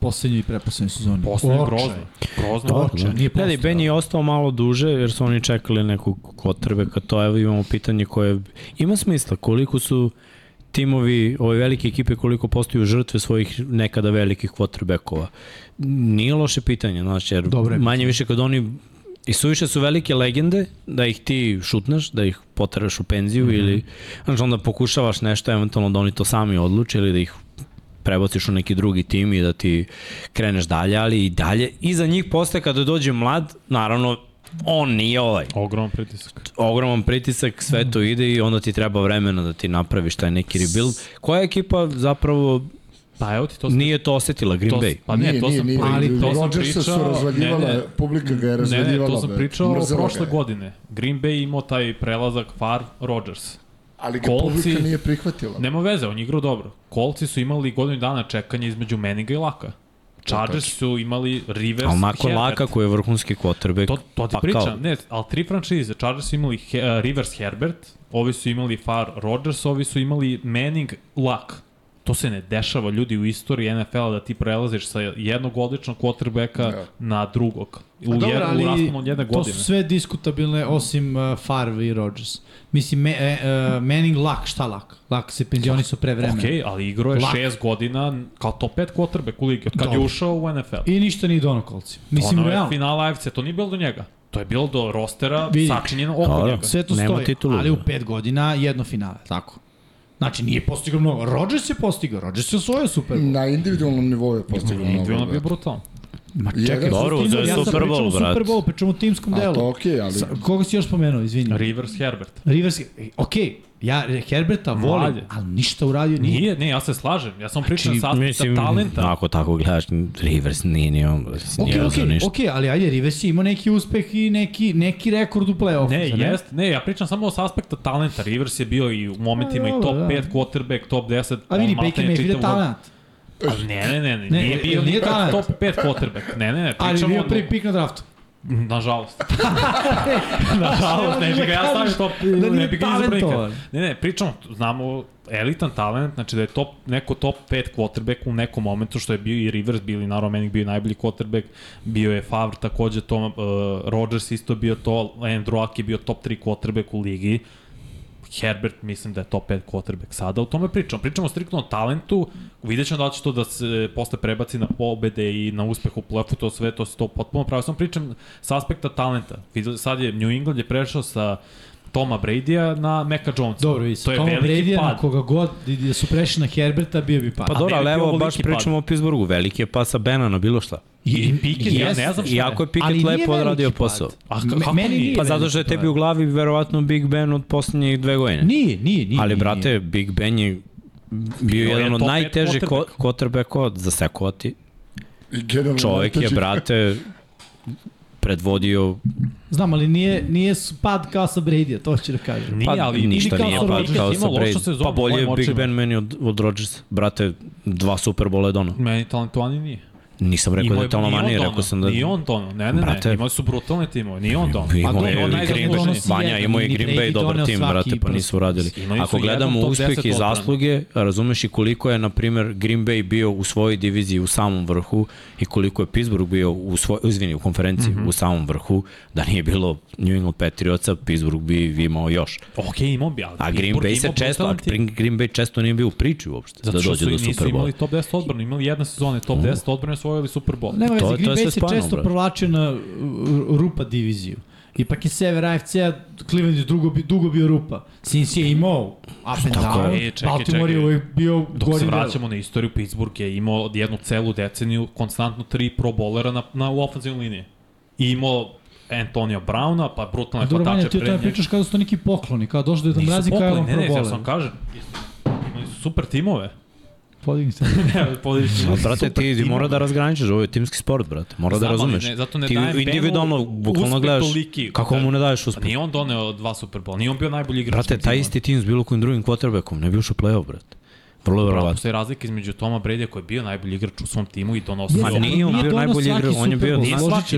poslednjoj i preposlednjoj sezoni. Poslednje grozno. Grozno. Orče. Nije Gledaj, Ben je ostao malo duže jer su oni čekali neku kotrbe, kad to evo imamo pitanje koje ima smisla koliko su timovi, ove velike ekipe koliko postaju žrtve svojih nekada velikih quarterbackova. Nije loše pitanje, znači, jer Dobre, manje više kad oni I suviše su velike legende da ih ti šutneš, da ih poteraš u penziju mm -hmm. ili znači onda pokušavaš nešto eventualno da oni to sami odluče ili da ih prebaciš u neki drugi tim i da ti kreneš dalje, ali i dalje. Iza njih posle kada dođe mlad, naravno on nije ovaj. Ogroman pritisak. Ogroman pritisak, sve to ide i onda ti treba vremena da ti napraviš taj neki rebuild. Koja ekipa zapravo Pa evo ti to nije to osetila, Green to, Bay? Pa ne, nije, to nije, sam, nije, ali to sam Rodgersa su pričao, razvaljivala, ne, ne, publika ga je ne, razvaljivala. ne, to sam pričao prošle godine. Green Bay imao taj prelazak Far Rodgers. Ali ga Kolci- publika nije prihvatila. Nema veze, on je igrao dobro. Kolci su imali godinu dana čekanja između Meninga i Laka. Chargers su imali Rivers Ali Herbert. Laka koji je vrhunski quarterback, To, to ti pa pričam, kao, ne, ali tri franšize, Chargers su imali he, uh, Rivers Herbert, ovi su imali Far Rodgers, ovi su imali Manning Luck. To se ne dešava ljudi u istoriji NFL-a da ti prelaziš sa jednog odličnog quarterbacka Da. na drugog. U, A dobro, jed, ali u rasponu od jedne to godine. su sve diskutabilne osim uh, Favre i Rodgers. Mislim, me, e, uh, Manning lak, šta lak? Lak se penzionisao pre vremena. Ok, ali igrao je Lak. šest godina kao top 5 quarterback u ligi, od kad je Dobro. ušao u NFL. I ništa nije dono kolci. Mislim, ono je realno. finala AFC, to nije bilo do njega. To je bilo do rostera Vidi. sačinjeno oko Dobro. njega. Sve to stoji, titulu. ali u pet godina jedno finale, tako? Znači, nije postigao mnogo. Rodgers je postigao, Rodgers je osvojio Super Bowl. Na individualnom nivou je postigao mnogo. Individualno bio brate. brutalan. Ma čekaj, Dobro, je ja Super pričam Bowl, o Super. Bowl, pričam o timskom A delu. to okej, ali... Sa, koga si još spomenuo, izvini? Rivers Herbert. Rivers, ok, ja Herberta volim, Mlad je. ali ništa uradio nije. Nije, ne, ja se slažem. Ja sam pričam Znači, sa aspekta Mislim, talenta. ako tako gledaš, Rivers nije ni on, nije ok, uzeo ništa. ok, ali ajde, Rivers je imao neki uspeh i neki, neki rekord u play-offu. Ne, jest, ne, ja pričam samo sa aspekta talenta. Rivers je bio i u momentima A, i dobro, top da. 5 quarterback, top 10. A vidi, on Baker Mayfield je talent. Ali ne, ne, ne, ne, Ne, nije bio nije top 5 quarterback. Ne, ne, ne, Ali pričamo... bio o- prvi pik na draftu. Nažalost. Nažalost, ne bi ga ja stavio top, Da ne bi ga. Ne, ne, pričamo, znamo elitan talent, znači da je top, neko top 5 quarterback u nekom momentu, što je bio i Rivers, bili naravno Manning bio i najbolji quarterback, bio je Favre takođe to, uh, Rodgers isto bio to, Andrew Luck je bio top 3 quarterback u ligi, Herbert mislim da je top 5 quarterback sada, o tome pričamo. Pričamo striktno o talentu, vidjet ćemo da će to da se posle prebaci na pobede i na uspeh u play to sve, to se to potpuno pravo. Samo pričam sa aspekta talenta. Sad je New England je prešao sa Toma Brady-a na Meka Jonesa. Dobro, i to je Tom veliki Brady, na pad. koga god, da su prešli na Herberta, bio bi pad. Pa dobro, ali evo baš pad. pričamo o Pittsburghu, veliki je pas sa Bena na bilo šta. I, i Pickett, ja jest, ne znam šta je. Iako je Pickett nije lepo odradio pad. posao. A Me- kako meni nije? Pa zato što je pad. tebi u glavi verovatno Big Ben od poslednjih dve godine. Nije, nije, nije. Ali, brate, nije. Big Ben je bio je jedan od najtežih quarterback. quarterbacka za sekovati. Čovek je, brate, predvodio, Znam, ali nije, nije pad kao sa Brady-a, to ću da kažem. Nije, pa ali ništa ili kao nije sa pad Rodgersom. kao Ima sa Brady. sezonu Pa bolje je Big. Ben meni od, od Rodgersa. Brate, dva Super je donao. Meni talentovani nije. Nisam rekao Imao da je- donao, rekao sam da... Nije on donao, ne, ne, ne, Brate. imali su brutalne timove, nije on donao. Imao je i Green Bay, Vanja, imao je Green Brady Bay dobar tim, brate, pa nisu uradili. Ako gledamo uspeh 10 i zasluge, razumeš i koliko je, na primer, Green Bay bio u svojoj diviziji u samom vrhu i koliko je Pittsburgh bio u svoj, izvini, u konferenciji Mhm. u samom vrhu, da nije bilo New England Patriotsa, Pittsburgh bi imao još. Ok, imao bi, ali A Green Pittsburgh Bay se često, a. Green Bay često nije bio u priči uopšte Zato da što dođe su do Super Bowl. imali top 10 odbrana, imali jedne sezone top 10 odbrana i osvojili Super Bowl. Nema To- veze, to Green Bay se često provlačio na uh, rupa diviziju. Ipak je sever AFC-a, Cleveland je dugo, bi- dugo bio rupa. Cincy je imao up and Tako down, je. E, čekaj, Baltimore je čekaj. uvijek bio Dok se gori deo. vraćamo na istoriju, Pittsburgh je imao jednu celu deceniju konstantno tri pro bolera na, na u ofenzivnoj liniji. I imao Antonio Browna, pa brutalne Dobro, Vanja, hvatače ti o pred tome njega. pričaš kao da su to neki pokloni, kao došli da Nisu mrazi kao pokloni, Elan ne, ne, Pro ja sam kažem. Imali su super timove. Podigni se. Ne, podići. Ali, brate, ti, ti mora da razgraničeš, ovo je timski sport, brate. Mora da Znam, ali razumeš. ne, zato ne ti dajem individualno, Benu bukvalno gledaš, toliki. kako mu ne daješ Pa uspeh. nije on doneo dva Super Bowl, nije on bio najbolji igrač. Brate, taj isti tim s bilo kojim drugim quarterbackom ne bi ušao u play-off, brate. Vrlo verovatno. postoji razlika između Toma Brady koji je bio najbolji igrač u svom timu i donosio. Ma Nije, on nije bio najbolji igrač, on je bio,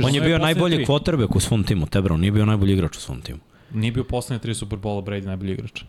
on je bio najbolji quarterback u svom timu, te bro, on nije bio najbolji igrač u svom timu. Nije bio poslednje tri Super Bowla Brady najbolji igrač.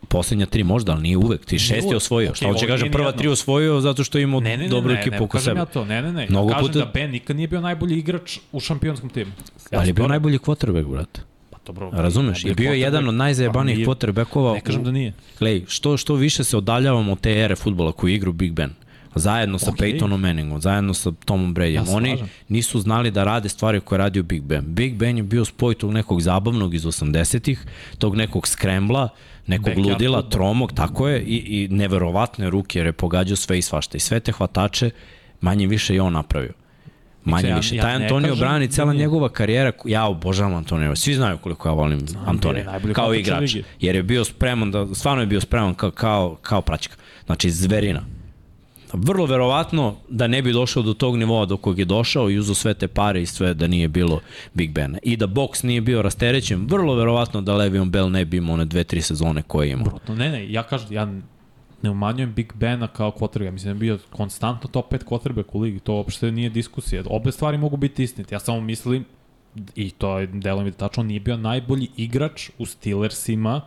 Poslednja tri možda, ali nije uvek. Ti šest je uvek. osvojio. Ok, Šta hoće kažem, nije prva tri osvojio zato što je imao Ne, ne, ne, dobru ne, ekipu ne, oko sebe. to, ne, ne, ne. Mnogo ja kažem puta- da Ben nikad nije bio najbolji igrač u šampionskom timu. Ja Ali je bio to- najbolji quarterback, brate. Pa dobro. Razumeš? I najbolji bio je jedan od najzajebanijih Pa nije- quarterbackova. Ne kažem da nije. Glej, što, što više se odaljavamo od te ere futbola koju igra Big Ben, Zajedno sa Ok. Peytonom Manningom, zajedno sa Tomom Bradyom. Ja Oni slažem. nisu znali da rade stvari koje je radio Big Ben. Big Ben je bio spoj tog nekog zabavnog iz 80-ih, tog nekog skrembla, nekog Backyard ludila, fudbal. tromog, tako je, i, i neverovatne ruke jer je pogađao sve i svašta. I sve te hvatače manje više i on napravio. Manje Ja- više. ja Taj Antonio kažem Brown i da cela nije. njegova karijera, ja obožavam Antonio, svi znaju koliko ja volim je Antonija, kao igrač, jer je bio spreman, da, stvarno je bio spreman kao, kao, kao praćka, znači zverina. Vrlo verovatno da ne bi došao do tog nivoa do kog je došao i uzao sve te pare i sve da nije bilo Big Bena. I da boks nije bio rasterećen, vrlo verovatno da Le'Veon Bell ne bi imao one dve, tri sezone koje je imao. Brutno. Ne, ne, ja kažem, ja ne umanjujem Big Bena kao quarterback. Mislim da je bio konstantno top 5 quarterback u ligi. To uopšte nije diskusija. Obe stvari mogu biti istinite. Ja samo mislim, i to je delom je tačno, on nije bio najbolji igrač u Steelersima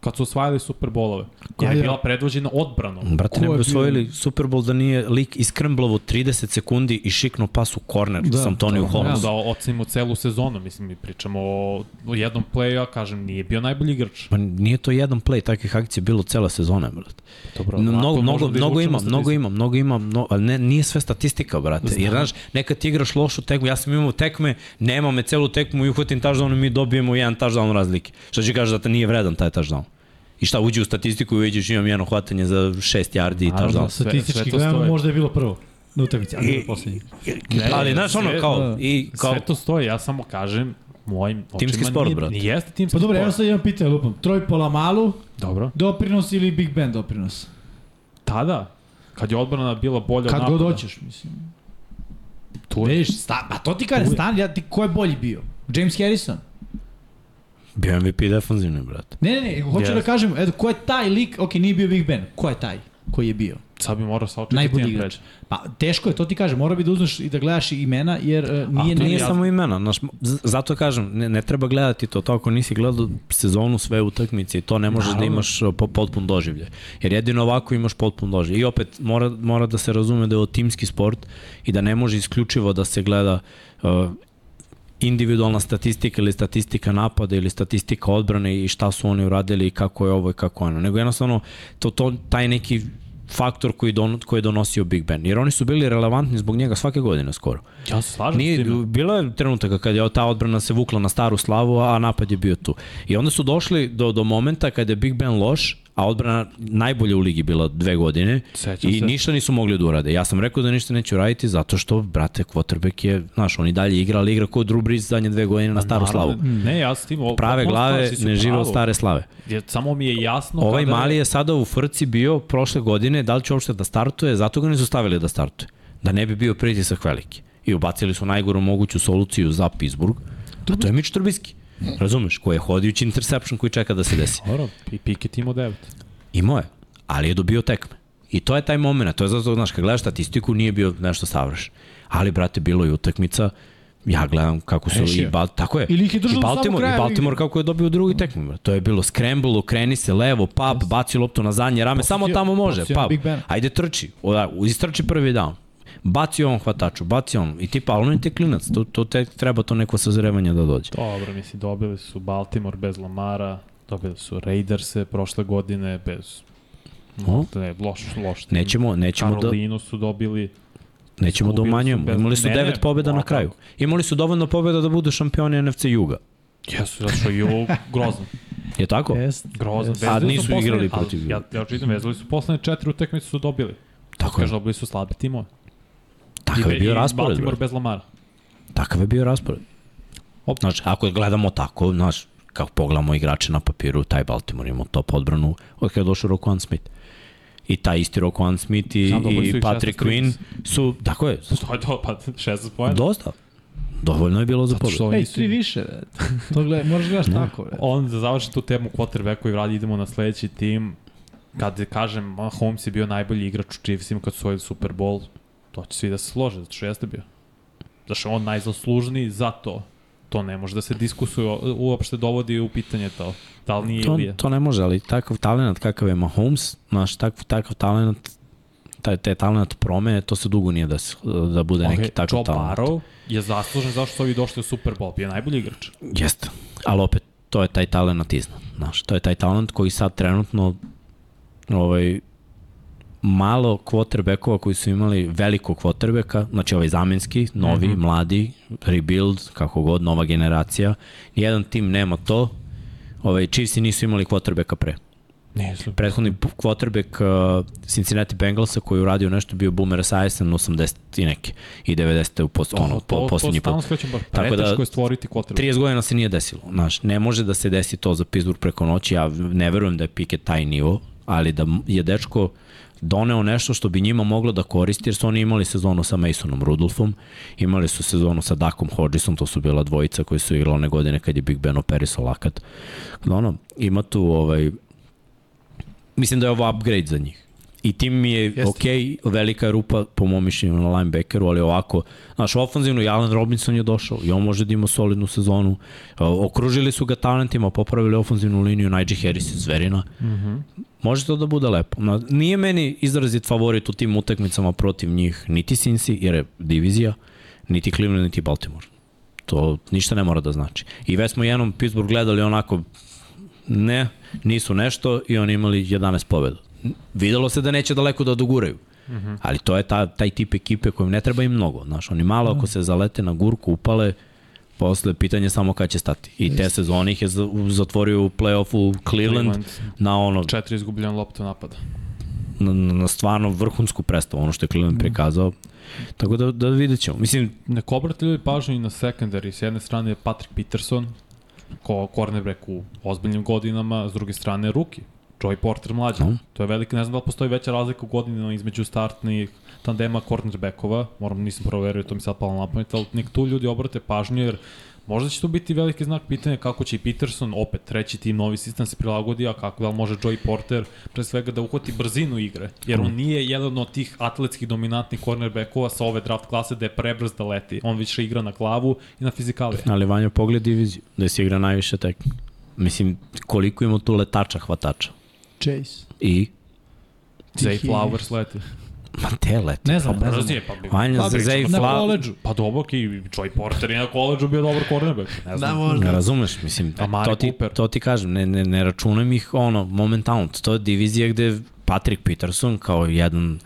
kad su osvajali Superbolove. Jer je Ajde. bila predvođena odbranom. Brate, ne je bi bio- osvojili Super Bowl da nije lik iskrmblavo 30 sekundi i šiknuo pas u korner Da, sa Antoniju to- Holmesu. Da ocenimo celu sezonu, mislim, mi pričamo o, o jednom playu, ja kažem, nije bio najbolji igrač. Pa nije to jedan play, takvih akcija bilo cela sezona, brate. Dobro, No, mnogo, mnogo, da mnogo ima, mnogo ima, mnogo ima, no, ali ne, nije sve statistika, brate. Znam. Jer, znaš, nekad ti igraš lošu tekmu, ja sam imao tekme, nema me celu tekmu i uhvatim touchdown i mi dobijemo jedan touchdown razlike. Što će kažeš da te nije vredan taj touchdown? I šta, uđi u statistiku i vidiš imam jedno hvatanje za 6 yardi i touchdown. sve- Statistički gledano možda je bilo prvo na utakmici, a ne I- poslednji. Ne, ali, znaš, ono, kao, da. i kao, Sve to stoji, ja samo kažem, mojim Timski očima sport, nije, brate. Nije jeste timski Pa dobro, sport. evo sad imam pitanje, lupam. Troj Polamalu, Dobro. doprinos ili Big Ben doprinos? Tada, kad je odbrana bila bolja od Kad napada. god hoćeš, mislim. Tu je. Vidiš, sta, pa to ti kažem, stan, ja, ti, ko je bolji bio? James Harrison? Bio MVP defanzivni, brate. Ne, ne, ne, hoću Yes. da kažem, eto, ko je taj lik, ok, nije bio Big Ben, ko je taj koji je bio? Sad bi morao saočekati Najbolji igrač. Pa teško je, to ti kažem, mora bi da uzmeš i da gledaš imena, jer uh, nije, to nije ja- samo imena, znaš, zato kažem, ne, ne treba gledati to, to ako nisi gledao sezonu sve utakmice i to ne možeš da Naravno. imaš uh, po, potpun doživlje. Jer jedino ovako imaš potpun doživlje. I opet mora, mora da se razume da je ovo timski sport i da ne može isključivo da se gleda uh, individualna statistika ili statistika napada ili statistika odbrane i šta su oni uradili i kako je ovo i kako je ono. Nego jednostavno to, to, taj neki faktor koji, don, koji je donosio Big Ben. Jer oni su bili relevantni zbog njega svake godine skoro. Ja se slažem s Nije, tim. bilo je trenutaka kad je ta odbrana se vukla na staru slavu, a napad je bio tu. I onda su došli do, do momenta kada je Big Ben loš, a odbrana najbolje u ligi bila dve godine Sećam i se. ništa nisu mogli da urade. Ja sam rekao da ništa neće uraditi zato što, brate, quarterback je, znaš, on i dalje igra, ali igra kod Drew Brees zadnje dve godine na staru slavu. Naravno, Ne, ja s tim... Prave glave ne žive od stare slave. Je, samo mi je jasno... Ovaj kada mali je sada u frci bio prošle godine, da li će uopšte da startuje, zato ga nisu stavili da startuje. Da ne bi bio pritisak veliki. I ubacili su najgoru moguću soluciju za Pittsburgh, a to je Mitch Trubisky. Razumeš, koji je hodijući interception koji čeka da se desi. Dobro, i Pickett imao devet. Imao je, ali je dobio tekme. I to je taj moment, to je zato, znaš, kad gledaš statistiku, nije bio nešto savršen. Ali, brate, bilo je utakmica, ja gledam kako su Rešio. i Bal, tako je. Ili ih je I Baltimore, i Baltimore kako je dobio drugi tekmu. brate. To je bilo scramble, okreni se levo, pap, baci loptu na zadnje rame, samo tamo može, pap. Ajde trči, oda, istrči prvi down. Baci on hvataču, baci on. I tipa, ali on je te klinac, to, to te, treba to neko sazrevanje da dođe. Dobro, mislim, dobili su Baltimore bez Lamara, dobili su Raiderse prošle godine bez... O. Ne, loš, loš. tim. Nećemo, nećemo da, Karolinu su dobili... Nećemo da umanjujemo. bez- Imali su Ne, devet ne, pobjeda na kraju. Imali su dovoljno pobjeda da budu šampioni NFC Juga. Jesu, zato što je ovo grozno. Je tako? Jest. Grozno. jest. A nisu igrali ali protiv Ja, ja čitam, vezali su poslednje četiri utakmice su dobili. Tako je. Kaže, dobili su slabi timove. Takav je bio raspored. Baltimore bro. bez Lamara. Takav je bio raspored. Op. Znači, ako gledamo tako, znaš, kako pogledamo igrače na papiru, taj Baltimore ima top odbranu od kada je došao Roquan Smith. I taj isti Roquan Smith i, i Patrick 16 Quinn su, tako je, To je to, pa 16 pojena. dosta. Dovoljno je bilo za što oni Ej, tri više, bre. To gleda, moraš gledaš tako, bre. On da završi tu temu quarterbacku i radi, idemo na sledeći tim. Kad kažem, Mahomes je bio najbolji igrač u Chiefsima kad su osvojili Super Bowl, to će svi da se slože, zato što jeste bio. Zato što je on najzaslužniji za to. To ne može da se diskusuje, uopšte dovodi u pitanje to. Da li nije To, ili je. to ne može, ali takav talent kakav je Mahomes, znaš, takav, takav talent, taj, taj talent promene, to se dugo nije da, se, da bude neki Okay, takav Joe talent. Barrow je zaslužen zašto su ovi došli u Super Bowl, je najbolji igrač. Jeste, ali opet, to je taj talent iznad, znaš, to je taj talent koji sad trenutno ovaj, malo quarterbackova koji su imali velikog quarterbacka, znači ovaj zamenski, novi, mm -hmm. mladi, rebuild, kako god, nova generacija. Nijedan tim nema to. Ovaj, Chiefsi nisu imali quarterbacka pre. Nisu. Prethodni quarterback uh, Cincinnati Bengalsa koji je uradio nešto bio Boomer Esiason 80 i neke i 90. u post, ono, po, posljednji to, to put. skrećem, bar Tako da, je stvoriti quarterback. 30 godina se nije desilo. Znaš, ne može da se desi to za Pittsburgh preko noći. Ja ne verujem da je Pickett taj nivo, ali da je dečko doneo nešto što bi njima moglo da koristi, jer su oni imali sezonu sa Masonom Rudolfom, imali su sezonu sa Dakom Hodgesom, to su bila dvojica koji su igrali one godine kad je Big Ben operisao lakat. Ono, ima tu ovaj, mislim da je ovo upgrade za njih. I tim mi je Jeste. ok, velika rupa po mom mišljenju na linebackeru, ali ovako, znaš, ofanzivno, Jalen Robinson je došao i on može da ima solidnu sezonu. Okružili su ga talentima, popravili ofanzivnu liniju, Najee Harris je zverina. Mm -hmm. Može to da bude lepo. No, nije meni izrazit favorit u tim utakmicama protiv njih, niti Cincy, jer je divizija, niti Cleveland, niti Baltimore. To ništa ne mora da znači. I već smo jednom Pittsburgh gledali onako, ne, nisu nešto i oni imali 11 pobjeda. Videlo se da neće daleko da doguraju. Mm -hmm. Ali to je ta, taj tip ekipe kojem ne treba im mnogo. Znaš, oni malo ako se zalete na gurku, upale, posle pitanje samo kada će stati. I te sezone ih je za- zatvorio u play-offu Cleveland, Cleveland. na ono, Četiri izgubljene lopte napada. na, na stvarno vrhunsku predstavu, ono što je Cleveland prikazao. Tako da, da vidjet ćemo. Mislim, Neko obrati ljudi pažnju i na secondary. S jedne strane je Patrick Peterson, ko cornerback u ozbiljnim godinama, s druge strane ruki. Joey Porter mlađi. No. To je velika, ne znam da li postoji veća razlika u godinama između startnih tandema cornerbackova, moram, nisam proverio, to mi sad palo na pamet, ali nek tu ljudi obrate pažnju, jer možda će tu biti veliki znak pitanja kako će i Peterson, opet treći tim, novi sistem se prilagodi, a kako da li može Joey Porter pre svega da uhvati brzinu igre, jer on nije jedan od tih atletskih dominantnih cornerbackova sa ove draft klase da je prebrz da leti. On više igra na glavu i na fizikalije. ali Vanja pogled diviziju, da se igra najviše tek. Mislim, koliko ima tu letača, hvatača. Chase. I, Zay. Flowers leti. ma te lete. Ne znam, ne znam. Je, pa. Vanja, Pa, za Zay na koleđžu. Pa dobro, i Joey Porter je na koleđu bio dobar cornerback. Ne znam. Da, možda. Ne razumeš, mislim, Amari to ti, Cooper. to ti kažem, ne, ne, ne računam ih ono, momentalno. To je divizija gde Patrick Peterson kao jedan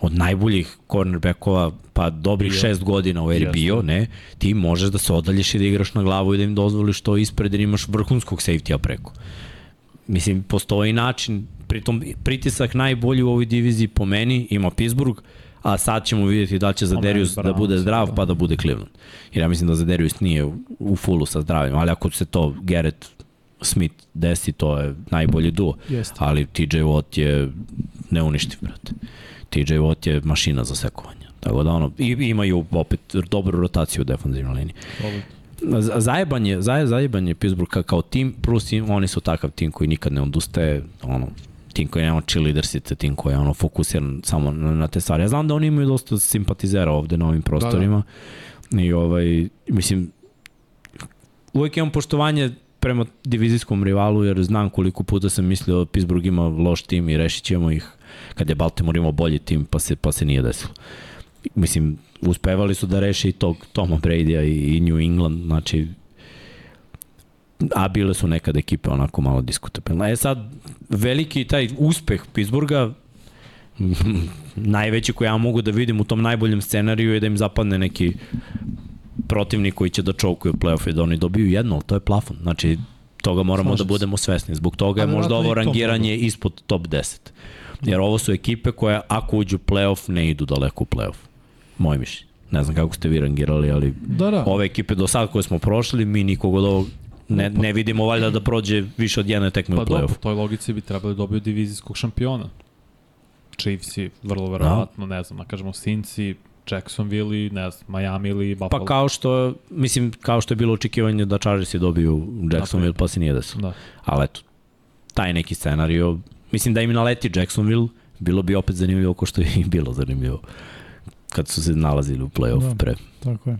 od najboljih cornerbackova, pa dobrih Bio. šest godina u eri bio, ne, ti možeš da se odalješ i da igraš na glavu i da im dozvoliš to ispred jer imaš vrhunskog safety-a preko. Mislim, postoji način, pritom pritisak najbolji u ovoj diviziji po meni ima Pittsburgh, a sad ćemo vidjeti da će Zaderius da bude Browns, zdrav da. pa da bude Cleveland. Jer ja mislim da Zaderius nije u, fullu sa zdravim, ali ako se to Garrett Smith desi, to je najbolji duo. Jeste. Ali TJ Watt je neuništiv, brate. TJ Watt je mašina za sekovanje. Tako da ono, i, imaju opet dobru rotaciju u defanzivnoj liniji. Z- Zajebanje, zaje, zajebanje Pittsburgh ka- kao tim, plus oni su takav tim koji nikad ne odustaje, ono, tim koji nema cheerleadersice, tim koji je ono, fokusiran samo na, na te stvari. Ja znam da oni imaju dosta simpatizera ovde na ovim prostorima da, da. i ovaj, mislim, uvek imam poštovanje prema divizijskom rivalu, jer znam koliko puta sam mislio da Pittsburgh ima loš tim i rešit ćemo ih kad je Baltimore imao bolji tim, pa se, pa se nije desilo. Mislim, uspevali su da reše i tog Toma Brady-a i, i New England, znači a bile su nekad ekipe onako malo diskutabilne. E sad, veliki taj uspeh Pittsburgha, najveći koji ja mogu da vidim u tom najboljem scenariju je da im zapadne neki protivnik koji će da čovkuje playoff i da oni dobiju jedno, ali to je plafon. Znači, toga moramo Slažem da budemo svesni. Zbog toga je možda ovo rangiranje ispod top 10. Jer ovo su ekipe koje ako uđu u playoff ne idu daleko u playoff. Moje mišljenje. Ne znam kako ste vi rangirali, ali Da, da. ove ekipe do sad koje smo prošli, mi nikog od ovog ne, ne vidimo valjda da prođe više od jedne tekme Pa u dobro, play-off. po toj logici bi trebali da dobiju divizijskog šampiona. Chiefsi, vrlo verovatno, ne znam, da kažemo Cincy, Jacksonville i ne znam, Miami ili Buffalo. Pa kao što, mislim, kao što je bilo očekivanje da Chargersi dobiju Jacksonville, pa se nije desilo. Da. Ali eto, taj neki scenario, mislim da im naleti Jacksonville, bilo bi opet zanimljivo ko što je i bilo zanimljivo kad su se nalazili u play-off Da. pre. Tako je.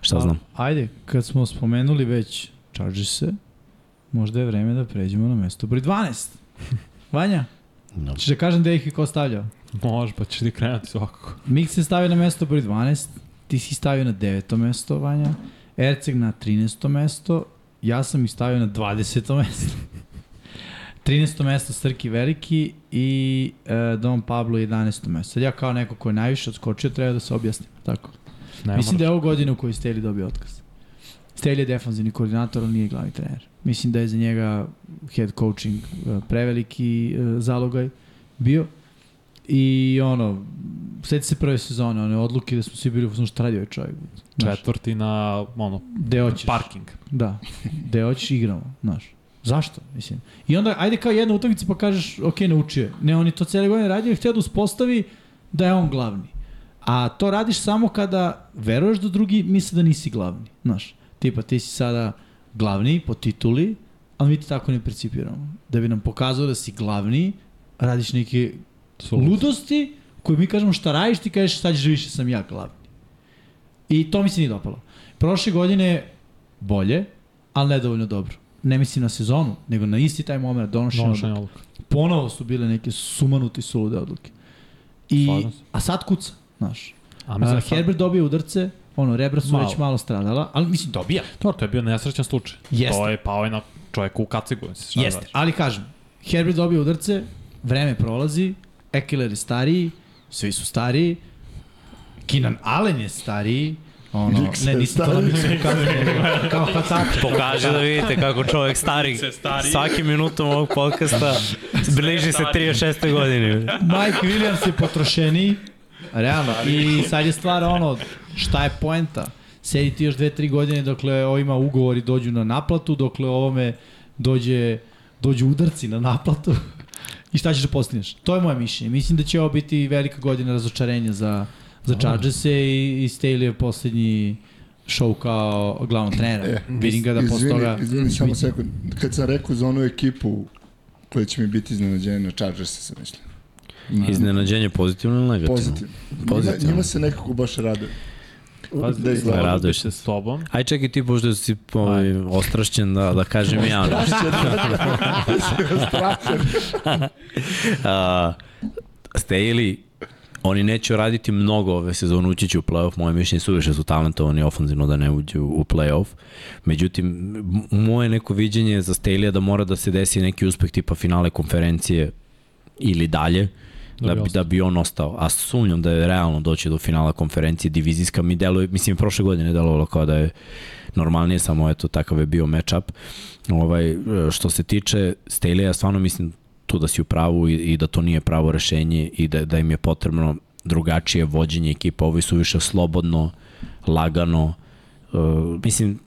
Šta A, znam? Ajde, kad smo spomenuli već Chargers-e, možda je vreme da pređemo na mesto broj 12. Vanja, No. ćeš da kažem da ih je ko stavljao? Može, pa ćeš ti krenuti svakako. Mik se stavio na mesto broj 12, ti si stavio na 9. mesto, Vanja, Erceg na 13. mesto, ja sam ih stavio na 20. mesto. 13. mesto Srki Veliki i e, Don Pablo 11. mesto. Sad ja kao neko ko je najviše odskočio treba da se objasnim, tako? Ne Mislim da je ovo godina u kojoj Staley dobio otkaz. Staley je defanzivni koordinator, ali nije glavni trener. Mislim da je za njega head coaching e, preveliki e, zalogaj bio. I ono, sjeti se prve sezone, one odluke da smo svi bili fazonu šta radi ovaj čovjek. Znaš, Četvrti na, ono, gde parking. Da, gde hoćeš igramo, znaš. Zašto? Mislim. I onda, ajde kao jedna utakmica pa kažeš, ok, naučio je. Ne, on je to cijele godine radio i htio da uspostavi da je on glavni. A to radiš samo kada veruješ da drugi misle da nisi glavni. Znaš, tipa ti si sada glavni po tituli, ali mi ti tako ne percipiramo. Da bi nam pokazao da si glavni, radiš neke Suludo. ludosti koje mi kažemo šta radiš, ti kažeš sad ćeš da više sam ja glavni. I to mi se nije dopalo. Prošle godine bolje, ali nedovoljno dobro. Ne mislim na sezonu, nego na isti taj moment donošenja Donošenje odluke. odluka. Ponovo su bile neke sumanuti sulude odluke. I, a sad kuca, znaš. A A, da Herbert dobije udarce, ono, rebra su Malo. već malo stradala, ali mislim dobija. Dobro, to je bio nesrećan slučaj. Jeste. To je pao je na čovjeku u kacigu. Jeste, radiš. ali kažem, Herbert dobije udarce, vreme prolazi, Ekeler je stariji, svi su stariji, Keenan Allen je stariji, ono, ne, nisam to stariji. mislio kao, kao Hataka. Pokaže da vidite kako čovjek stari, svaki minutom ovog podcasta bliži se 36. godine. Mike Williams je potrošeniji, realno, i sad je stvar ono, šta je poenta? Sediti još dve, tri godine dokle ovima ugovori dođu na naplatu, dokle ovome dođe, dođu udarci na naplatu i šta ćeš da postigneš? To je moje mišljenje. Mislim da će ovo biti velika godina razočarenja za, za Chargers-e i, i Staley je poslednji show kao glavnog trenera. E, Vidim ga da posle izvini, toga... Izvini, samo sekund. Kad sam rekao za onu ekipu koja će mi biti iznenađenja na Chargers sam mislio. Iznenađenje pozitivno ili negativno? Pozitivno. Njima, Pozitivno. njima se nekako baš rade. Pazi, Da izgleda. Raduješ se s tobom. Aj čekaj ti, pošto si ovaj, ostrašćen da, da kažem ja. ono. A, Staley, oni neće raditi mnogo ove sezone, ući će u playoff, moje mišljenje su više su talentovani ofenzivno da ne uđu u playoff. Međutim, moje neko viđenje za Staley da mora da se desi neki uspeh tipa finale konferencije ili dalje, da bi, da bi on ostao. A sumnjam da je realno doći do finala konferencije divizijska mi deluje, mislim prošle godine delovalo kao da je normalnije, samo eto takav je bio matchup. Ovaj, što se tiče Staley, stvarno mislim tu da si u pravu i, i da to nije pravo rešenje i da, da im je potrebno drugačije vođenje ekipa. Ovi su više slobodno, lagano. Uh, mislim,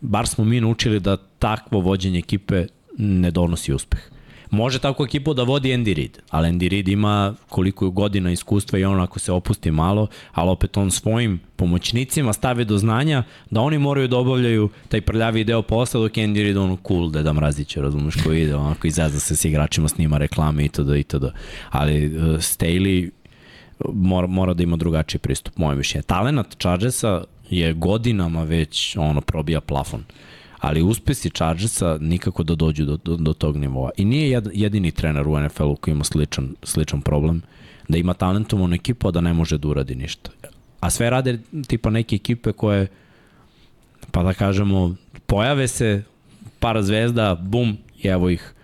bar smo mi naučili da takvo vođenje ekipe ne donosi uspeh. Može tako ekipu da vodi Andy Reid, ali Andy Reid ima koliko godina iskustva i on ako se opusti malo, ali opet on svojim pomoćnicima stavi do znanja da oni moraju da obavljaju taj prljavi deo posla dok Andy Reid ono cool Deda Mrazić, razumeš koji ide, onako izazda se s igračima, snima reklame itd. itd. Ali uh, Staley mora, mora da ima drugačiji pristup, moje mišljenje. Talenat Chargersa je godinama već ono probija plafon ali uspesi Chargersa nikako da dođu do, do, do tog nivoa. I nije jed, jedini trener u NFL-u koji ima sličan, sličan problem, da ima talentovanu ekipu, a da ne može da uradi ništa. A sve rade tipa neke ekipe koje, pa da kažemo, pojave se, par zvezda, bum, i evo ih,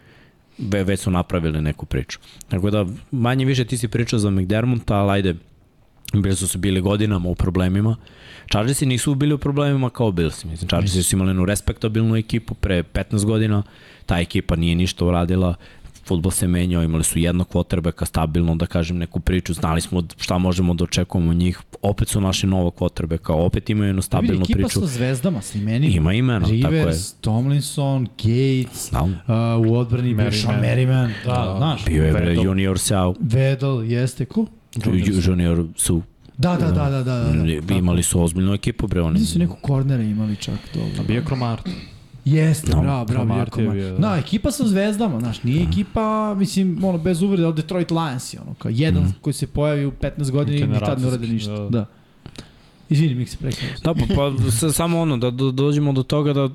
ve, već su napravili neku priču. Tako da, manje više ti si pričao za McDermott, ali ajde, bili su bili godinama u problemima. Chargersi nisu bili u problemima kao Bills. Mislim, Chargersi su imali jednu respektabilnu ekipu pre 15 godina. Ta ekipa nije ništa uradila. Futbol se menjao, imali su jednog quarterbacka stabilno, da kažem, neku priču. Znali smo šta možemo da očekujemo od njih. Opet su našli novog quarterbacka, opet imaju jednu stabilnu ekipa priču. sa zvezdama, sa imenima. Ima imena, tako je. Rivers, Tomlinson, Gates, Da. uh, u odbrani Merriman. Merriman, da, da, znaš. Bio je Vedel. junior Sau, Vedel, jeste, ko? Junior su, Da, da, da, da, da. da, da. imali su ozbiljnu ekipu, bre, oni. Mislim su neku kornera imali čak dobro. Bio je Kromart. Jeste, No, bravo, bravo, bio, Da, da. ekipa sa zvezdama, znaš, nije ekipa, mislim, ono, bez uvrede, ali Detroit Lions je ono, kao jedan Mhm. koji se pojavi u 15 godina i ni tad ne urade ništa. da. Da. Izvini, mi se prekao. Da, pa, pa s- samo ono, da do, dođemo do toga da,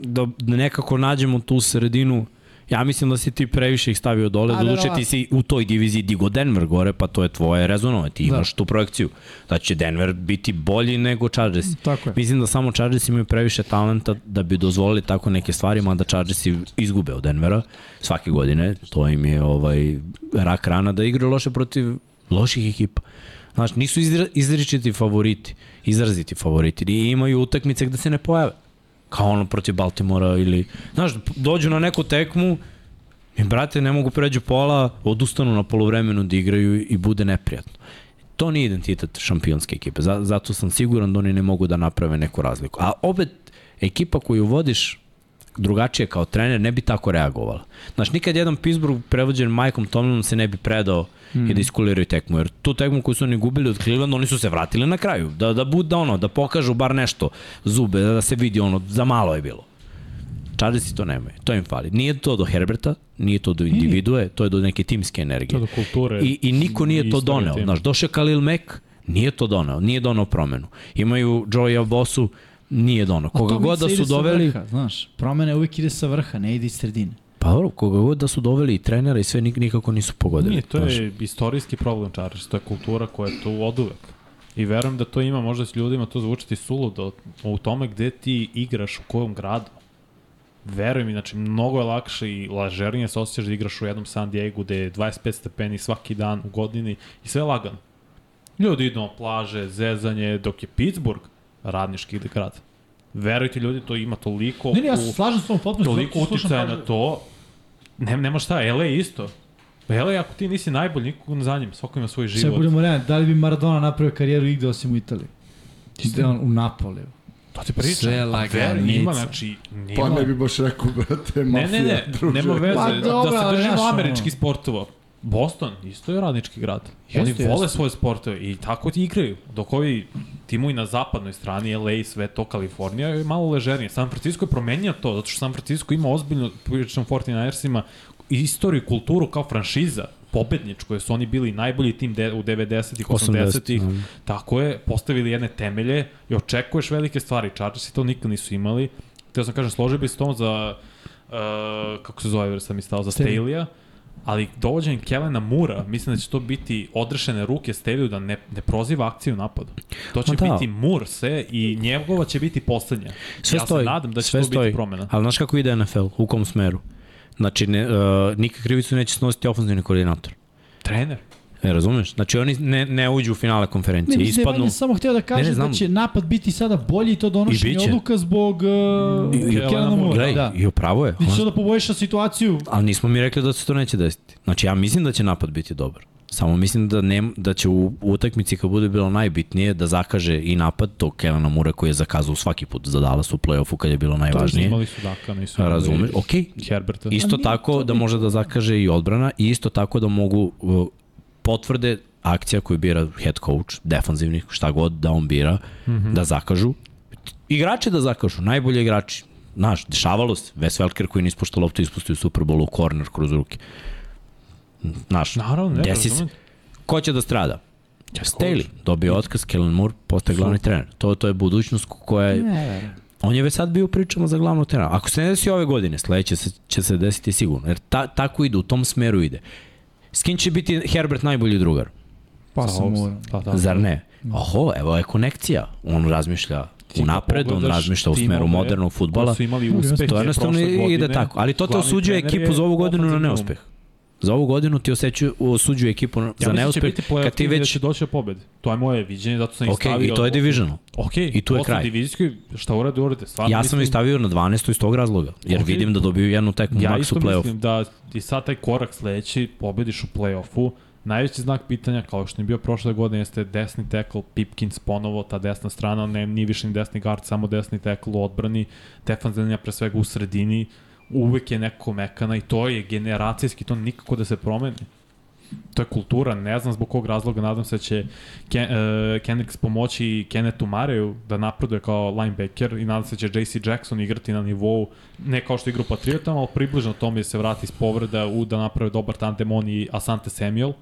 da nekako nađemo tu sredinu, Ja mislim da si ti previše ih stavio dole, A, doduše verovatno. ti si u toj diviziji digo Denver gore, pa to je tvoje rezonove, ti Da. imaš tu projekciju. Da će Denver biti bolji nego Chargers. Tako je. Mislim da samo Chargers imaju previše talenta da bi dozvolili tako neke stvari, mada Chargersi izgube od Denvera svake godine. To im je ovaj, rak rana da igraju loše protiv loših ekipa. Znaš, nisu izra, izričiti favoriti, izraziti favoriti. I imaju utakmice gde se ne pojave. Kao ono protiv Baltimora ili... Znaš, dođu na neku tekmu i, brate, ne mogu pređu pola, odustanu na polovremenu da igraju i bude neprijatno. To nije identitet šampionske ekipe. Za- Zato sam siguran da oni ne mogu da naprave neku razliku. A opet, ekipa koju vodiš drugačije kao trener ne bi tako reagovala. Znaš, nikad jedan Pittsburgh prevođen Mikeom Tomlinom se ne bi predao mm. i da iskuliraju tekmu. Jer tu tekmu koju su oni gubili od Clevelanda, oni su se vratili na kraju. Da, da bude ono, da pokažu bar nešto zube, da, da se vidi ono, za malo je bilo. Chargersi to nemaju, to im fali. Nije to do Herberta, nije to do individue, to je do neke timske energije. To do kulture. I, I niko nije to doneo. tima. Znaš, došao Khalil Mack, nije to doneo, nije doneo promenu. Imaju Joey Bosu, nije doneo. Koga god da su doveli, Vrha, znaš, promene uvijek ide sa vrha, ne ide iz sredine. pa dobro, koga god da su doveli i trenera i sve nik, nikako nisu pogodili. Nije, to znaš. je istorijski problem Chargers, to je kultura koja je tu od uvek. I verujem da to ima, možda s ljudima to zvuči ti suludo, u tome gde ti igraš, u kojom gradu. Verujem mi, znači, mnogo je lakše i lažernije se osjećaš da igraš u jednom San Diego gde je 25 stepeni svaki dan u godini i sve je lagano. Ljudi idu na plaže, zezanje, dok je Pittsburgh radnički grad. Verujte ljudi, to ima toliko... Ne, ne, ja se slažem s tom potpuno. toliko uticaja na to, ne, nema šta, LA isto. Pa LA ako ti nisi najbolji, nikog za njim, svako ima svoj Sve život. budemo realni, da li bi Maradona napravio karijeru igde osim u Italiji? Gde on u Napoliju. To ti pričam. Sve Pa laganica. Ima, znači, Pa nima. ne bi baš rekao, brate, Ne, mafija, ne, ne, druže. nema veze. Pa dobro, da se držimo američkih sportova. Boston, isto je radnički grad. Jeste, Oni jeste. vole svoje sportove i tako ti igraju. Dok ovi timovi na zapadnoj strani, LA, sve to, Kalifornija je malo ležernije. San Francisco je promenio to, zato što San Francisco ima ozbiljno, pričam 49ersima, istoriju i kulturu kao franšiza pobedničko, jer su oni bili najbolji tim de, u 90-ih, 80-ih, 80-ih, tako je, postavili jedne temelje i očekuješ velike stvari. Chargersi to nikad nisu imali. Teo sam kažem, složio bi se tom za, uh, kako se zove, jer sam mi stao, za Staley-a, ali dovođenjem Kelena Mura, mislim da će to biti odrešene ruke Staley da ne, ne proziva akciju u napadu. To će Ma da. biti Mur se i njegova će biti poslednja. Sve ja stoji, se nadam da će sve to stoji. biti promena. Ali znaš kako ide NFL? U kom smeru? Znači, ne, uh, nikak krivicu neće snositi ofenzivni koordinator. Trener. E, razumeš? Znači, oni ne, ne uđu u finale konferencije. Ne, Ispadnu... Vanja samo htio da kaže ne, znam. da će napad biti sada bolji i to donošenje odluka zbog uh, I- i- Kelana Mura. Gledaj, Da. i upravo je. Ti On- da poboljša situaciju. Ali nismo mi rekli da se to neće desiti. Znači, ja mislim da će napad biti dobar. Samo mislim da ne, da će u, utakmici kad bude bilo najbitnije da zakaže i napad tog Kelana Mura koji je zakazao svaki put za Dallas u play-offu kad je bilo najvažnije. Imali su Daka, nisu Razumeš? Okej, Herberta. Isto tako to da može da zakaže i odbrana i isto tako da mogu potvrde akcija koju bira head coach, defanzivnih, šta god da on bira, mm -hmm. da zakažu. Igrači da zakažu, najbolji igrači. Znaš, dešavalo se, Wes Welker koji ne ispušta loptu ispustio Super Bowl u korner kroz ruke. Znaš, Naravno, ne, desi se. Ko će da strada? Staley, dobio otkaz, Kellen Moore postaje glavni trener. To, to je budućnost koja je... Ne. On je već sad bio pričama za glavnog trenera. Ako se ne desi ove godine, sledeće se, će se desiti sigurno. Jer ta, tako ide, u tom smeru ide. S kim će biti Herbert najbolji drugar? Pa sam moram. Da, da. Zar ne? Oho, evo je konekcija. On razmišlja u napred, on razmišlja u smeru modernog futbala. su imali uspehe To jednostavno ide tako. Ali to te osuđuje ekipu za ovu godinu na neuspeh. Za ovu godinu ti oseću, osuđuje ekipu Ja za mislim da će neuspeh biti play-off kad ti tim i da već... će doći do pobede. To je moje viđenje, zato sam ih Ok, stavio. i to je divisional. Ok, I tu je kraj. divizijskoj, šta urade, urade. Stvarno Ja sam ih stavio na 12. iz tog razloga, jer Ok. vidim da dobiju jednu tekmu Ja maks isto u play-off. mislim da i sad taj korak sledeći, pobediš u play-offu, najveći znak pitanja, kao što je bio prošle godine, jeste desni tackle, Pipkins ponovo, ta desna strana, ne, ni više ni desni guard, samo desni tackle u odbrani, defanzivnija pre svega u sredini, uvek je neko mekana i to je generacijski, to nikako da se promeni. To je kultura, ne znam zbog kog razloga, nadam se da će Ken, uh, pomoći Kennethu Mareju da napreduje kao linebacker i nadam se da će JC Jackson igrati na nivou, ne kao što igra u Patriotama, ali približno tome da se vrati iz povreda u da naprave dobar tandem on i Asante Samuel.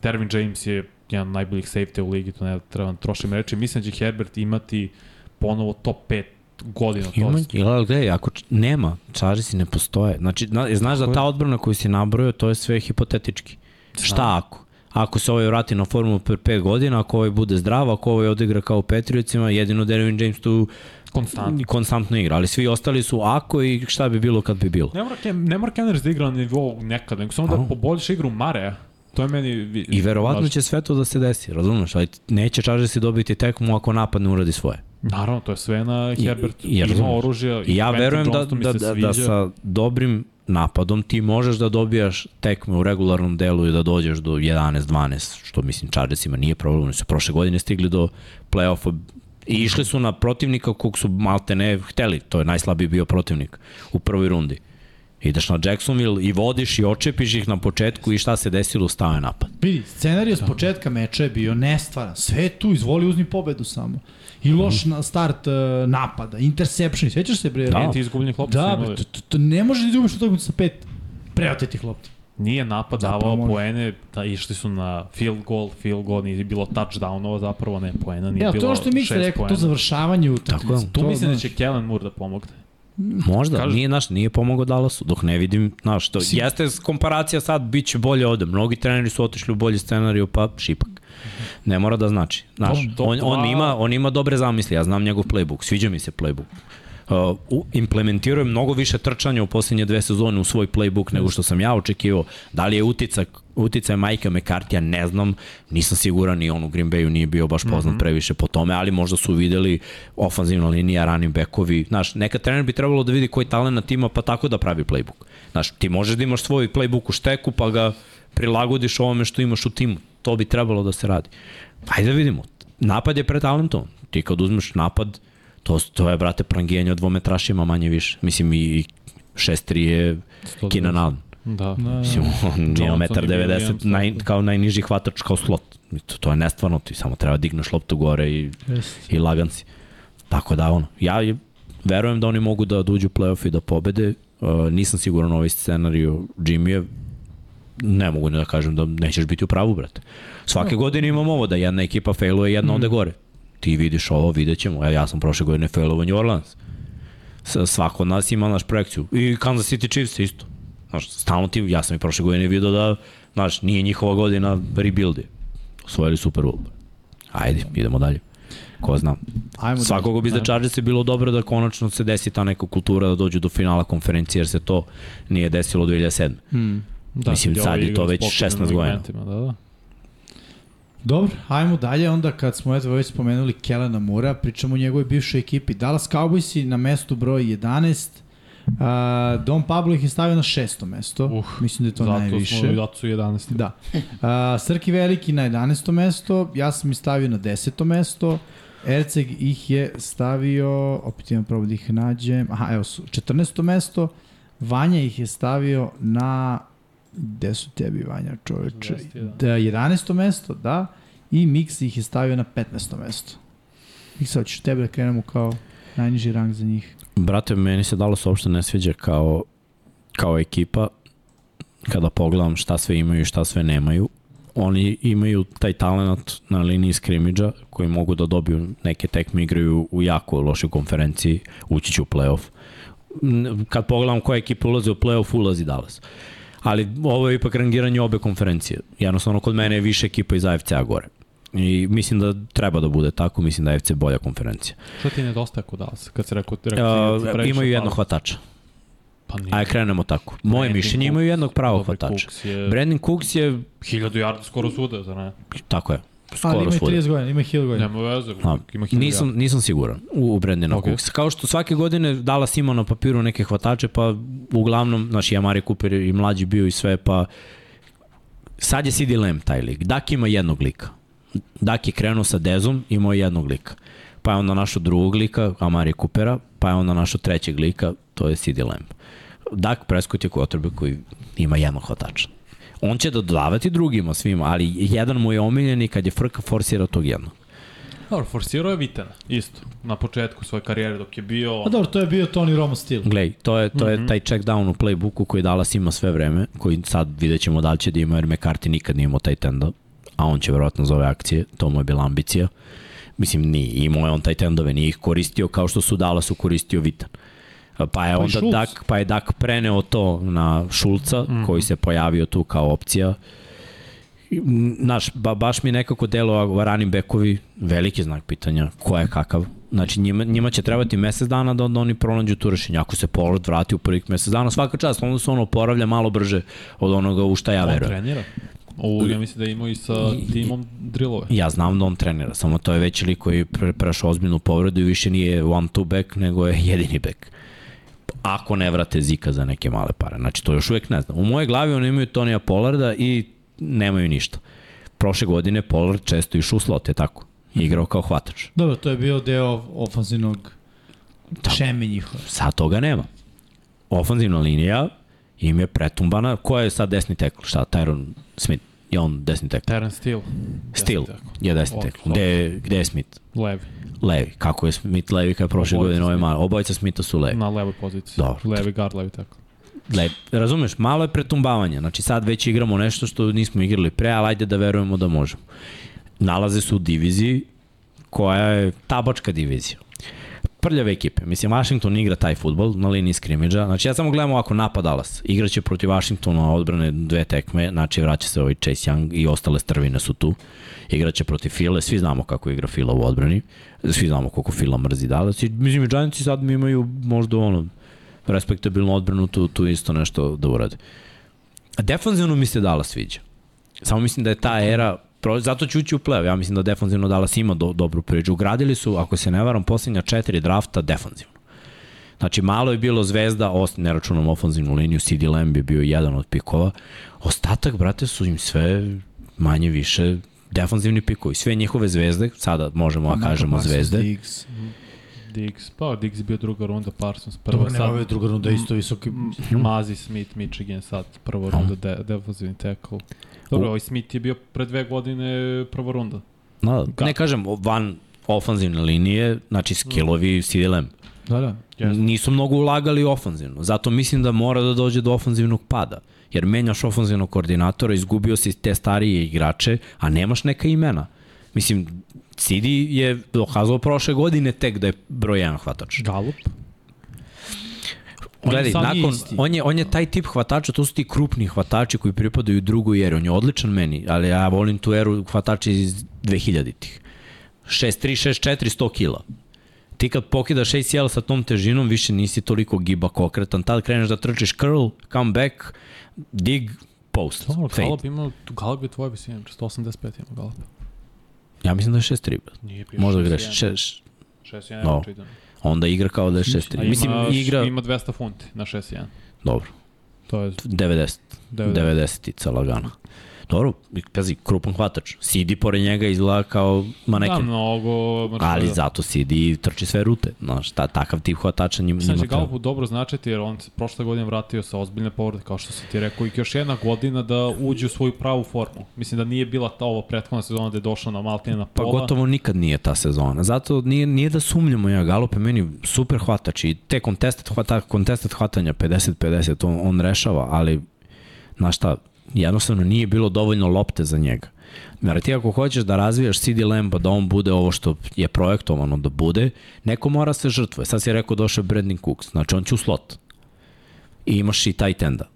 Tervin James je jedan najboljih safety u ligi, to ne treba da trošim reči. Mislim da će Herbert imati ponovo top 5 godina. To Ima, ili gledaj, ako č- nema, Chargersi ne postoje. Znači, na, znaš da Tako ta odbrana koju si nabrojao, to je sve hipotetički. Šta ako? Ako se ovaj vrati na formu per 5 godina, ako ovaj bude zdrav, ako ovaj odigra kao u Patriotsima, jedino Derwin James tu konstantno. konstantno igra, ali svi ostali su ako i šta bi bilo kad bi bilo. Ne mora, Ken- ne mora Kenders da igra na nivou nekada, nego samo da poboljša igru Mare. To je meni... I verovatno važno. će sve to da se desi, razumeš? Ali neće Chargersi dobiti tekmu ako napad ne uradi svoje. Naravno, to je sve na I- Herbert. i- jer Ima oružja. I ja Quentin verujem da, da, da, da sa dobrim napadom ti možeš da dobijaš tekme u regularnom delu i da dođeš do 11-12, što mislim Chargersima nije problem, oni su prošle godine stigli do play-offa i išli su na protivnika kog su malte ne hteli, to je najslabiji bio protivnik u prvoj rundi. Ideš na Jacksonville i vodiš i očepiš ih na početku i šta se desilo, stao je napad. Vidi, scenarij s početka meča je bio nestvaran. Sve tu, izvoli uzmi pobedu samo. I loš na start uh, napada, interception, sećaš se bre? Da. Pet izgubljenih lopta su Da, bre, to, to, to ne možeš da izgubiš utakmicu sa pet preotetih lopta. Nije napad Zapravo davao može. poene, da išli su na field goal, field goal, nije bilo touchdownova zapravo, ne poena, nije Ja, bilo to ono što Mix šest rekao, to završavanje utakmice. Tu To, mislim da će Kellen Moore da pomogne. Možda, Kažem- nije, naš, nije pomogao Dallasu, dok ne vidim, znaš, to, jeste komparacija sad, bit će bolje ovde. Mnogi treneri su otišli u bolji scenariju, pa šipak. Ne mora da znači. Znaš, top on, on, ima, on ima dobre zamisli, ja znam njegov playbook, sviđa mi se playbook. Uh, u- implementirao je mnogo više trčanja u posljednje dve sezone u svoj playbook nego što sam ja očekivao. Da li je uticak, uticaj Majka McCartija, ne znam, nisam siguran i on u Green Bayu nije bio baš poznat mm -hmm. previše po tome, ali možda su videli ofanzivna linija, running backovi. Znaš, neka trener bi trebalo da vidi koji talent ima pa tako da pravi playbook. Znaš, ti možeš da imaš svoj playbook u šteku pa ga prilagodiš ovome što imaš u timu. To bi trebalo da se radi. Ajde da vidimo. Napad je pretalentovan. Ti kad uzmeš napad, to, to je, brate, prangijanje od dvometrašima manje više. Mislim, i 6-3 je Allen. Da. Mislim, on ima Johnson metar i Williams, 90, naj, kao najniži hvatač kao slot. To, to je nestvarno, ti samo treba digneš loptu gore i, i laganci. Tako da, ono, ja je- verujem da oni mogu da dođu u playoff i da pobede. Uh, nisam siguran u ovaj scenariju Jimmyje. Ne mogu da kažem da nećeš biti u pravu, brate. Svake godine imamo ovo, da jedna ekipa failuje, jedna mm. ode gore. Ti vidiš ovo, vidjet ćemo. Evo, ja sam prošle godine failovao New Orleans. Svako od nas ima naš projekciju. I Kansas City Chiefs isto. Znaš, stalno ti, ja sam i prošle godine vidio da, znaš, nije njihova godina rebuildi. Osvojili Super Bowl. Ajde, idemo dalje. Ko zna. Ajmo da- Svakog bi za Chargers je bilo dobro da konačno se desi ta neka kultura da dođu do finala konferencije, jer se to nije desilo 2007. Da, Mislim, i sad je to već pokretnim 16 godina. Da, da. Dobro, ajmo dalje, onda kad smo eto već spomenuli Kelena Mura, pričamo o njegovoj bivšoj ekipi. Dallas Cowboysi na mestu broj 11, a, Don Pablo ih je stavio na šesto mesto, Uh, mislim da je to Zato najviše. smo, zato su 11. Da. A, Srki Veliki na 11. mesto, ja sam ih stavio na 10. mesto, Erceg ih je stavio, opet imam probao da ih nađem, aha, evo su, 14. mesto, Vanja ih je stavio na, gde su tebi Vanja čoveče? 21. Da, 11. mesto, da, i Mix ih je stavio na 15. mesto. Mix, hoćeš tebe da krenemo kao najniži rang za njih. Brate, meni se Dallas uopšte ne sviđa kao, kao ekipa kada pogledam šta sve imaju i šta sve nemaju. Oni imaju taj talent na liniji skrimidža koji mogu da dobiju neke tekme igraju u jako lošoj konferenciji, ući će u playoff. Kad pogledam koja ekipa ulazi u playoff, ulazi Dallas. Ali ovo je ipak rangiranje obe konferencije. Jednostavno, kod mene je više ekipa iz AFC-a gore. I mislim da treba da bude tako, mislim da je AFC bolja konferencija. Šta ti nedostaje kod Dallas? Kad si rekao, rekao Uh, previše imaju jednog hvatača. Pa nije. Ajde krenemo tako. Moje Brandon mišljenje Cooks, imaju jednog pravog hvatača. Je Brandon Cooks je, 1000 yardi skoro svuda, za ne? tako je, Ali skoro ima i svuda. 30 godina, ima i 1000 godina. Nema veze, ima 1000 nisam, nisam siguran u, Ok. okay. Cooksa. Kao što svake godine Dallas ima na papiru neke hvatače, pa uglavnom, znaš, i Amari Cooper i mlađi bio i sve, pa sad je CD Lamb taj lik. Dak ima jednog lika. Dak je krenuo sa Dezom, imao je jednog lika. Pa je onda našao drugog lika, Amari Coopera, pa je onda našao trećeg lika, to je CD Lamb. Dak Prescott je quarterback koji ima jednog hvatača. On će dodavati drugima svima, ali jedan mu je omiljen i kad je frka forsira tog jednog. Dobro, forsirao je Vitena, isto. Na početku svoje karijere dok je bio... Pa dobro, to je bio Tony Romo stil. Glej, to je, to je mm -hmm. taj check down u playbooku koji Dallas ima sve vreme, koji sad vidjet ćemo da li će da ima, jer McCarthy nikad nije imao taj tenda, a on će verovatno za ove akcije, to mu je bila ambicija. Mislim, nije. Imao je on taj tendove, nije ih koristio kao što su Dallasu koristio Vitan. Pa je i onda. Dak, pa je Dak preneo to na Šulca, mm -hmm. koji se pojavio tu kao opcija. Znaš, ba, baš mi nekako delo running backovi veliki znak pitanja ko je kakav. Znači njima, njima će trebati mesec dana da onda oni pronađu tu rešenje. Ako se Pollard vrati u prvih mesec dana, svaka čast, onda se ono oporavlja malo brže od onoga u šta ja On verujem. trenira. Ovo, ja mislim da ima i sa timom drillove. Ja znam da on trenira, samo to je već lik koji prešao ozbiljnu povredu i više nije one two back, nego je jedini back. Ako ne vrate Zika za neke male pare. Znači, to još uvek ne znam. U moje glavi oni imaju Tonija Pollarda i nemaju ništa. Prošle godine Pollard često išao u slot, je tako? Igrao kao hvatač. Dobro, to je bio deo ofanzivnog šeme njihova. Sad toga nema. Ofanzivna linija im je pretumbana. Ko je sad desni tekl? Šta, Tyron Smith? Je on desni tekl? Terence Steele. Steel Desni tekl. je desni tekl. Gde, gde je Smith? Levi. Levi. Kako je Smith levi kada je prošle godine Smith. malo? Obojica Smitha su levi. Na levoj poziciji. Dobro. Levi guard, levi tekl. Le, razumeš, malo je pretumbavanja. Znači sad već igramo nešto što nismo igrali pre, ali ajde da verujemo da možemo. Nalaze se u diviziji koja je tabačka divizija. Prljave ekipe. Mislim, Washington igra taj futbol na liniji skrimidža. Znači, ja samo gledam ovako napad Dallas. Igraće protiv Washingtona odbrane dve tekme, znači vraća se ovaj Chase Young i ostale strvine su tu. Igraće protiv File, svi znamo kako igra Fila u odbrani. Svi znamo koliko Fila mrzi Dallas. I, mislim, i Giantsi sad imaju možda ono, respektabilnu odbranu, tu, tu isto nešto da urade. Defanzivno mi se Dallas sviđa. Samo mislim da je ta era zato ću ući u play Ja mislim da defanzivno Dallas ima do, dobru priču. Ugradili su, ako se ne varam, poslednja četiri drafta defanzivno. Znači, malo je bilo zvezda, ost, ne računam ofanzivnu liniju, CD Lamb je bio jedan od pikova. Ostatak, brate, su im sve manje više defanzivni pikovi. Sve njihove zvezde, sada možemo da kažemo zvezde, Diggs. Diggs, pa Diggs je bio druga runda, Parsons prva, Dobro, sad ovo je druga runda isto visoki. Mazi Smith, Michigan sad prva runda, de, defensivni tackle. Dobro, ovaj Smith je bio pre dve godine prva runda. no, ne kažem, van ofanzivne linije, znači skillovi CD Lamb. Da, da. Jeste. Nisu mnogo ulagali ofanzivno. Zato mislim da mora da dođe do ofanzivnog pada. Jer menjaš ofanzivnog koordinatora, izgubio si te starije igrače, a nemaš neka imena. Mislim, Cidi je dokazao prošle godine tek da je broj jedan hvatač. Galup. On je Gledaj, sad nakon, isti. on, je, on je taj tip hvatača, to su ti krupni hvatači koji pripadaju drugoj eri. On je odličan meni, ali ja volim tu eru hvatača iz 2000-ih. 6'3, 6'4, 100 kila. Ti kad pokidaš ACL sa tom težinom, više nisi toliko gibak okretan. Tad kreneš da trčiš curl, come back, dig, post, Dobro, fade. Galup ima, Galup je tvoje visine, 185 ima Galup. Ja mislim da je 6'3. brate. Nije bio Možda 6'1. greš. Šeš, 6'1 No. no. čitam. Onda igra kao da je A 6'3. ima, Mislim, igra... Ima 200 funti na 6'1. Dobro, To je 90. 90. 90-ica lagano. Dobro, pazi, krupan hvatač. CD pored njega izgleda kao maneken. Da, mnogo... znači, Ali da. zato CD trči sve rute. Znaš, ta, takav tip hvatača njima, Sad njima će treba. Galupu dobro značiti jer on se prošle godine vratio sa ozbiljne povrede, kao što si ti rekao, i još jedna godina da uđe u svoju pravu formu. Mislim da nije bila ta ovo prethodna sezona da je došao na Maltine na Pa pola. gotovo nikad nije ta sezona. Zato nije, nije da sumnjamo ja. Galup je meni super hvatač i te contested, hvata, contested hvatanja 50-50 on, on rešava, ali znaš šta, jednostavno nije bilo dovoljno lopte za njega. Jer ti ako hoćeš da razvijaš CD Lamba da on bude ovo što je projektovano da bude, neko mora se žrtvuje. Sad si rekao došao je Brandon Cooks, znači on će u slot. I imaš i taj tenda.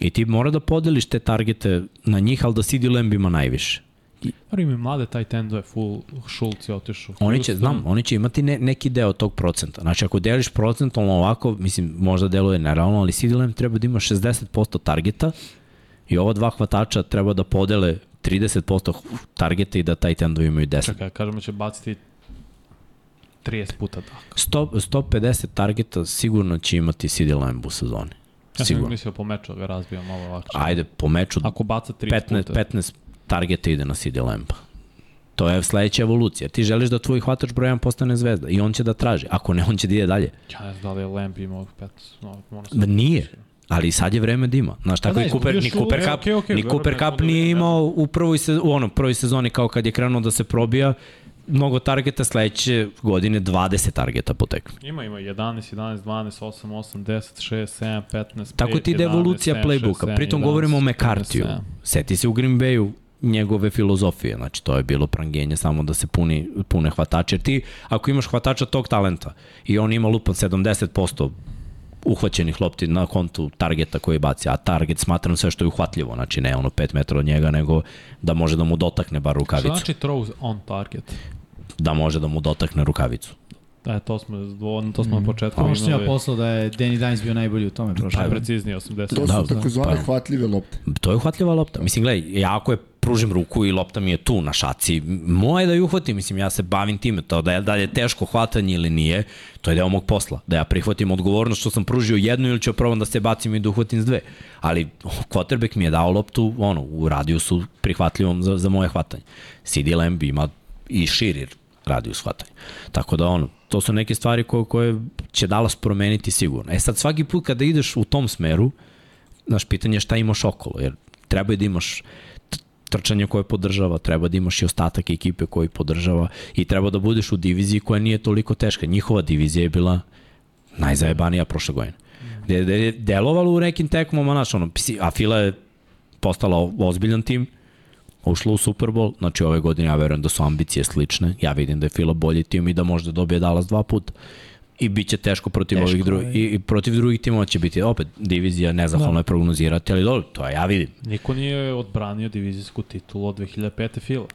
I ti mora da podeliš te targete na njih, ali da CD Lamb ima najviše. Dobro, ima i mlade taj tendo je full, Schultz je otišao. Oni će, znam, oni će imati ne, neki deo tog procenta. Znači, ako deliš procentalno ovako, mislim, možda deluje nerealno, ali CD Lamb treba da ima 60% targeta i ova dva hvatača treba da podele 30% targeta i da taj tendo imaju 10. Čekaj, kažemo će baciti 30 puta tako. 100, 150 targeta sigurno će imati CD Lamb u sezoni. Ja sam Sigurno. mislio po meču da ga razbijam malo lakše. Ajde, po meču Ako baca 30 15, puta. 15 targeta ide na CD Lampa. To je sledeća evolucija. Ti želiš da tvoj hvatač broj 1 postane zvezda i on će da traži. Ako ne, on će da ide dalje. Ja ne znam da li je Lamb imao 15. No, se... Da nije. Ali sad je vreme da ima. Znaš, tako da, i Cooper, ni. Cooper E, Cup, okej, okej, ni Cooper Cup nije imao u prvoj, se, u ono, prvoj sezoni kao kad je krenuo da se probija, mnogo targeta, sledeće godine 20 targeta po tekmi. Ima, ima 11, 11, 12, 8, 8, 10, 6, 7, 15, Tako 5, ti ide 11, evolucija 7, playbooka. 6, 7, Pritom 11, govorimo o 14, McCartiju. 7. Seti se u Green Bayu njegove filozofije. Znači, to je bilo prangenje samo da se puni, pune hvatače. Jer ti, ako imaš hvatača tog talenta i on ima lupan 70% uhvaćenih lopti na kontu targeta koji baci, a target smatram sve što je uhvatljivo, znači ne ono 5 metara od njega, nego da može da mu dotakne bar Šta rukavicu. znači throws on target? Da može da mu dotakne rukavicu. Da, to smo, to smo na početku Ovo što sam ja poslao da je Danny Dimes bio najbolji u tome prošle. Pa. Preciznije 80. To Da, su takozvane pa- hvatljive lopte. To je uhvatljiva lopta. Mislim, gledaj, ja ako je pružim ruku i lopta mi je tu na šaci, moje da ju uhvatim, mislim, ja se bavim time, to da je, da je teško hvatanje ili nije, to je deo mog posla, da ja prihvatim odgovornost što sam pružio jednu ili ću probam da se bacim i da uhvatim s dve. Ali quarterback mi je dao loptu, ono, u radijusu prihvatljivom za, za moje hvatanje. CD Lamb ima i širi radijus hvatanja. Tako da, ono, to su neke stvari koje, koje će Dallas promeniti sigurno. E sad, svaki put kada ideš u tom smeru, Znaš, pitanje je šta imaš okolo, jer treba da imaš trčanje koje podržava, treba da imaš i ostatak ekipe koji podržava i treba da budeš u diviziji koja nije toliko teška. Njihova divizija je bila najzajebanija prošle godine. Gde, je delovalo u nekim tekmama, znaš, ono, a Fila je postala ozbiljan tim, ušla u Super Bowl, znači ove godine ja verujem da su ambicije slične, ja vidim da je Fila bolji tim i da može da dobije Dallas dva puta i bit će teško protiv Teško, ovih drugih i, i protiv drugih timova će biti opet divizija nezahvalno je prognozirati, ali dobro, to ja vidim. Niko nije odbranio divizijsku titulu od 2005. fila.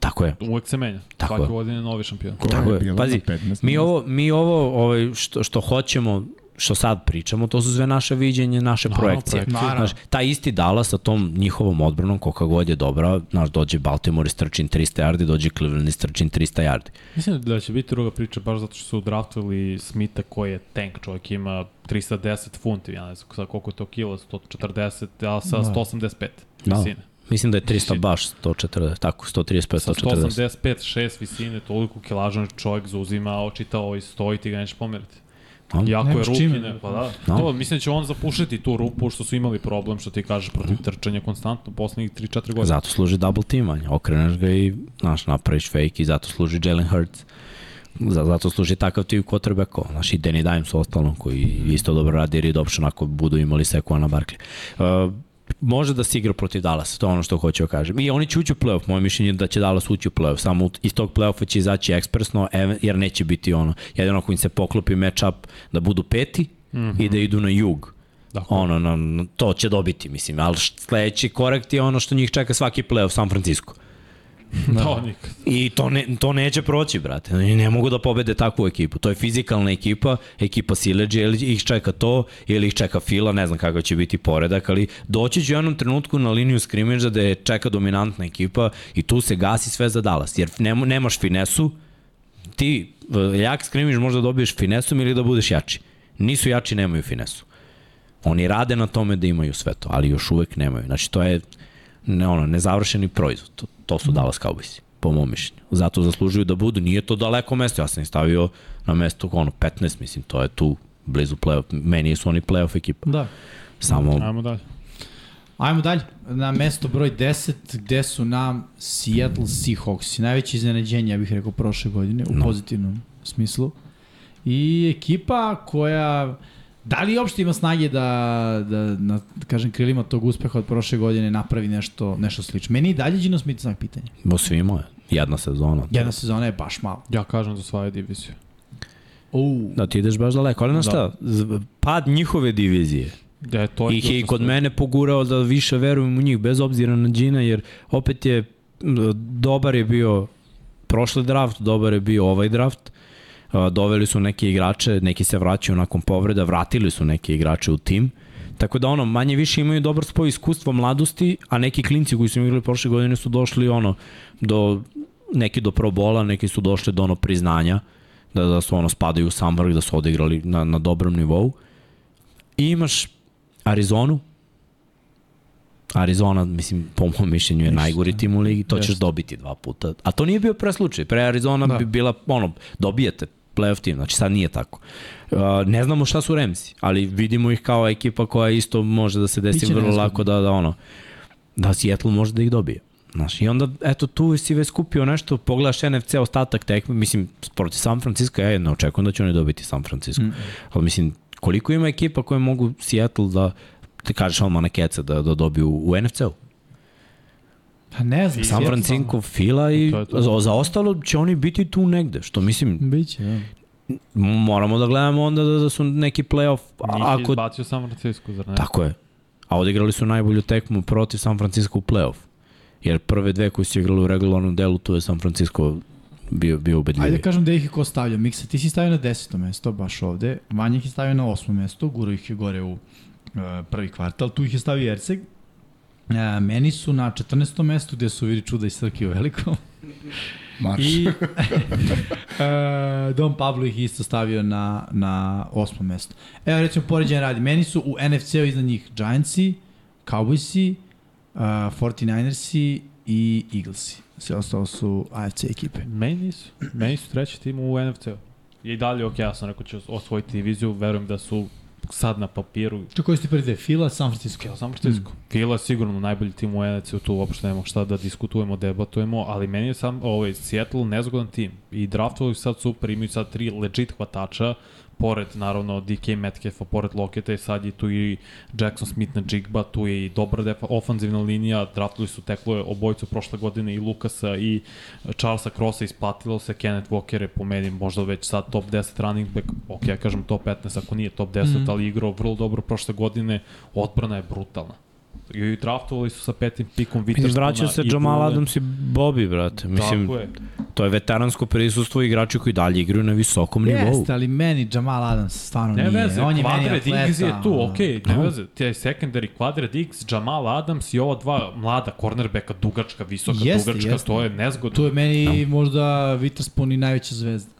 Tako je. Uvek se menja. Tako Svake je. godine novi šampion. Tako je. Pazi, na 15 Mi ovo, mi ovo ovaj, što, što hoćemo, što sad pričamo, to su sve naše viđenje, naše Naravno, projekcije. Naravno. Znaš, taj isti Dallas sa tom njihovom odbranom, koliko god je dobra, znaš, dođe Baltimore i strčin 300 yardi, dođe Cleveland i strčin 300 yardi. Mislim da će biti druga priča baš zato što su draftovali Smitha koji je tank, čovjek ima 310 funti, ja ne znam koliko je to kila, 140, a sa Da. 185 Da. visine. Mislim da je 300 baš 140, tako, 135, Sa 140. 185, 6 visine, toliko kilažan čovjek zauzima, očitao i stoji, ti ga nećeš pomeriti. A? Jako je ruki, čime. ne, pa da. Da. To, mislim da će on zapušiti tu rupu što su imali problem, što ti kažeš, protiv trčanja konstantno, poslednjih 3-4 godine. Zato služi double teamanje, okreneš ga i, znaš, napraviš fake i zato služi Jalen Hurts. Za, zato služi takav tip quarterbackova. Znaš, i Danny Dimes u ostalom, koji isto dobro radi read option ako budu imali sekua na Barkley. Uh, može da se igra protiv Dallas, to je ono što hoću da kažem. I oni će ući u playoff, moje mišljenje je da će Dallas ući u playoff, samo iz tog playoffa će izaći ekspresno, jer neće biti ono, jedino ako im se poklopi matchup da budu peti mm -hmm. i da idu na jug. Dakle, Ono, na, to će dobiti, mislim, ali sledeći korak je ono što njih čeka svaki playoff San Francisco. da, nikad. I to, ne, to neće proći, brate. Oni ne mogu da pobede takvu ekipu. To je fizikalna ekipa, ekipa sileđe, ili ih čeka to, ili ih čeka fila, ne znam kakav će biti poredak, ali doći će u jednom trenutku na liniju skrimidža da je čeka dominantna ekipa i tu se gasi sve za Dallas. Jer nema, nemaš finesu, ti e, jak skrimiž možda dobiješ finesom ili da budeš jači. Nisu jači, nemaju finesu. Oni rade na tome da imaju sve to, ali još uvek nemaju. Znači, to je ne, ono, nezavršeni proizvod. To, to su Dallas Cowboysi, po mom mišljenju. Zato zaslužuju da budu. Nije to daleko mesto. Ja sam ih stavio na mesto ono, 15, mislim, to je tu blizu playoff. Meni su oni playoff ekipa. Da. Samo, Ajmo dalje. Ajmo dalje, na mesto broj 10, gde su nam Seattle Seahawks. Najveće iznenađenje, ja bih rekao, prošle godine, u No. pozitivnom smislu. I ekipa koja, da li uopšte ima snage da, da na, da kažem, krilima tog uspeha od prošle godine napravi nešto, nešto slično. Meni i dalje Gino Smith znak pitanja. bo svima je. Jedna sezona. Jedna sezona je baš malo. Ja kažem za svoju diviziju. U, Da ti ideš baš daleko. Ali znaš Da. šta, z- pad njihove divizije Da je to ih je i kod stvar. mene pogurao da više verujem u njih, bez obzira na Gina, jer opet je dobar je bio prošli draft, dobar je bio ovaj draft, A, doveli su neke igrače, neki se vraćaju nakon povreda, vratili su neke igrače u tim, Tako da ono, manje više imaju dobar spoj iskustva mladosti, a neki klinci koji su igrali prošle godine su došli ono, do, neki do pro bola, neki su došli do ono priznanja, da, da su ono spadaju u sam vrh, da su odigrali na, na dobrom nivou. I imaš Arizonu, Arizona, mislim, po mojom mišljenju je najgori tim u ligi, to ćeš Jeste. dobiti dva puta. A to nije bio pre slučaj. Pre Arizona Da. bi bila, ono, dobijete playoff tim, znači sad nije tako. Uh, ne znamo šta su Remsi, ali vidimo ih kao ekipa koja isto može da se desi Biće vrlo nezgodno. lako da, da ono, da Seattle može da ih dobije. Znaš, i onda, eto, tu si već skupio nešto, pogledaš NFC ostatak tekme, mislim, protiv San Francisco, ja ne očekujem da će oni dobiti San Francisco. Mm. Ali mislim, koliko ima ekipa koje mogu Seattle da, ti kažeš odmah na keca, da, da dobiju u NFC-u? Pa ne znam. San Francisco, Fila i To to. za, ostalo će oni biti tu negde, što mislim, Biće, da. moramo da gledamo onda da, da su neki playoff, Njih je ako, izbacio San Francisco, zar ne? tako je. A odigrali su najbolju tekmu protiv San Francisco u playoff. Jer prve dve koji su igrali u regularnom delu, tu je San Francisco bio, bio ubedljiviji. Ajde da kažem da ih je ko stavlja. Miksa, ti si stavio na deseto mesto, baš ovde. Vanja ih je stavio na osmo mesto, guro ih je gore u prvi kvartal. Tu ih je stavio Erceg. Uh, meni su na 14. mestu gde su vidi čuda i Srki u velikom. Marš. I uh, Don Pablo ih isto stavio na, na osmo mesto. Evo recimo poređenje radi. Meni su u NFC-u iznad njih Giantsi, Cowboysi, uh, 49ersi i Eaglesi. Sve ostalo su AFC ekipe. Meni nisu. Meni su treći tim u NFC-u. I dalje, ok, ja sam rekao će osvojiti diviziju, verujem da su sad na papiru Čo koji ste prvi dve? Fila, San Francisco. Keo San Francisco. Mm. Fila sigurno najbolji tim u NFC-u, tu uopšte nemamo šta da diskutujemo, debatujemo, ali meni je sam ovaj, Seattle nezgodan tim i draftovali su sad super, imaju sad tri legit hvatača, pored naravno DK Metcalfa, pored Loketa i sad je tu i Jackson Smith na Jigba, tu je i dobra defa, ofanzivna linija, draftovali su teklove obojicu prošle godine i Lukasa i Charlesa Crossa isplatilo se, Kenneth Walker je po meni možda već sad top 10 running back, ok, ja kažem top 15 ako nije top 10, mm -hmm. ali igrao vrlo dobro prošle godine, odbrana je brutalna. I draftovali su sa petim pikom Mislim, Witherspuna vraćaju se Jamal. Adams i Bobby, brate. Mislim, Tako je. to je veteransko prisustvo igrači koji dalje igraju na visokom nivou. Jeste, ali meni Jamal Adams stvarno Ne nije. veze, On je meni atleta. Diggs je tu, okej, okay, ne veze. Ti je secondary Quadre Diggs, Jamal Adams i ova dva mlada cornerbacka, dugačka, visoka, Jeste, dugačka, jeste. to je nezgodno. Tu je meni možda Witherspoon i najveća zvezda.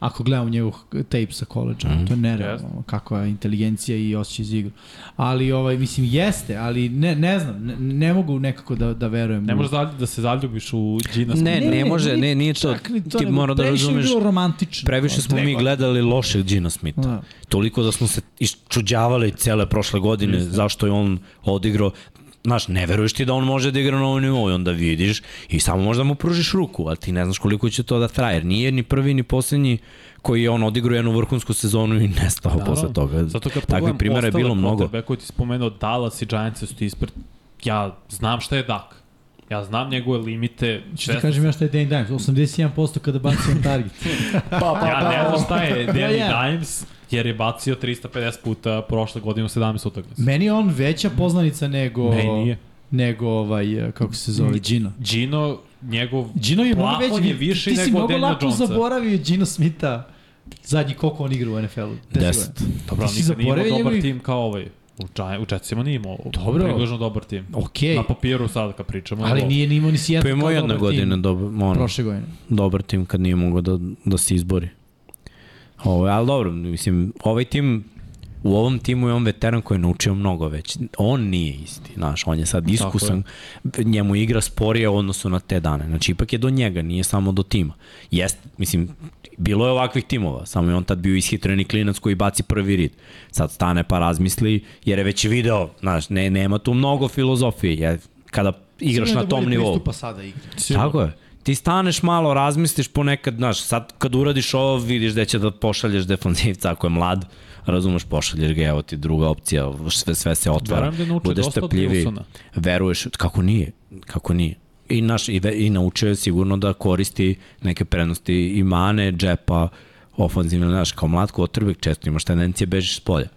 Ako gledam njegov tape sa koleđa, mm -hmm. to je nerealno, Jeste. kakva je inteligencija i osjećaj za igru. Ali, ovaj, mislim, jeste, ali ne, ne znam, ne, ne mogu nekako da, da verujem. Ne možeš da, da se zaljubiš u Gina Ne, Smitha. ne može, ne, nije to. čak ni to, Ti mora da previše je razumeš, bilo romantično. previše smo mi gledali lošeg Gina Smitha. Da. Toliko da smo se iščuđavali cele prošle godine zašto je on odigrao Znaš, ne veruješ ti da on može da igra na ovom nivou i onda vidiš i samo možda mu pružiš ruku, ali ti ne znaš koliko će to da traje. Jer nije ni prvi ni poslednji koji je on odigrao jednu vrhunsku sezonu i nestao da, posle toga. Zato kad Takvih primjera je bilo mnogo. Koji ti spomenuo Dallas i Giants su ti ispred, ja znam šta je Dak. Ja znam njegove limite. Što ti kažem ja šta je Danny Dimes? 81% kada baci on target. Pa, pa, Ja ne znam šta je Pa Danny ja. Dimes, jer je bacio 350 puta prošle godine u 17 utakmica. Meni je on veća poznanica nego... Meni nije. Nego ovaj, kako se zove, Gino. Gino, njegov Gino je mnogo plafon veći. je više ti, ti si mnogo lako Jonesa. zaboravio Gino Smitha. Zadnji koliko on igra u NFL-u? Deset. Dobro, Ti si nikad nije imao dobar njegovih- tim kao ovaj. U, Giant, u Jetsima nije imao Dobro. približno dobar tim. Okej. Na papiru sad kad pričamo. Ali nije ni imao ni Seattle Pa imao godine tim dobar, ono, prošle godine. dobar tim kad nije mogao da, da se izbori. Ovo, ali dobro, mislim, ovaj tim, u ovom timu je on veteran koji je naučio mnogo već. On nije isti, znaš, on je sad iskusan, njemu igra sporije u odnosu na te dane. Znači, ipak je do njega, nije samo do tima. Jest, mislim, bilo je ovakvih timova, samo je on tad bio ishitreni klinac koji baci prvi rit. Sad stane pa razmisli, jer je već video, znaš, ne, nema tu mnogo filozofije, jer kada igraš Sigurno na da tom bolje nivou. pristupa sada igri. Tako je. Ti staneš malo, razmisliš ponekad, znaš, sad kad uradiš ovo, vidiš da će da pošalješ defanzivca ako je mlad, razumeš, pošalješ ga, evo ti druga opcija, sve, sve se otvara, da budeš dosta od strpljivi, Wilsona. veruješ, kako nije, kako nije. I, naš, i, ve, I naučio je sigurno da koristi neke prednosti i mane, džepa, ofanzivno, znaš, kao mlad quarterback često imaš tendencije bežiš s polja.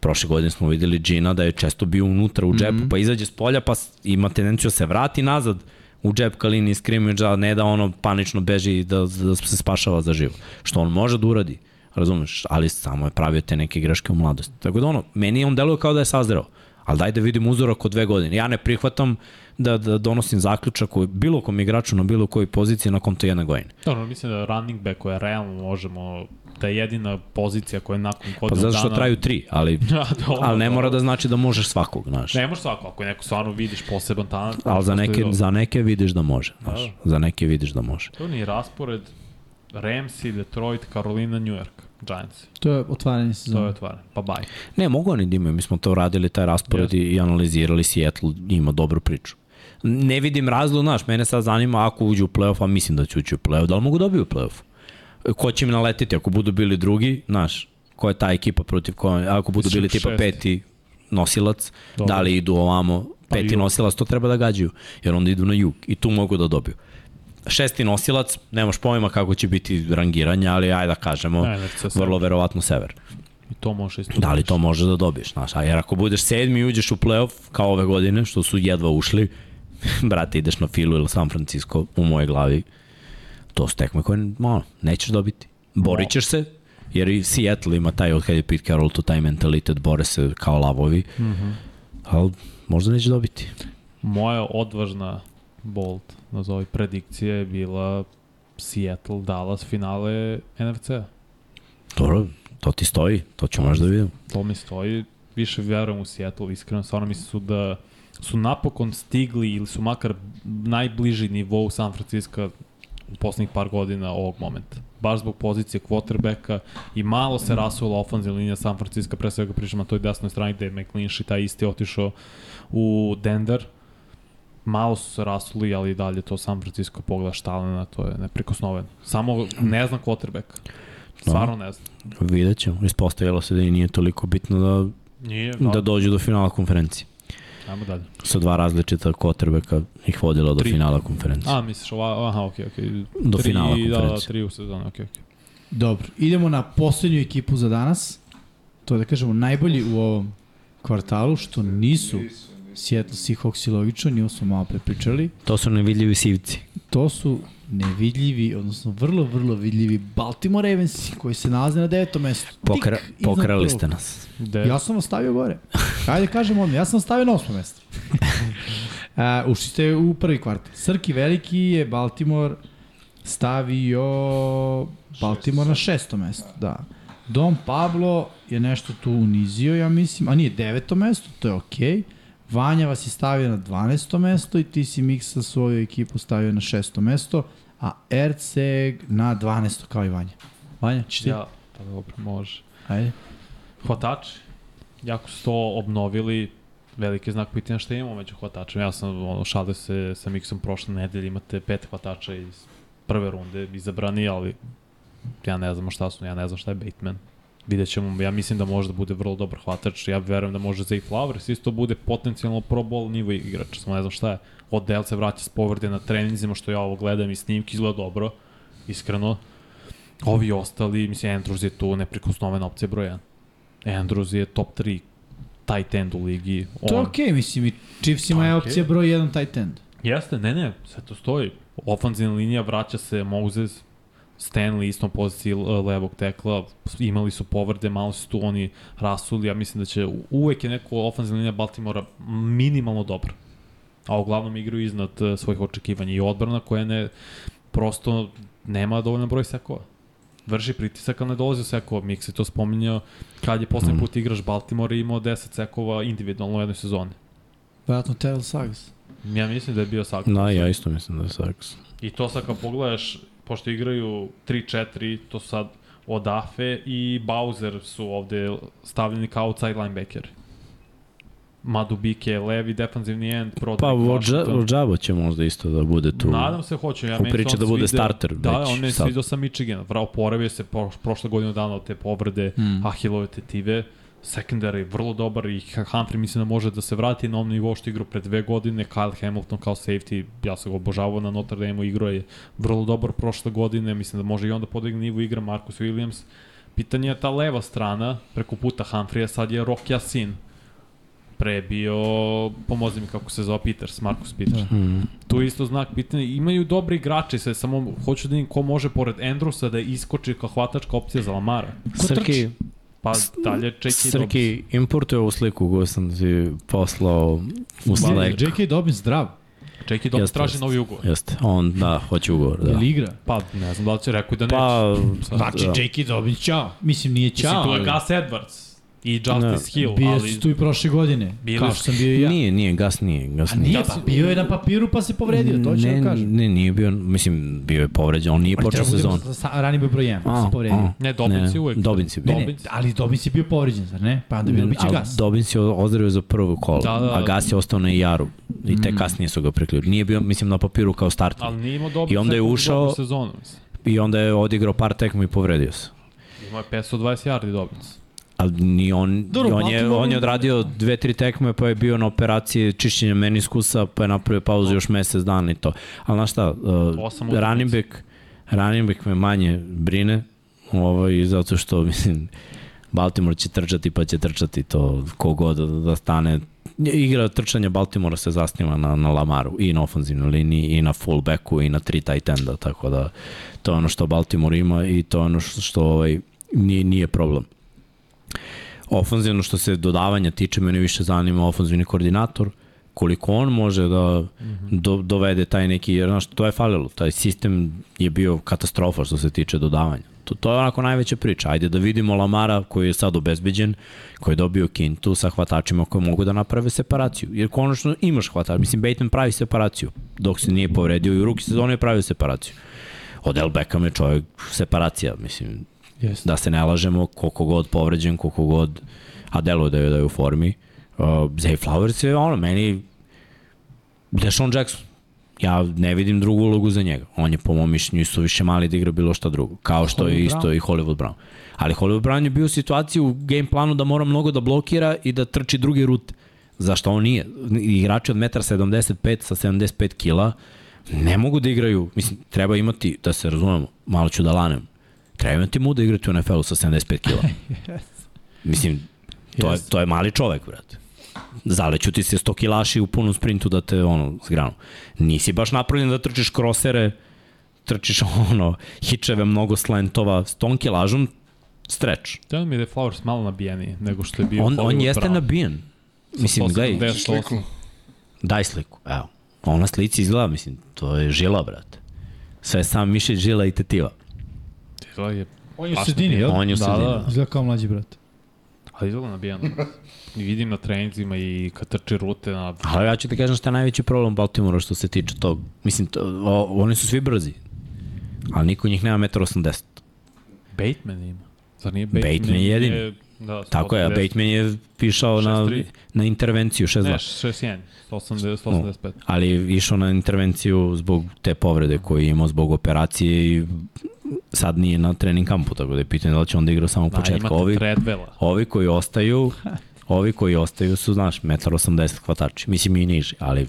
Prošle godine smo videli Gina da je često bio unutra u džepu, mm -hmm. pa izađe s polja, pa ima tendenciju da se vrati nazad u džep ka liniji skrimidža, ne da ono panično beži i da, da se spašava za živo. Što on može da uradi, razumeš, ali samo je pravio te neke greške u mladosti. Tako da ono, meni on deluje kao da je sazreo, ali daj da vidim uzorak od dve godine. Ja ne prihvatam da, da donosim zaključak u bilo kom igraču na bilo kojoj poziciji nakon to jedne godine. Dobro, mislim da running back koja realno možemo, da je jedina pozicija koja je nakon Pa godinu zato dana... što traju tri, ali, Ja, dobro, ali ne mora dobro. da znači da možeš svakog, znaš. Ne možeš svako, ako je neko stvarno vidiš poseban talent. Ali za neke, za neke vidiš da može, znaš. Da. Za neke vidiš da može. To nije raspored Ramsey, Detroit, Carolina, New York, Giants. To je otvaranje To je otvarano. Pa bye. Ne, mogu oni da imaju, mi smo to radili, taj raspored i, i analizirali, Seattle ima dobru priču. Ne vidim razlog, znaš, mene sad zanima ako uđu u playoff, a mislim da će ući u playoff, da li mogu dobiju playoff? Ko će im naletiti ako budu bili drugi, znaš, ko je ta ekipa protiv koje, ako budu bili tipa peti nosilac, Dobro. da li idu ovamo, Peti jug. nosilac to treba da gađaju, jer onda idu na jug i tu mogu da dobiju. Šesti nosilac, nemaš pojma kako će biti rangiranje, ali ajde da kažemo, NFC vrlo verovatno sever. I to može isto. Da li to može da dobiješ, znaš, a jer ako budeš sedmi i uđeš u playoff, kao ove godine, što su jedva ušli, brate, ideš na Filu ili San Francisco, u moje glavi, to su tekme koje, malo, nećeš dobiti. Borit ćeš se, jer i Seattle ima taj, od kada je Pete Carroll, to taj mentalitet, bore se kao lavovi, mm. -hmm. ali možda neće dobiti. Moja odvažna bold, nazovi, predikcija je bila Seattle, Dallas, finale NFC-a. Dobro, to ti stoji, to ću možda da vidim. To mi stoji, više verujem u Seattle, iskreno, stvarno mislim su da su napokon stigli ili su makar najbliži nivou San Francisco u poslednjih par godina ovog momenta. Baš zbog pozicije quarterbacka i malo se rasula ofenzivna linija San Francisco, pre svega pričamo na toj desnoj strani gde je McLinch i taj isti otišao u Denver. Malo su se rasuli, ali i dalje to San Francisco pogleda štalena, to je neprikosnoveno. Samo ne znam quarterbacka. Stvarno ne znam. Vidjet ćemo. Ispostavilo se da i nije toliko bitno da, Nije, da dođu do finala konferencije. Ajmo dalje. Sa dva različita kotrbeka ih vodila do Tri. finala konferencije. A, misliš ova, aha, okej, okej. Do Tri, finala Da, da, konferencije. tri u sezoni, okej, okej. Dobro, idemo na poslednju ekipu za danas. To je da kažemo najbolji u ovom kvartalu, što nisu Seattle Seahawks i logično, njima smo malo prepričali. To su nevidljivi sivci. To su nevidljivi, odnosno vrlo, vrlo vidljivi Baltimore Ravens koji se nalaze na devetom mestu. Tik Pokra, iznad pokrali prvog. ste nas. De, Ja sam vas stavio gore. Ajde kažem odmah, ja sam vas stavio na osmo mesto. uh, ušli ste u prvi kvart. Srki Veliki je Baltimore stavio Baltimore na šesto mesto, da. Dom Pablo je nešto tu unizio, ja mislim, a nije deveto mesto, to je okej. Okay. Vanja vas je stavio na 12. mesto i ti si Miksa svoju ekipu stavio na šesto mesto, a Erceg na 12. kao i Vanja. Vanja, ćeš ti? ja, pa dobro, može. Ajde. Hvatači, jako su to obnovili, veliki znak pitanja šta imamo među hvatačima. Ja sam ono, šalio se sa Miksom prošle nedelje, imate pet hvatača iz prve runde izabrani, ali ja ne znam šta su, ja ne znam šta je Bateman. Vidjet ćemo, ja mislim da može da bude vrlo dobar hvatač, ja verujem da može Zay Flowers isto bude potencijalno pro bowl nivo igrač, samo ne znam šta je. Odel se vraća s povrede na treninzima, što ja ovo gledam i snimki izgleda dobro, iskreno. Ovi ostali, mislim, Andrews je tu neprikosnovena opcija broj 1. Andrews je top 3 tight end u ligi. To je On, okej, okay, mislim i Chiefsima je je okej. opcija broj 1 tight end. Jeste, ne, ne, sve to stoji. Ofanzivna linija, vraća se Moses, Stanley istom poziciji l- levog tekla, imali su povrede, malo su tu oni rasuli, ja mislim da će uvek je neko ofanzivna linija Baltimora minimalno dobra. A uglavnom igraju iznad eh, svojih očekivanja i odbrana koja ne, prosto nema dovoljno broj sekova. Vrši pritisak, ali ne dolazi u sekova. Mix je to spominjao kad je poslednji put igraš Baltimore i imao 10 sekova individualno u jednoj sezoni. Vjerojatno Terrell Suggs. Ja mislim da je bio Sako. Da, ja isto mislim da je Saks. I to sad kad pogledaš, pošto igraju 3-4, to sad Odafe i Bowser su ovde stavljeni kao outside linebacker. Madubike je levi defensivni end, Broderick Pa. Ođabo će možda isto da bude tu. Nadam se hoće. Ja meni on da bude svideo- starter Da, već on sad. sviđao sa Michigan. Vrao poravio se pro, prošle godine dana od te povrede Mm. Ahilove tetive. Secondary vrlo dobar i Humphrey mislim da može da se vrati na onom nivou što igrao pre dve godine. Kyle Hamilton kao safety, ja sam ga obožavao na Notre Dame-u, igrao je vrlo dobar prošle godine. Mislim da može i onda podigne nivo igra Marcus Williams. Pitanje je ta leva strana, preko puta Humphreya, sad je Rock Yassin. Pre je bio, pomozi mi kako se zove, Peters, Marcus Peters. Mm. Tu je isto znak pitanja. Imaju dobri igrači, se samo hoću da vidim ko može pored Andrewsa da iskoči kao hvatačka opcija za Lamara. Srki, Pa dalje J.K. Dobbins. Srki, importuje ovu sliku koju sam ti poslao u Slack. J.K. Dobbins zdrav. J.K. Dobbins traži novi ugovor. Jeste, on, da, hoće ugovor, Da. Ili igra? Pa ne znam da li će rekao da neće. Pa, Znači, da. J.K. Dobbins, čao. Mislim, nije Mislim, čao. tu je Gus Edwards i Justice Hill, Bio ali... si tu i prošle godine, Bili kao su- što sam bio i ja. Nije, nije, gas nije, gas A nije. nije, pa bio je na papiru pa se povredio, to ću ne, da kažem. Ne, nije bio, mislim, bio je povređen, on nije počeo Treba budemo sezon. sa- Rani bio broj 1, pa se povredio. Ne, Dobbins je uvek. Dobbins je bio. Ne, ne, ali Dobbins je bio povređen, zar ne? Pa onda bilo biće Ali gas. Dobbins je ozdravio za prvo kolo, Da, da, a Gas je ostao na Jaru. I Mm. te kasnije su ga priključili. Nije bio, mislim, na papiru kao starter. Ali nije imao dobro I onda je ušao- sezonu. Mislim. I onda je odigrao par tekmu i povredio se. Imao je 520 yardi Dobbins. Ali ni on, Dobro, on, je, on je odradio dve, tri tekme, pa je bio na operaciji čišćenja meniskusa, pa je napravio pauzu još mesec dana i to. Ali znaš šta, uh, running back, running back me manje brine, ovaj, zato što, mislim, Baltimore će trčati pa će trčati to kogod da stane. Igra trčanja Baltimora se zasniva na, na Lamaru i na ofenzivnoj liniji i na fullbacku i na tri tight enda, tako da to je ono što Baltimore ima i to je ono što, što ovaj, nije, nije problem. Ofanzivno što se dodavanja tiče, mene više zanima ofanzivni koordinator, koliko on može da do, dovede taj neki, jer znaš, to je falilo, taj sistem je bio katastrofa što se tiče dodavanja. To, to je onako najveća priča. Ajde da vidimo Lamara koji je sad obezbeđen, koji je dobio kintu sa hvatačima koji mogu da naprave separaciju. Jer konačno imaš hvatač. Mislim, Bateman pravi separaciju dok se nije povredio i u ruki sezone je pravio separaciju. Odell Beckham je čovjek separacija, mislim, Jeste. da se ne lažemo, koliko god povređen, koliko god, a deluje da je, da je u formi. Uh, Zay Flowers je ono, meni Deshaun Jackson. Ja ne vidim drugu ulogu za njega. On je po mom mišljenju isto više mali da igra bilo šta drugo. Kao što je Hollywood isto Brown. i Hollywood Brown. Ali Hollywood Brown je bio u situaciji u game planu da mora mnogo da blokira i da trči druge rute. Zašto on nije? Igrači od 1,75 sa 75 kila ne mogu da igraju, mislim, treba imati, da se razumemo, malo ću da lanem, treba imati mu da igrati u NFL-u sa 75 kila. Mislim, to je, to je mali čovek, brate. Zaleću ti se 100 kilaši u punom sprintu da te, ono, zgranu. Nisi baš napravljen da trčiš krosere, trčiš, ono, hičeve, mnogo slentova, s tom kilažom, streč. Teo mi je da je Flowers malo nabijeniji nego što je bio On, on jeste Brown. nabijen. Mislim, gledaj, 178. Sliku. daj sliku, evo. On na slici izgleda, mislim, to je žila, brate. Sve sam mišić, žila i tetiva. Izgleda je, On je u sredini, jel? On je u Da, sredini. da. Izgleda kao mlađi brat. ali izgleda nabijeno. I vidim na treninzima i kad trči rute na... Ali ja ću ti kažem šta je najveći problem Baltimora što se tiče tog. Mislim, to, o, oni su svi brzi. Ali niko od njih nema 1,80 m. Bateman ima. Zar nije Bateman? Bateman je jedini. da, Tako je, a 180. Bateman je pišao na, 6'3". na intervenciju 6-2. Ne, 6-1. 180, 185. ali je išao na intervenciju zbog te povrede koju je imao zbog operacije i sad nije na trening kampu, tako da je pitanje da li će onda igrao samo u Da, početku. imate Ovi, ovi koji ostaju, ovi koji ostaju su, znaš, 1,80 m hvatači. Mislim i niži, ali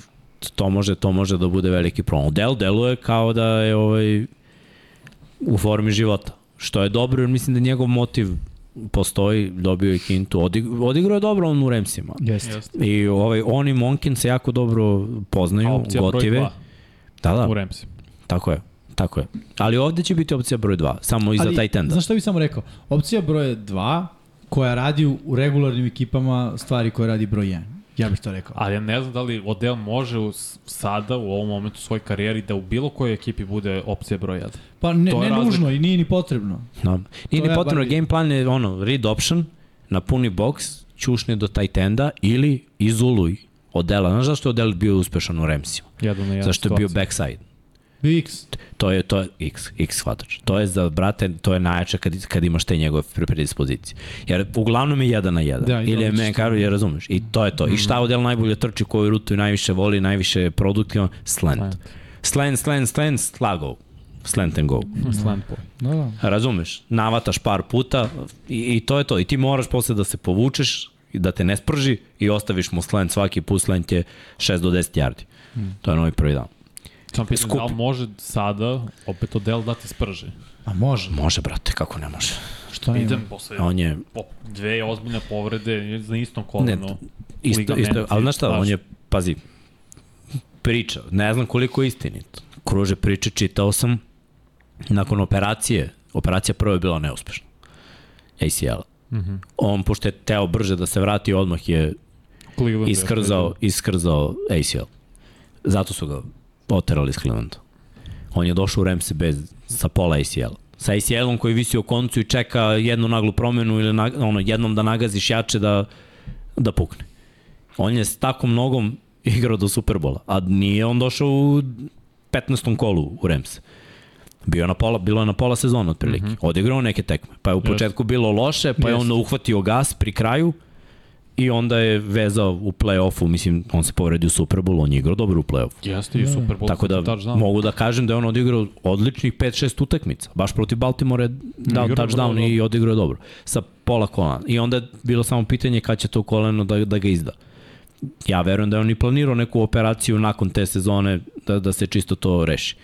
to može, to može da bude veliki problem. Del deluje kao da je ovaj, u formi života. Što je dobro, jer mislim da njegov motiv postoji, dobio je kintu, odig, odigrao je dobro on u Remsima. Jeste. I ovaj, on i Monkin se jako dobro poznaju, A opcija broj gotive. 2 Da, da, u Ramsi. tako je. Tako je. Ali ovde će biti opcija broj 2, samo iza taj tenda. Znaš šta bih samo rekao? Opcija broj 2 koja radi u, regularnim ekipama stvari koje radi broj 1. Ja bih to rekao. Ali ja ne znam da li Odell može u, sada, u ovom momentu svoje karijeri, da u bilo kojoj ekipi bude opcija broj 1. Pa ne, to ne nužno i nije ni potrebno. No. Nije To ni potrebno, bar- game plan je ono, read option, napuni box, čušni do tight enda ili izuluj Odela. Znaš zašto je Odel bio uspešan u Ramsima? Jedan na jedan Zašto je bio backside? X. To je, to je X, X hvatač. To je za, brate, to je najjače kad, kad imaš te njegove pre- predispozicije. Jer uglavnom je jedan na jedan. Da, Ili je carry, je razumeš. I to je to. I šta Odel najbolje trči, koju rutu najviše voli, najviše je produktivan? Slant. Slant. Slant, slant, slant, slago. Slant and go. Slant boy. Da, da. Razumeš, navataš par puta i, i to je to. I ti moraš posle da se povučeš da te ne sprži i ostaviš mu slant svaki put, slant je 6 do 10 yardi. To je novi prvi dan. Sam pitan Skup. da li može sada opet Odell da ti sprži. A može. Može, brate, kako ne može. Što ne Idem posle On je, po, dve ozbiljne povrede za istom ne, kolenu. isto, ligamenti, isto, ali znaš šta, on je, pazi, priča, ne znam koliko je istinito. Kruže priče, čitao sam, nakon operacije, operacija prva je bila neuspešna. ACL. Mm -hmm. On, pošto je teo brže da se vrati, odmah je Cleveland je iskrzao, iskrzao ACL. Zato su ga oterali iz Clevelanda. On je došao u Ramse bez, sa pola ACL. Sa ACL-om koji visi u koncu i čeka jednu naglu promenu ili na, ono, jednom da nagaziš jače da, da pukne. On je s tako mnogom igrao do Superbola, a nije on došao u 15. kolu u Ramse. Bio je na pola, bilo je na pola sezona otprilike. Mm -hmm. Odigrao neke tekme. Pa je u početku bilo loše, pa je Jeste. onda uhvatio gas pri kraju i onda je vezao u play-offu, mislim, on se povredio u Super Bowlu, on je igrao dobro u play-offu. Jeste i Super Bowl. Tako da touchdown. mogu da kažem da je on odigrao odličnih 5-6 utakmica. Baš protiv Baltimore je dao Igrao touchdown vrlo i odigrao je dobro. Sa pola kolena. I onda je bilo samo pitanje kad će to koleno da, da ga izda. Ja verujem da je on i planirao neku operaciju nakon te sezone da, da se čisto to reši.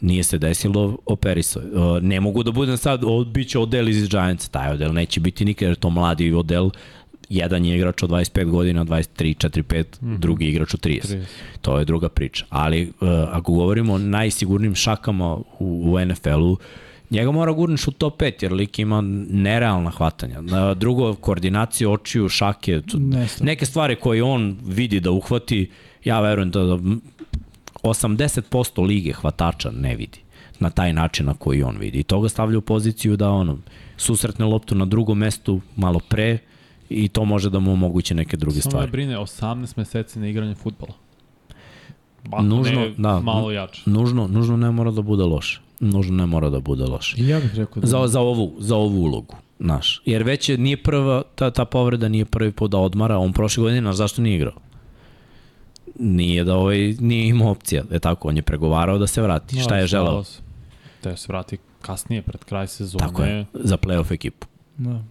Nije se desilo, operisao. je. Uh, ne mogu da budem sad, bit će odel iz Giants, taj odel neće biti nikad, jer je to mladi odel, jedan je igrač od 25 godina, 23, 4, 5, mm -hmm. drugi igrač od 30. 30. To je druga priča. Ali uh, ako govorimo o najsigurnijim šakama u, u NFL-u, njega mora gurniš u top 5 jer lik ima nerealna hvatanja. Na drugo, koordinaciju očiju, šake, neke stvari koje on vidi da uhvati, ja verujem da, da 80% lige hvatača ne vidi na taj način na koji on vidi. I to ga stavlja u poziciju da ono, susretne loptu na drugom mestu malo pre i to može da mu omoguće neke druge Samo me stvari. brine 18 meseci na igranje futbola. Ako Nužno, ne, da. malo jače. Nužno, nužno ne mora da bude loše. Nužno ne mora da bude loše. I ja bih rekao da... Za, za, ovu, za ovu ulogu, znaš. Jer već je, nije prva, ta, ta povreda nije prvi put da odmara, on prošle godine, znaš zašto nije igrao? Nije da ovaj, nije imao opcija, je tako, on je pregovarao da se vrati. Šta je želeo? se. Da se vrati kasnije, pred kraj sezone. Tako je, za playoff ekipu. Da.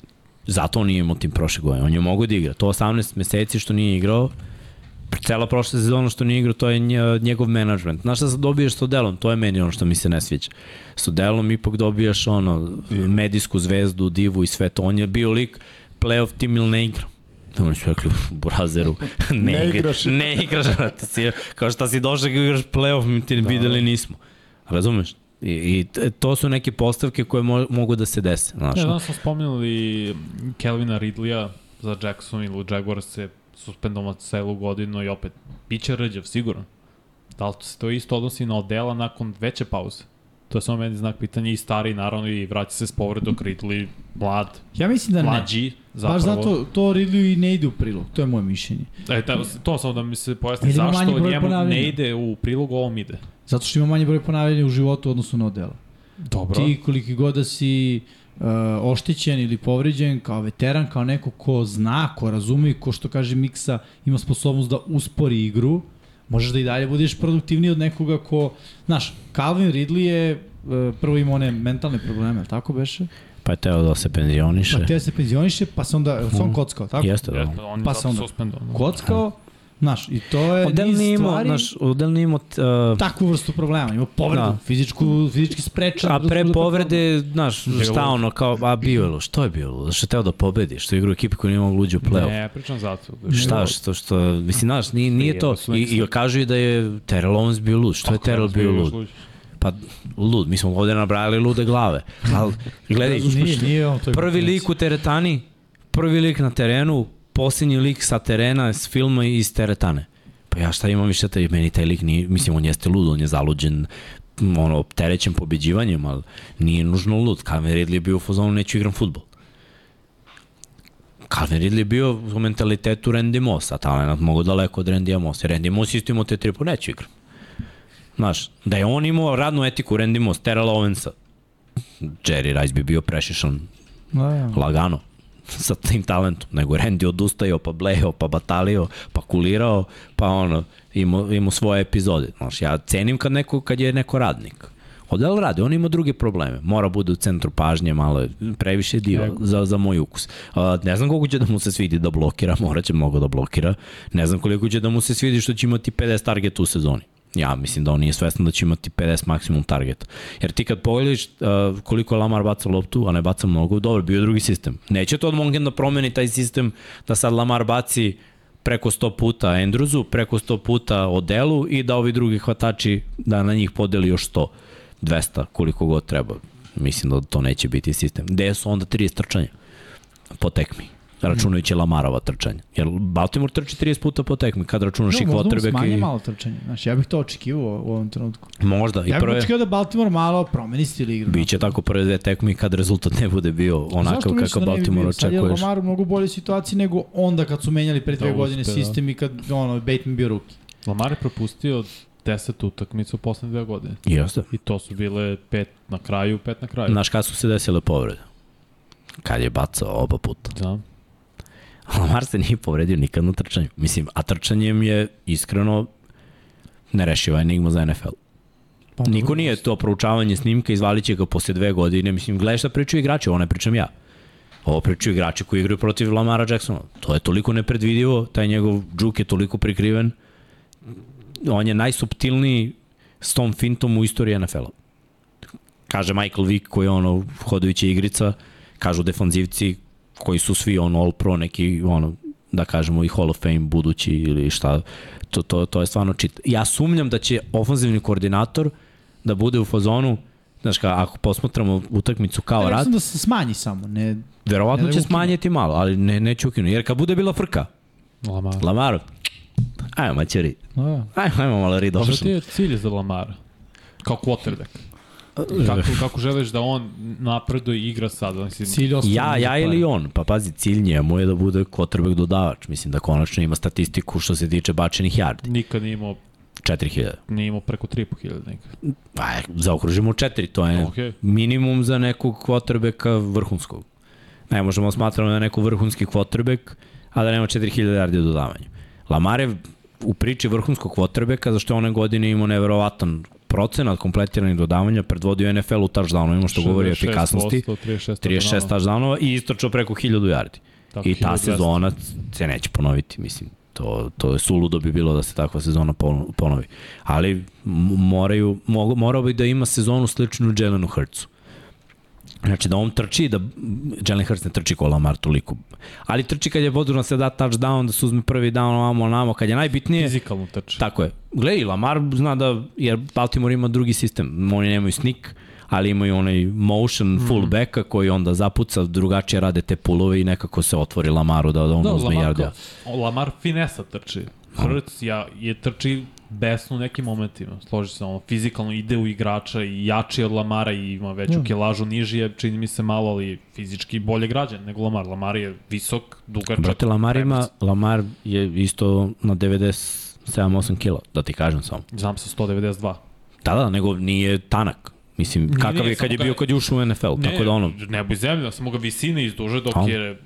Zato on nije imao tim prošle godine. On je mogo da igra. To 18 meseci što nije igrao, cela prošla sezona što nije igrao, to je nje- njegov menadžment. Znaš šta sad dobiješ s Odelom? To je meni ono što mi se ne sviđa. S Odelom ipak dobijaš ono, medijsku zvezdu, divu i sve to. On je bio lik playoff tim ili ne igra. Oni su rekli, burazeru, ne, Ne igra- igraš. Ne igraš, brate, kao šta si došao da igraš playoff, mi ti da, videli nismo. Razumeš? I, I to su neke postavke koje mo, mogu da se dese. Znaš, Ja, danas smo spominjali Kelvina Ridleya za Jackson ili Jaguars se suspendovan celu godinu i opet biće rđav, sigurno. Da li se to isto odnosi na Odela nakon veće pauze? To je samo meni znak pitanja i stari naravno i vraća se s povredom Ridley, mlad, Ja mislim da ne. mlađi, zapravo. Baš zato to Ridley i ne ide u prilog. To je moje mišljenje. E, ta, to samo da mi se pojasni zašto njemu ne ide u prilog, ovom ide. Zato što ima manje broj ponavljanja u životu u odnosu na odela. Dobro. Ti koliki god da si uh, oštećen ili povređen kao veteran, kao neko ko zna, ko razume i ko što kaže Miksa ima sposobnost da uspori igru, možeš da i dalje budeš produktivniji od nekoga ko, znaš, Calvin Ridley je uh, prvo ima one mentalne probleme, ali tako beše? pa je teo da se penzioniše. Pa te se penzioniše, pa se onda, mm. se on kockao, tako? Jeste, da. On Pa se onda suspendovan. Kockao, znaš, i to je Odel niz nije imao, stvari, znaš, Odel nije imao, uh, takvu vrstu problema, ima povredu, Da. da. fizičku, fizički sprečan. a da- pre da- povrede, znaš, šta ono, kao, a bio je, lu- što je bio, lu? što je teo da pobedi, što je igrao ekipe koja nije mogla uđe u play-off. Ne, pričam zato. Šta, što, što, mislim, znaš, nije, nije to, Prije, i, i kažu i da je Terrell Owens bio lud, što je Terrell bio lud? Pa, lud, mi smo ovde nabrajali lude glave, ali, gledaj, Nije, nije on to. prvi lik u teretani, prvi lik na terenu, posljednji lik sa terena, s filma i iz teretane. Pa ja šta imam više, taj, meni taj lik nije, mislim, on jeste lud, on je zaluđen, ono, opterećen pobeđivanjem, ali nije nužno lud. Calvin Ridley je bio u fazonu, neću igram futbol. Calvin Ridley je bio u mentalitetu Randy Moss, a talent mogu daleko od Randy Mossa. Randy Moss isto imao te tripu, neću igram. Znaš, da je on imao radnu etiku Randy Moss, Terrell Owensa, Jerry Rice bi bio prešišan Da, da. lagano sa tim talentom, nego Randy odustajao, pa blejao, pa batalio, pa kulirao, pa ono, imao, imao svoje epizode. Znaš, ja cenim kad, neko, kad je neko radnik. Odel radi, on ima druge probleme. Mora bude u centru pažnje, malo je previše diva za, za moj ukus. Uh, ne znam koliko će da mu se svidi da blokira, mora će mnogo da blokira. Ne znam koliko će da mu se svidi što će imati 50 targeta u sezoni. Ja mislim da on nije svestan da će imati 50 maksimum targeta. Jer ti kad pogledaš uh, koliko je Lamar baca loptu, a ne baca mnogo, dobro, bio je drugi sistem. Neće to od Monken da promeni taj sistem da sad Lamar baci preko 100 puta Andrewsu, preko 100 puta Odelu i da ovi drugi hvatači da na njih podeli još 100, 200, koliko god treba. Mislim da to neće biti sistem. Gde su onda 30 trčanja po tekmi? Računajući Lamarova trčanja. Jer Baltimore trči 30 puta po tekmi, kad računaš i No, možda quarterback smanje i... malo trčanje. Znaš, ja bih to očekivao u ovom trenutku. Možda, i Ja bih prve... očekivao da Baltimore malo promeni stil igre. Biće tako prve dve tekme i kad rezultat ne bude bio onakav kakav da Baltimore bio? Sad je očekuješ. Lamar u mnogo bolje situaciji nego onda kad su menjali pre dve Da, godine uspe, da. sistem i kad ono, Bateman bio ruki. Lamar je propustio 10 utakmica u poslednje dve godine. Jeste. I to su bile pet na kraju, pet na kraju. Znaš kada su se desile povrede? Kad je bacao oba puta. Znam. Lamar se nije povredio nikad na trčanju. Mislim, a trčanjem je iskreno nerešiva enigma za NFL. Pa, Niko nije to proučavanje snimka, izvalit će ga posle dve godine. Mislim, gledaj šta pričaju igrači, ovo ne pričam ja. Ovo pričaju igrači koji igraju protiv Lamara Jacksona. To je toliko nepredvidivo, taj njegov džuk je toliko prikriven. On je najsubtilniji s tom fintom u istoriji NFL-a. Kaže Michael Vick koji je ono hodajuća igrica, kažu defanzivci koji su svi ono all pro neki ono da kažemo i Hall of Fame budući ili šta to, to, to je stvarno čit. Ja sumnjam da će ofanzivni koordinator da bude u fazonu Znaš, ka, ako posmatramo utakmicu kao Ja rat, da se smanji samo, ne... verovatno ne da će ukinu. smanjiti malo, ali ne, neće ukinu. Jer kad bude bila frka, Lamar. Lamaru, ajmo maćeri, Da. ajmo, ajmo malo ri, dobro Šta ti je cilj za Lamara? Kao quarterback. Kako, kako želiš da on napreduje i igra sad? Mislim, Cilj Ja, ja ili on, pa pazi, cilj njemu je da bude quarterback dodavač. Mislim da konačno ima statistiku što se tiče bačenih yardi. nikad nije imao, 4000. nije imao preko 3.500 nikad. Aj, zaokružimo 4, to je Okej. minimum za nekog quarterbacka vrhunskog. Ne možemo smatramo da je neko vrhunski quarterback, a da nema 4000 yardi u dodavanju. Lamar je u priči vrhunskog quarterbacka, zašto je one godine imao neverovatan procenat kompletiranih dodavanja, predvodio NFL u touchdownovima, što govori o 66%, efikasnosti. 36, 36 touchdownova i istračao preko 1000 yardi. Tako, I ta 1200. sezona se neće ponoviti, mislim. To, to je suludo bi bilo da se takva sezona pon- ponovi. Ali moraju, morao bi da ima sezonu sličnu Jelenu Hurtsu. Znači da on trči, da Jalen Hurts ne trči ko Lamar toliko. Ali trči kad je potrebno da se da touchdown, da se uzme prvi down ovamo namo, kad je najbitnije, Fizikalno trči. Tako je. Gledaj, Lamar zna da, jer Baltimore ima drugi sistem. Oni nemaju sneak, ali imaju onaj motion Mhm. fullbacka koji onda zapuca, drugačije rade te pulove i nekako se otvori Lamaru da, da on Da, uzme Lamar, jardija. Lamar finesa trči. Hrc ja, je trči besno u nekim momentima. Složi se, ono, fizikalno ide u igrača i jači od Lamara i ima veću kilažu, niži je, čini mi se malo, ali fizički bolje građan nego Lamar. Lamar je visok, dugačak. Brate, Lamar ima. Lamar je isto na 97-8 kila, da ti kažem samo. Znam sa 192. Da, da, nego nije tanak. Mislim, Nije, kakav nije, je kad je bio kad je ušao u NFL, Ne, tako da ono, nebo i zemlja, samo ga visine izduže dok A? je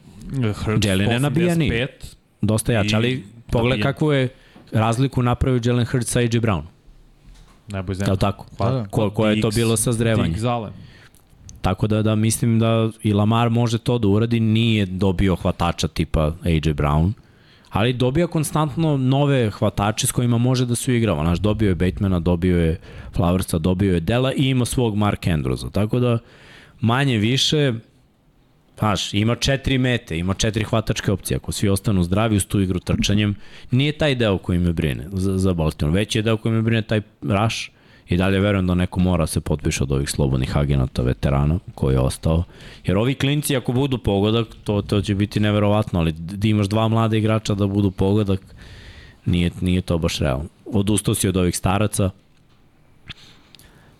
Hrc Jalen je nabijeniji. 185. dosta jač, ali nabijen. kakvu je razliku napravio Jalen Hurts sa AJ Brown. Je zemlja. li tako? Da, da. Ko, ko je to bilo sa zdrevanjem? Dig Zalen. Tako da da mislim da i Lamar može to da uradi, nije dobio hvatača tipa AJ Brown, ali dobija konstantno nove hvatače s kojima može da se uigrava. Znaš, dobio je Batemana, dobio je Flowersa, dobio je Dela i ima svog Mark Andrewsa. Tako da manje više Znaš, ima četiri mete, ima četiri hvatačke opcije. Ako svi ostanu zdravi uz tu igru trčanjem, nije taj deo koji me brine za, za Baltimore. Već je deo koji me brine taj rush i dalje verujem da neko mora se potpiše od ovih slobodnih agenata veterana koji je ostao. Jer ovi klinci ako budu pogodak, to, to će biti neverovatno, ali da imaš dva mlada igrača da budu pogodak, nije, nije to baš realno. Odustao si od ovih staraca,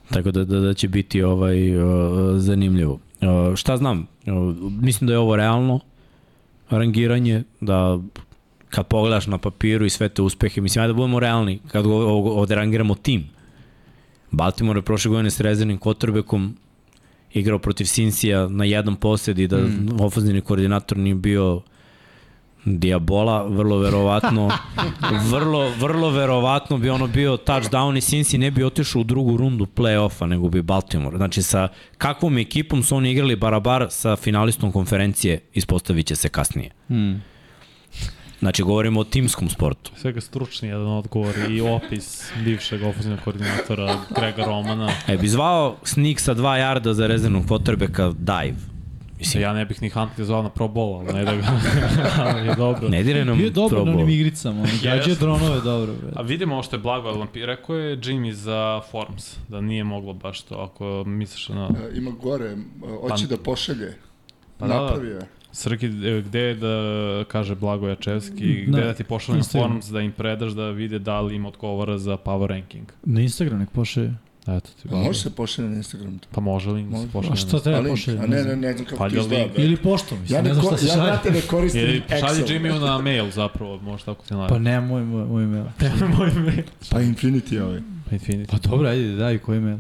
tako da, da, da će biti ovaj uh, zanimljivo. Uh, šta znam, uh, mislim da je ovo realno rangiranje, da kad pogledaš na papiru i sve te uspehe, mislim, ajde da budemo realni, kad go- ovo- ovde rangiramo tim. Baltimore je prošle godine s rezervnim quarterbackom igrao protiv Sinsija na jedan posjed i da mm. ofenzivni koordinator nije bio Diabola, vrlo verovatno vrlo, vrlo verovatno bi ono bio touchdown i Cincy ne bi otišao u drugu rundu play-offa nego bi Baltimore. Znači sa kakvom ekipom su oni igrali barabar sa finalistom konferencije ispostavit će se kasnije. Hmm. Znači govorimo o timskom sportu. Svega stručni jedan odgovor i opis bivšeg ofenzivnog koordinatora Grega Romana. E, bi zvao sneak sa 2 jarda za rezervnog quarterbacka dive. Mislim, Ja ne bih ni Huntley zvao na Pro Bowl, ali ne da ga... ali je dobro. ne dire nam Bio je dobar na probao. onim igricama, on gađao Jeste. dronove dobro. bre. A vidimo ovo što je Blago Lampi. Rekao je Jimmy za Forms, da nije moglo baš to, ako misliš na... E, Ima gore, e, hoće Pa- da pošalje. Pa da, da. Napravio je. Srki, e, gde je da kaže Blago Jačevski, Na gde da ti pošaljem Instagram. Forms da im predaš da vide da li im odgovara za power ranking. Na Instagram nek pošalje. Eto ti. Pa može se pošalje na Instagram. Pa može li da se pošalje? A šta treba A link, pošalje? a ne, ne, ne znam kako Valjda to izgleda. Ili poštom, mislim, Ja, ne ne, znam šta se ja šalje. znate ne koristim Ili šalji Excel. Jimmy na mail zapravo, može tako ti najde. Pa ne, moj, moj, moj mail. moj mail. Pa Infinity ovaj. Pa Infinity. Pa dobro, ajde, daj koji mail.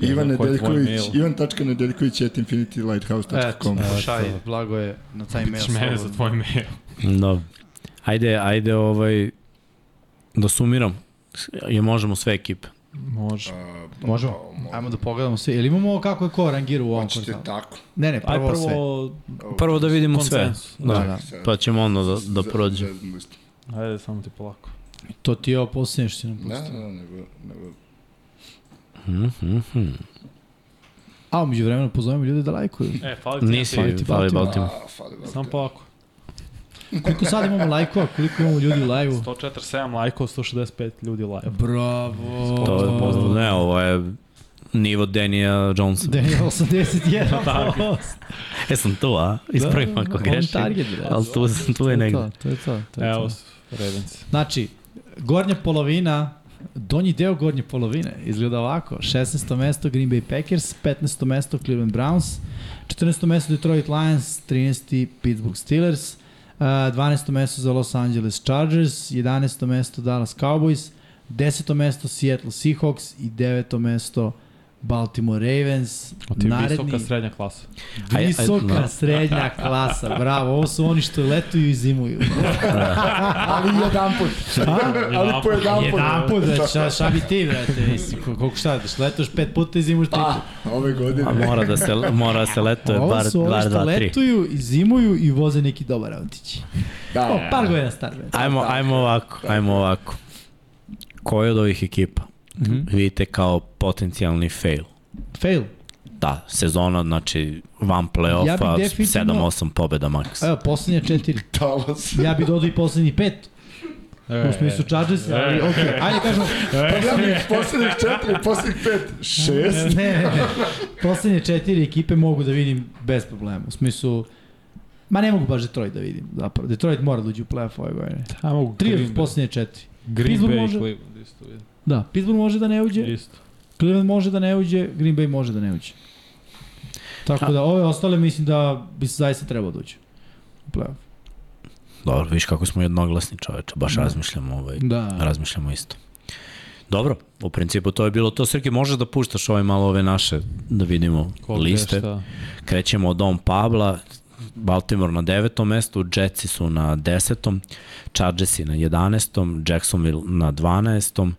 Ivan Nedeljković? Ivan tačka Nedeljković at infinitylighthouse.com. Eto, Šaj. blago je na taj mail. Pitaš mene za tvoj mail. Dobro. Ajde, ajde ovaj, da sumiram. Je možemo sve ekipe. Može. Možemo? Ajmo da pogledamo sve. Ili imamo kako je ko rangira u ovom Hoćete tako. Ne, ne, Aj prvo, sve. prvo Prvo da vidimo sve. Da, Da, da. Pa ćemo onda da, da prođe. Ajde, samo ti polako. To ti je ovo posljednje što si nam Ne, pustio. ne, nego, nego Mhm, mhm. A, umeđu vremenu pozovemo ljude da lajkuju. E, fali ti Nisi, jedan ti fali fali. Baltimore. Samo polako. Koliko sad imamo lajkova, koliko imamo ljudi u lajvu? 147 lajkova, 165 ljudi live. Bravo. To je poznat. Ne, ovo je nivo Denija Jonesa. Daniel 81%. E sam tu, a? Ispravim Da, ako on grešim. target, bre. Ali tu, tu To je negde. to, to je to. to je Evo. Ravens. Znači, gornja polovina, donji deo gornje polovine izgleda ovako. 16. mesto Green Bay Packers, 15. mesto Cleveland Browns, 14. mesto Detroit Lions, 13. Pittsburgh Steelers, 12. mesto za Los Angeles Chargers, 11. mesto Dallas Cowboys, 10. mesto Seattle Seahawks i 9. mesto Baltimore Ravens. O ti visoka srednja klasa. Aj- aj- Visoka da. srednja klasa, bravo. Ovo su oni što letuju i zimuju. Ali jedan put. Ali po jedan put. Jedan put, da, šta, šta bi ti, brate, mislim, ko- koliko šta, da letuješ pet puta i zimuš tri Pa, puta. ove godine. A mora da se, mora da se letuje Ovo bar, su ovi bar što dva, tri. letuju i zimuju i voze neki dobar autić. Da, O, par godina star. Ajmo, ajmo ovako, ajmo ovako. Koji od ovih ekipa Mhm. vidite kao potencijalni fail? Fail. Da, sezona, znači, van Ja play-offa, bih definitivno- 7-8 pobjeda maks. Evo, poslednje četiri. Talas. Ja bi dodao i poslednji pet. E, U smislu Chargers, ali okej. Okay. Ajde kažemo, Ja bih poslednjih četiri, poslednjih pet, šest. ne, ne, ne. Poslednje četiri ekipe mogu da vidim bez problema. U smislu, ma ne mogu baš Detroit da vidim. Zapravo. Detroit mora da uđe u playoff ove godine. A mogu Tri od poslednje četiri. Green Pittsburgh Bay i može- Cleveland isto vidim. Da, Pittsburgh može da ne uđe, Isto. Cleveland može da ne uđe, Green Bay može da ne uđe. Tako da ove ostale mislim da bi se zaista trebalo da uđe. u playoff. Dobro, viš kako smo jednoglasni čoveče, baš Da. razmišljamo, ovaj, Da. razmišljamo isto. Dobro, u principu to je bilo to. Srki, možeš da puštaš ovaj malo ove naše, da vidimo Ko gde liste. šta. Krećemo od Dom Pabla, Baltimore na devetom mestu, Jetsi su na desetom, Chargersi na 11. Jacksonville na 12.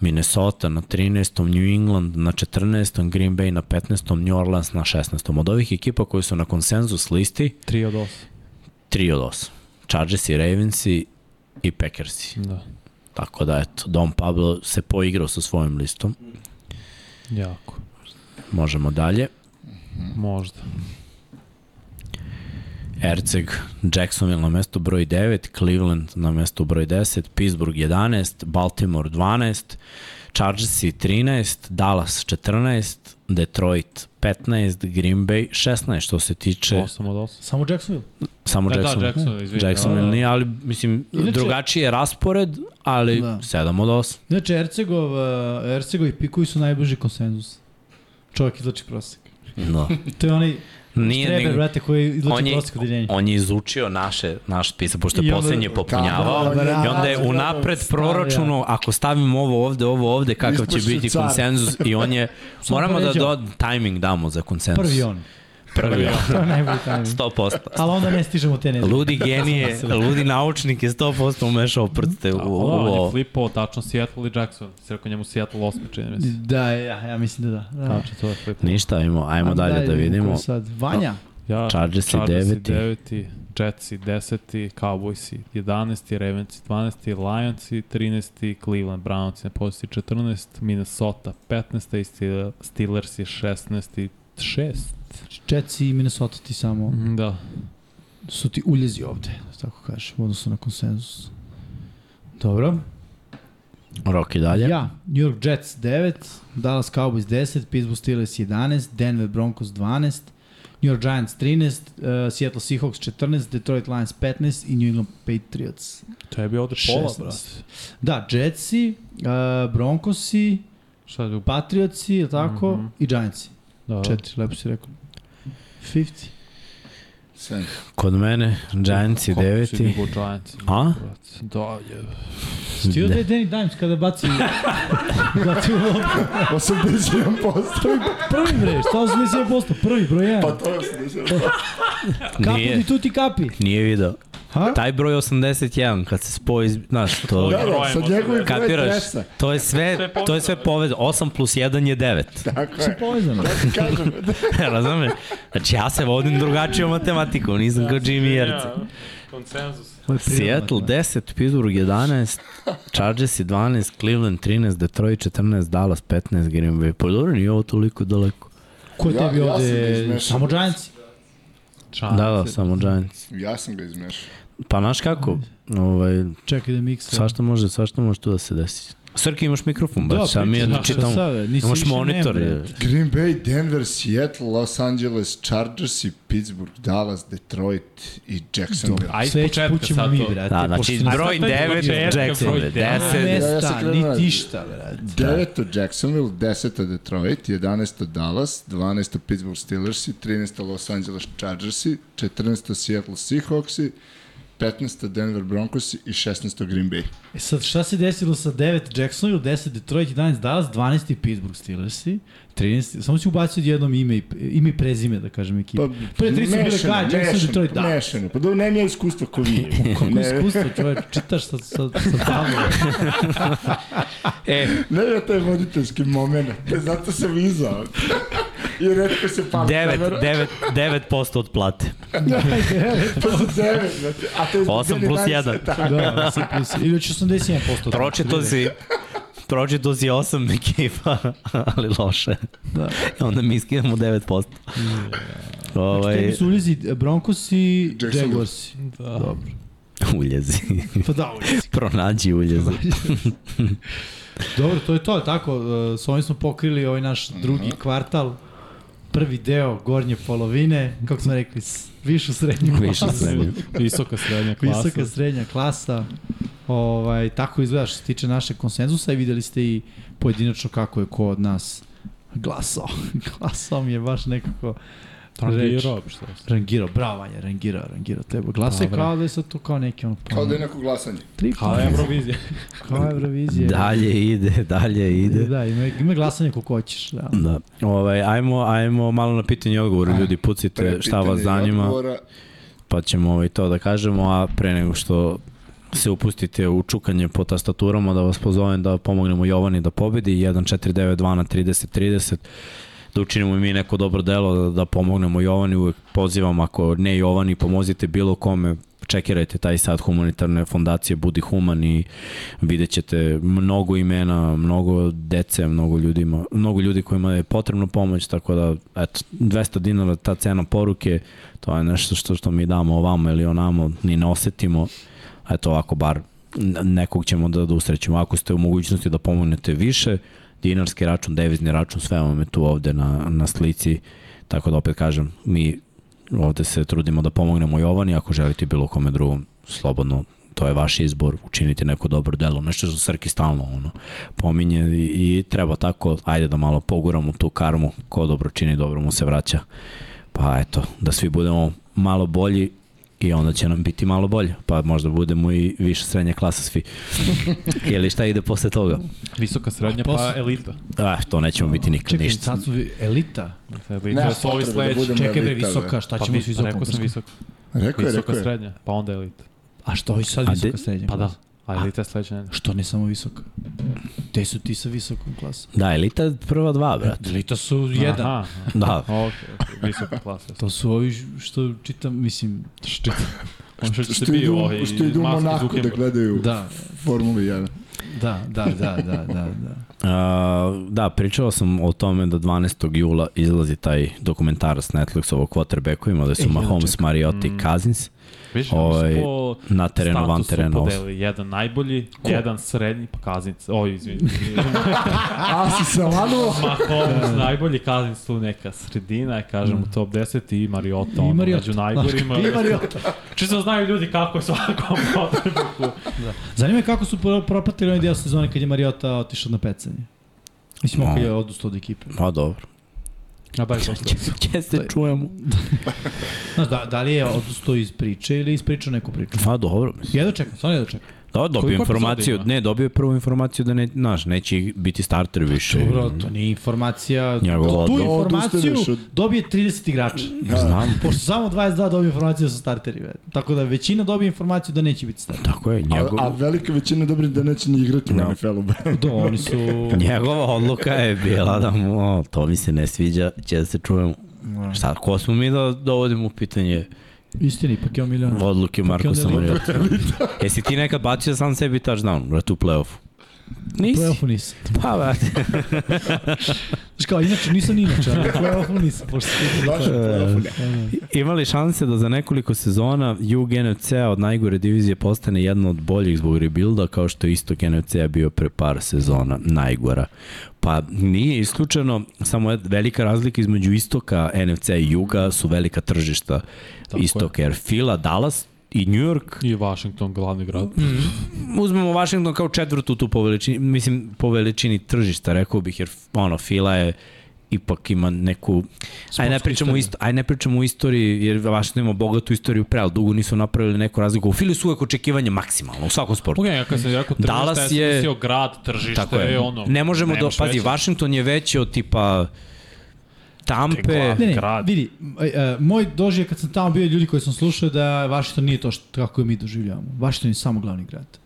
Minnesota na 13. New England na 14. Green Bay na 15. New Orleans na 16. Od ovih ekipa koji su na konsenzus listi, 3 od 8. 3 od 8. Chargersi, Ravensi i Packersi. Da. Tako da, eto, Dom Pablo se poigrao sa svojim listom. Jako. Možemo dalje. Možda. Erceg, Jacksonville na mestu broj 9, Cleveland na mestu broj 10, Pittsburgh 11, Baltimore 12, Chargersi 13, Dallas 14, Detroit 15, Green Bay 16, što se tiče 8 od 8. Samo Jacksonville. samo E, da, Jacksonville. Jacksonville, izvini. Jacksonville Da, da. nije, ali mislim, Inače- drugačiji je raspored, ali Da. 7 od 8. Znači, Ercegov, uh, Ercegov i Pikovi su najbliži konsenzus. Čovjek izlači prosek. No. To je onaj Nije, Štreber, nego, brate, koji je, od deljenja. on je izučio naše, naš spisak, pošto je poslednje popunjavao. Da, da, da, I onda je da, da, unapred da, proračuno, ako stavimo ovo ovde, ovo ovde, kakav će biti car. konsenzus i on je, moramo da do, timing damo za konsenzus. Prvi on. Prvi on. To je najbolji timing. 100%. Ali onda ne stižemo te nedelje. Ludi genije, ludi naučnik je 100% umešao prste u, u, da, on je flipao tačno Seattle i Jackson. Si rekao njemu Seattle 8, čini mi se. Da, ja, ja mislim da da. da. Tačno to je flipao. Ništa, ajmo, ajmo dalje da vidimo. Sad. Vanja. Ja, Chargersi Chargersi deveti. 9, Jetsi 10, Cowboysi 11, Ravensi 12, Lionsi 13, Cleveland Brownsi na poziciji 14, Minnesota 15 i Steel- Steelersi 16 6. Jets i Minnesota ti samo Da. su ti uljezi ovde, da tako kažem, u odnosu na konsenzus. Dobro. Roki dalje. Ja, New York Jets 9, Dallas Cowboys 10, Pittsburgh Steelers 11, Denver Broncos 12, New York Giants 13, uh, Seattle Seahawks 14, Detroit Lions 15 i New England Patriots. Tebi je ovde pola, 16. brate. Da, Jetsi, uh, Broncosi, Šta je Patriotsi, je tako, Mhm. i Giantsi. Da. Četiri, lepo si rekao. 50. Sen. Kod mene, Giantsi Kako si deveti. digao Giants? A? Da, je. Ti od Danny Dimes kada baci... baci u loptu. 81%. Prvi bre, šta 81%? Prvi, broj 1. Pa to je 81%. Kapu di tu ti kapi. Nije video. Ha? Taj broj 81, kad se spoji, znaš, to... Da, da, sa njegovim brojem Kapiraš? tresa. To je sve, to je sve povezano. 8 plus 1 je 9. Tako Sve je. povezano. Ja ti kažem, Razumeš? Znači ja se vodim drugačijom matematikom, nisam kao Jimmy Jerci. Konsenzus. Seattle dakle. 10, Pittsburgh 11, Chargers 12, Cleveland 13, Detroit 14, Dallas 15, Green Bay. Pa dobro, nije ovo toliko daleko. Ko je Ja- tebi ja ovde? Samo Giants? Čan. Da, da, samo Giants. ja sam ga izmešao. Pa znaš kako, ovaj, Čekaj da miksa. svašta može, svašta može tu da se desi. Srki, imaš mikrofon, Da, brate, sad mi je da čitamo. nisi Imaš monitor. brate. Green Bay, Denver, Seattle, Los Angeles, Chargers i Pittsburgh, Dallas, Detroit i Jacksonville. Ajde, početka sad mi, to. brate. Da, znači broj sad taj 9 početka, Jacksonville, broj 10 Nema Ja- ja sam mesta, krenuo niti na- išta, brate. Deveto Jacksonville, deseto Detroit, 11. Dallas, 12. Pittsburgh Steelersi, 13. Los Angeles Chargersi, 14. Seattle Seahawksi, 15. Denver Broncosi i 16. Green Bay. E sad, šta se desilo sa 9 Jacksonville, 10 Detroit, 11 Dallas, 12 Pittsburgh Steelersi, 13, samo si ubacio jednom ime i, ime i prezime, da kažem, ekipa. Pa, Pre tri su bile kaj, Jackson, mešano, Detroit, da. Mešano, pa dobro, nemam ja iskustva ko vi. Kako Ne, iskustvo, čovječ, čitaš sa, sa, sa tablom. E, Ne je taj voditeljski moment, zato sam izao. I redko se pali 9, kamera. 9, 9% od plate. To su devet, znači, a to je zbog 8 plus Danny Dimesa, 1. tako. da, sa plus, ili će 81%. Pročito si, pročito si 8 ekipa, ali loše. Da. I onda mi skidamo 9%. Tebi Ovaj, su ulizi Broncos i. Jaguars. Da. Dobro. uljezi. Pa da, ulizi. Pronađi uljezi. Dobro, to je to, tako, uh, s ovim smo pokrili ovaj naš drugi kvartal, prvi deo gornje polovine, kako smo rekli, višu srednju klasu. srednje. Visoka srednja klasa. Visoka srednja klasa. Ovaj, tako izgleda što se tiče našeg konsenzusa i videli ste i pojedinačno kako je ko od nas glasao. glasao mi je baš nekako Rangirao, šta je. rangirao. Bravo, Vanja, rangirao, rangirao tebe. Glasao je kao da je sad to kao neki ono... Kao da je neko glasanje. tri Kao Eurovizija. kao Eurovizija. Dalje ide, dalje ide. Da, ima, ima glasanje kako hoćeš. Da. Da. Ovaj, ajmo, ajmo malo na pitanje i odgovore. Ljudi, pucite Pre šta vas zanima, odgovora, pa ćemo ovaj, to da kažemo, a pre nego što se upustite u čukanje po tastaturama, da vas pozovem da pomognemo Jovani da pobedi, 1492 na 30-30, da učinimo mi neko dobro delo, da, da pomognemo Jovani, uvek pozivam, ako ne Jovani, pomozite bilo kome, čekirajte taj sad humanitarne fondacije Budi Human i vidjet ćete mnogo imena, mnogo dece, mnogo ljudima, mnogo ljudi kojima je potrebna pomoć, tako da eto, 200 dinara ta cena poruke, to je nešto što, što mi damo ovamo ili onamo, ni ne osetimo, eto ovako bar nekog ćemo da, da usrećemo. Ako ste u mogućnosti da pomognete više, dinarski račun, devizni račun, sve vam je tu ovde na, na slici, tako da opet kažem, mi ovde se trudimo da pomognemo Jovani, ako želite bilo kome drugom, slobodno, to je vaš izbor, učinite neko dobro delo, nešto što Srki stalno ono, pominje i, i treba tako, ajde da malo poguramo tu karmu, ko dobro čini, dobro mu se vraća. Pa eto, da svi budemo malo bolji i onda će nam biti malo bolje, pa možda budemo i više srednja klasa svi. Ili šta ide posle toga? Visoka srednja, A posle- pa elita. Ah, to nećemo biti nikad Čekaj, ništa. sad su vi- elita. Elita Nema su ovi da sledeći. budemo Čekaj bre, visoka, šta Pa ćemo vi- s visokom? Rekao sam visok. Rekao je, Visoka rekao je. srednja, pa onda elita. A što je sad A visoka de- srednja Pa da. Klasa? A elita je sledeća nedelja. Što ne samo visoka? Gde su ti sa visokom klasom? Da, elita je prva dva, brat. Elita su jedan. Aha, Da, ok, ok, visoka klasa. To su ovi što čitam, mislim, Što On što Što idu, ovaj što idu u Monaku da gledaju da, Formulu 1. da, da, da, da, da, da. Uh, da, pričao sam o tome da 12. jula izlazi taj dokumentarac Netflix o quarterbackovima, da su E, Mahomes. Mariota i Mm. Cousins Viš, Ovaj, ovaj, po na terenu, van statusu terena. podeli. Jedan najbolji, Ko? jedan srednji, pa Kazinc. Oj, izvini. A si se lanuo? Mahomes, najbolji Kazinc tu neka sredina, je, kažem, u top 10 i Mariota, I ono, Mariota. među najgorima. I Mariota. Čisto znaju ljudi kako je svakom potrebu. Zanima me kako su pro- propatili onaj deo sezone kad je Mariota otišao na pecanje. Mislim, No. kad je odustao od ekipe. Pa dobro. A baš dosta. Gdje se čujemo? Znaš, da, da li je odustao iz priče ili ispričao neku priču? Pa dobro. mislim. Jedno čekam, stvarno jedno čekam. Da, dobio Koliko informaciju, ne, dobio je prvu informaciju da ne, znaš, neće biti starter više. Dobro, to nije informacija. Njegova tu informaciju dobije 30 igrača. Znam. Pošto samo 22 dobije informaciju da su starteri. ve. Tako da većina dobije informaciju da neće biti starter. Tako je, A, njegov, a velika većina dobri da neće ni igrati u Da. NFL-u. Do, oni su... njegova odluka je bila da mu, o, to mi se ne sviđa, će da se čujemo. Šta, ko smo mi da dovodimo u pitanje Istini, ipak je on milion. odluke Marko onda je Samariota? Jesi ti nekad bacio sam sebi touchdown, brate, u play-offu? Nisi. Play-offu nisam. Pa, brate. Znaš kao, inače nisam ni inače, ali play-offu nisam. Pošto se Vašem play-offu ne. Imali šanse da za nekoliko sezona Jug NFC-a od najgore divizije postane jedna od boljih zbog rebuilda, kao što je istok NFC-a bio pre par sezona najgora. Pa nije isključeno, samo je velika razlika između istoka NFC i juga su velika tržišta Tako je. istoka, jer Fila, Dallas i New York I Washington, glavni grad. uzmemo Washington kao četvrtu tu po veličini, mislim po veličini tržišta, rekao bih, jer ono, Fila je ipak ima neku aj ne pričamo isto aj ne pričamo o istoriji jer Washington ima bogatu istoriju pre al dugo nisu napravili neku razliku u Fili su uvek očekivanje maksimalno u svakom sportu Ok, ja kad sam rekao tržište, Dallas ja sam je- mislio grad, tržište, tako je ono. ne možemo da pazi. Washington je veći od tipa Tampe Te Ne, ne, grad. vidi, e, moj doživlje kad sam tamo bio ljudi koji sam slušao da Washington nije to što, kako mi doživljavamo. Washington je samo glavni grad.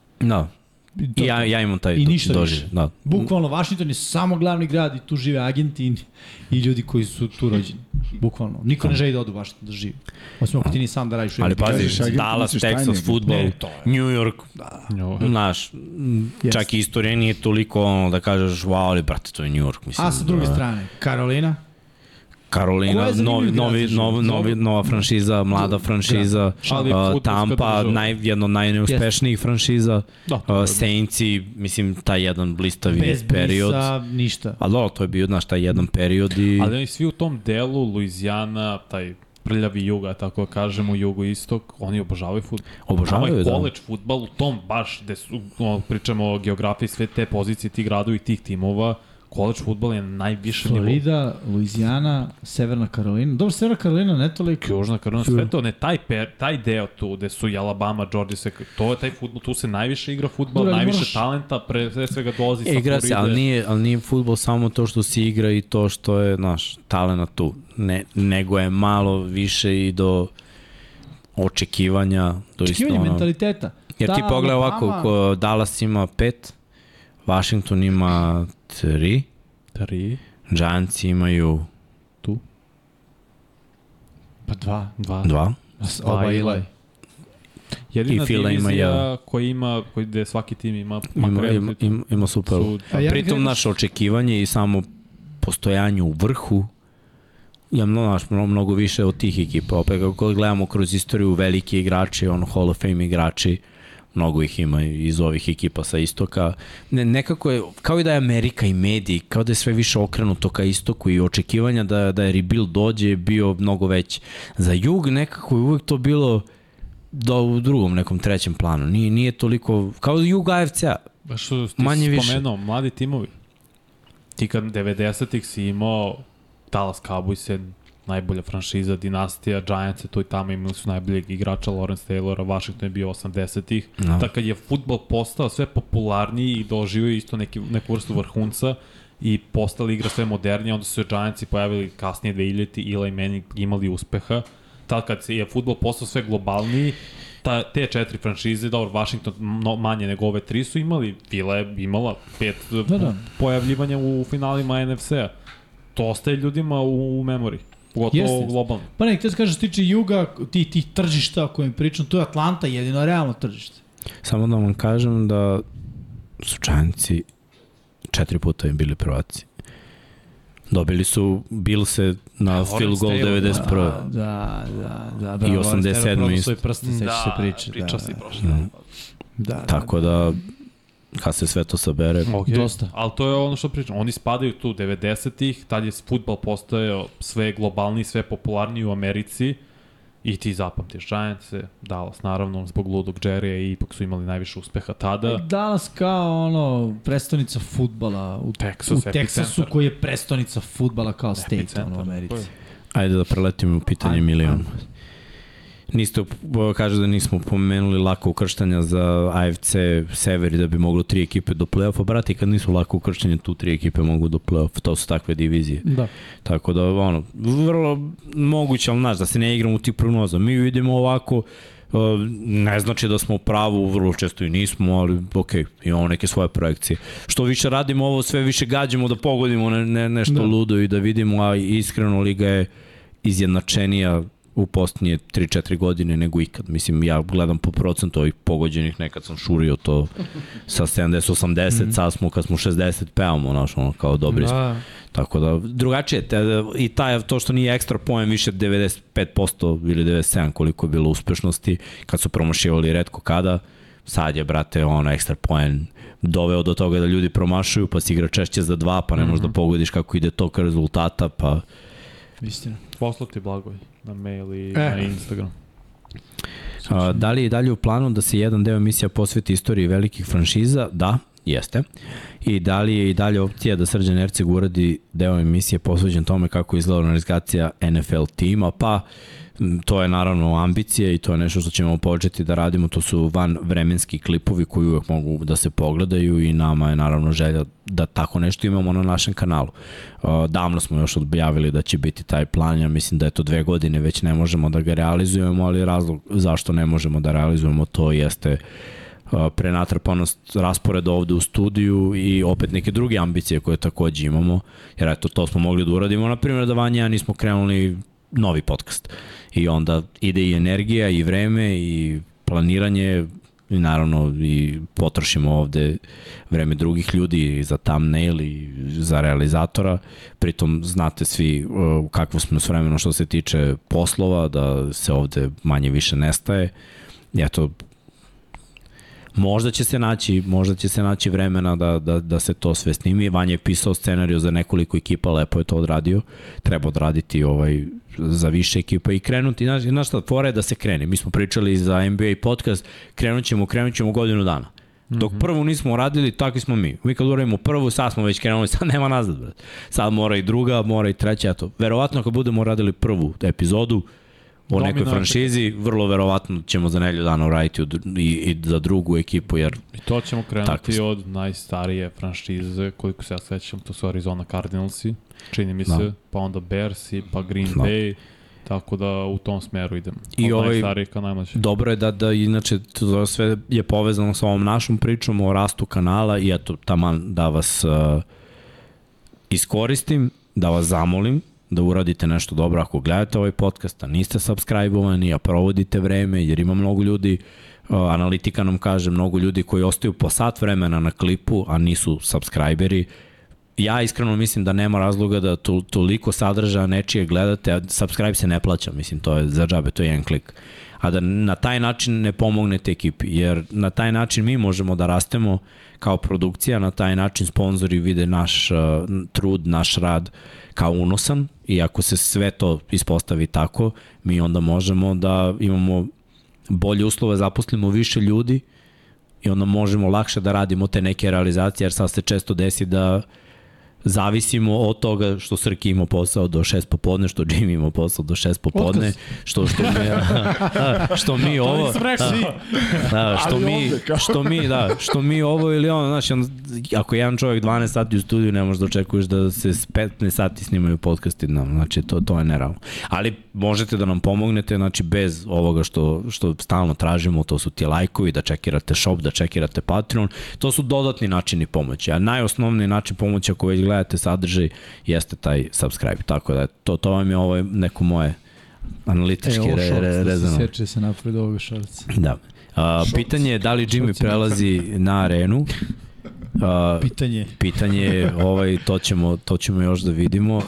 da I ja, ja imam taj I ništa više. da. Bukvalno, Washington je samo glavni grad i tu žive agenti i, i ljudi koji su tu rođeni. Bukvalno. Niko ne želi da ode u Washington da živi. Osim ako ti ni sam da radiš Ali pazi, Dallas, Texas, futbol. New York, Njo, Znaš, Jeste. čak i istorija nije toliko ono da kažeš wow, ali brate, to je New York, mislim. A sa druge da. strane, Karolina, Karolina, novi, novi, za nov, život? novi, nova franšiza, mlada franšiza, Ali uh, Tampa, naj, jedna od najneuspešnijih franšiza, Da, uh, Saintsi, mislim, taj jedan blistavi bez period. Brisa, ništa. Ali dobro, to je bio, znaš, taj jedan period i... Ali oni svi u tom delu, Louisiana, taj prljavi juga, tako da kažemo, jugoistok, oni obožavaju futbol. Obožavaju, je da. college futbal u tom baš, gde su, ono, pričamo o geografiji, sve te pozicije, tih gradova i tih timova, college futbal je na najvišem nivou. Florida, Louisiana, Severna Karolina. Dobro, Severna Karolina ne toliko. Južna Karolina, sve to, ne, taj, per, taj deo tu, gde su i Alabama, Georgia, sve, to je taj futbol, tu se najviše igra futbol, Dobro, ali najviše moraš- talenta, pre sve svega dolazi sa Igra se, ali nije, ali nije futbol samo to što se igra i to što je, znaš, talena tu. Ne, nego je malo više i do očekivanja, do isto Očekivanje ono, mentaliteta. Jer ti Ta pogledaj Alabama- ovako, ko Dallas ima pet, Washington ima tri, Tri, Giants imaju Pa dva. dva, dva. Oba Eli. Eli. Jedina I Fila ima jedan. koja ima, koji gde svaki tim ima, Ima, ima, ima, ima super. su, A ja Pritom rekao- naše očekivanje i samo postojanje u vrhu je mnogo, mnogo, mnogo više od tih ekipa. Opet kako gledamo kroz istoriju veliki igrači, ono Hall of Fame igrači, mnogo ih ima iz ovih ekipa sa istoka. Ne, nekako je, kao i da je Amerika i mediji, kao da je sve više okrenuto ka istoku i očekivanja da, da je rebuild dođe je bio mnogo veći. Za jug nekako je uvek to bilo da u drugom nekom trećem planu. Nije, nije toliko, kao jug AFC-a. Baš što ti Manje Manje više. spomenuo, mladi timovi. Ti kad 90-ih si imao Dallas Cowboys najbolja franšiza, dinastija, Giants je tu i tamo imali su najboljeg igrača Lawrence Taylora, Washington je bio 80-ih. No. Tako kad je futbol postao sve popularniji i doživio isto neki, neku vrstu vrhunca i postala igra sve modernija, onda su se Giantsi pojavili kasnije 2000 Eli Manning imali uspeha. Tad kad je futbol postao sve globalniji, ta, te četiri franšize, dobro, Washington no, manje nego ove tri su imali, Fila je imala pet Da, da. pojavljivanja u finalima NFC-a. To ostaje ljudima u, u memori, pogotovo Jeste. Globalno. Pa ne, htio se kaže, što se tiče juga, tih, tih tržišta o kojim pričam, to je Atlanta jedino realno tržište. Samo da vam kažem da su Giantsi četiri puta im bili prvaci. Dobili su Billse na Lawrence field goal Taylor, 91. Da, da, da. da I Lawrence 87 Taylor prodao isto. Svoj prste, seća se priče. pričao da, si da, prošle. Mm. Da, da, Tako da, kad se sve to sabere, Okay. Dosta. Ali to je ono što pričam. Oni spadaju tu 90-ih, tad je futbal postojao sve globalniji, sve popularniji u Americi i ti zapamtiš Giants, Dallas naravno zbog ludog Jerrya i ipak su imali najviše uspeha tada. Dallas kao ono prestonica futbala u, Texas, u Teksasu koji je prestonica futbala kao state ono, u Americi. ajde da preletimo u pitanje milion. ajde. Niste, kaže da nismo pomenuli lako ukrštanja za AFC Severi da bi moglo tri ekipe do play-offa. Brati, kad nisu lako ukrštanje, tu tri ekipe mogu do play-offa. To su takve divizije. Da. Tako da, ono, vrlo moguće, ali znaš, da se ne igramo u tih prognoza. Mi vidimo ovako, ne znači da smo u pravu, vrlo često i nismo, ali ok, imamo neke svoje projekcije. Što više radimo ovo, sve više gađamo da pogodimo ne, ne, nešto da. ludo i da vidimo, a iskreno Liga je izjednačenija u posljednje 3-4 godine nego ikad. Mislim, ja gledam po procentu ovih pogođenih, nekad sam šurio to sa 70-80, mm -hmm. sad smo kad smo 60 pevamo, znaš, ono, kao dobri smo. Da. Tako da, drugačije, te, i taj, to što nije ekstra poen više 95% ili 97% koliko je bilo uspešnosti, kad su promašivali redko kada, sad je, brate, ono, ekstra poen doveo do toga da ljudi promašuju, pa si igra češće za dva, pa ne možeš da pogodiš kako ide to ka rezultata, pa Istina. Poslati Blagoj na mail i E. na Instagram. A, da li je dalje u planu da se jedan deo emisija posveti istoriji velikih franšiza? Da, jeste. I da li je i dalje opcija da Srđan Erceg uradi deo emisije posveđen tome kako izgleda organizacija NFL tima? Pa, m, to je naravno ambicija i to je nešto što ćemo početi da radimo. To su van vremenski klipovi koji uvek mogu da se pogledaju i nama je naravno želja da tako nešto imamo na našem kanalu. Davno smo još objavili da će biti taj plan, ja mislim da je to dve godine, već ne možemo da ga realizujemo, ali razlog zašto ne možemo da realizujemo to jeste prenatrpanost rasporeda ovde u studiju i opet neke druge ambicije koje takođe imamo, jer eto to smo mogli da uradimo, na primjer da Vanja nismo krenuli novi podcast i onda ide i energija i vreme i planiranje i naravno i potrošimo ovde vreme drugih ljudi za thumbnail i za realizatora. Pritom znate svi uh, kakvo smo s vremenom što se tiče poslova, da se ovde manje više nestaje. I eto, Možda će se naći, možda će se naći vremena da, da, da se to sve snimi. Vanja je pisao scenariju za nekoliko ekipa, lepo je to odradio. Treba odraditi ovaj za više ekipa i krenuti. Znaš, znaš šta, fora je da se krene. Mi smo pričali za NBA podcast, krenut ćemo, krenut ćemo godinu dana. Dok prvu nismo uradili, takvi smo mi. Mi kad uradimo prvu, sad smo već krenuli, sad nema nazad. Brat. Sad mora i druga, mora i treća. Eto. Verovatno kad budemo uradili prvu epizodu, o nekoj franšizi, vrlo verovatno ćemo za nelju dana uraditi u i, i za drugu ekipu, jer I to ćemo Tako krenuti smo. od najstarije franšize, koliko se ja sećam, to su Arizona Cardinalsi, čini mi Da. se, pa onda Bearsi, pa Green Da. Bay, tako da u tom smeru idem. I od ovaj- ka najmlađe. dobro je da, da inače to sve je povezano sa ovom našom pričom o rastu kanala i eto taman da vas uh, iskoristim, da vas zamolim da uradite nešto dobro ako gledate ovaj podcast, a niste subscribe-ovani, a provodite vreme, jer ima mnogo ljudi, analitika nam kaže, mnogo ljudi koji ostaju po sat vremena na klipu, a nisu subscriberi, ja iskreno mislim da nema razloga da to, toliko sadržaja nečije gledate, a subscribe se ne plaća, mislim, to je za džabe, to je jedan klik. A da na taj način ne pomognete ekipi, jer na taj način mi možemo da rastemo kao produkcija, na taj način sponzori vide naš uh, trud, naš rad kao unosan i ako se sve to ispostavi tako, mi onda možemo da imamo bolje uslove, zaposlimo više ljudi i onda možemo lakše da radimo te neke realizacije, jer sad se često desi da zavisimo od toga što Srki ima posao do 6 popodne, što Jimmy ima posao do 6 popodne, što što mi da, što mi ovo da, što mi što mi da, što mi ovo ili ono, znači on, ako jedan čovjek 12 sati u studiju ne možeš da očekuješ da se s 15 sati snimaju podcasti nam, znači to to je nerealno. Ali možete da nam pomognete, znači bez ovoga što što stalno tražimo, to su ti lajkovi, da čekirate shop, da čekirate Patreon, to su dodatni načini pomoći. A najosnovniji način pomoći ako već gledate sadržaj jeste taj subscribe. Tako da to to vam je ovo neko moje E, analitički ovo re, re, da se rezano. seče se napred ovoga šorca. Da. A, pitanje je da li Jimmy prelazi na arenu. A, Pitanje. pitanje je, ovaj, to ćemo, to ćemo još da vidimo.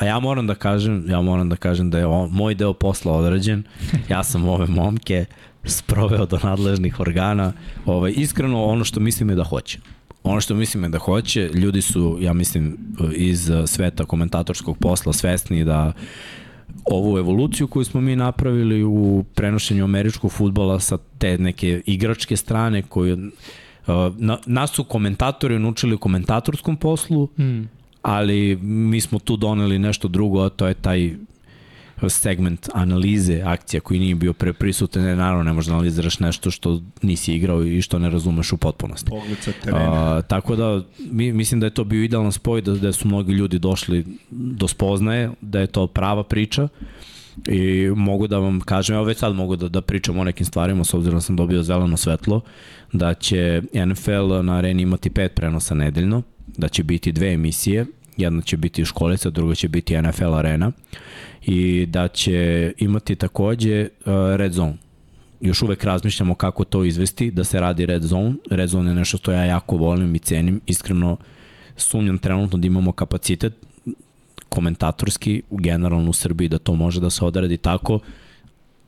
A ja moram da kažem, ja moram da kažem da je on, moj deo posla odrađen. Ja sam ove momke sproveo do nadležnih organa. Ovaj, iskreno, ono što mislim je da hoće. Ono što mislim je da hoće, ljudi su, ja mislim, iz uh, sveta komentatorskog posla svesni da ovu evoluciju koju smo mi napravili u prenošenju američkog futbala sa te neke igračke strane koju uh, na, nas su komentatori naučili komentatorskom poslu, Mm. ali mi smo tu doneli nešto drugo, a to je taj segment analize akcija koji nije bio pre prisutan, ne, naravno ne možeš da analiziraš nešto što nisi igrao i što ne razumeš u potpunosti. Pogled sa terena. A, tako da mi, mislim da je to bio idealan spoj da, da su mnogi ljudi došli do spoznaje, da je to prava priča i mogu da vam kažem, evo već sad mogu da, da pričam o nekim stvarima s obzirom da sam dobio zeleno svetlo, da će NFL na areni imati pet prenosa nedeljno, da će biti dve emisije, jedna će biti školica, druga će biti NFL arena i da će imati takođe uh, Red Zone još uvek razmišljamo kako to izvesti, da se radi red zone. Red zone je nešto što ja jako volim i cenim. Iskreno sumnjam trenutno da imamo kapacitet komentatorski, generalno u Srbiji, da to može da se odradi tako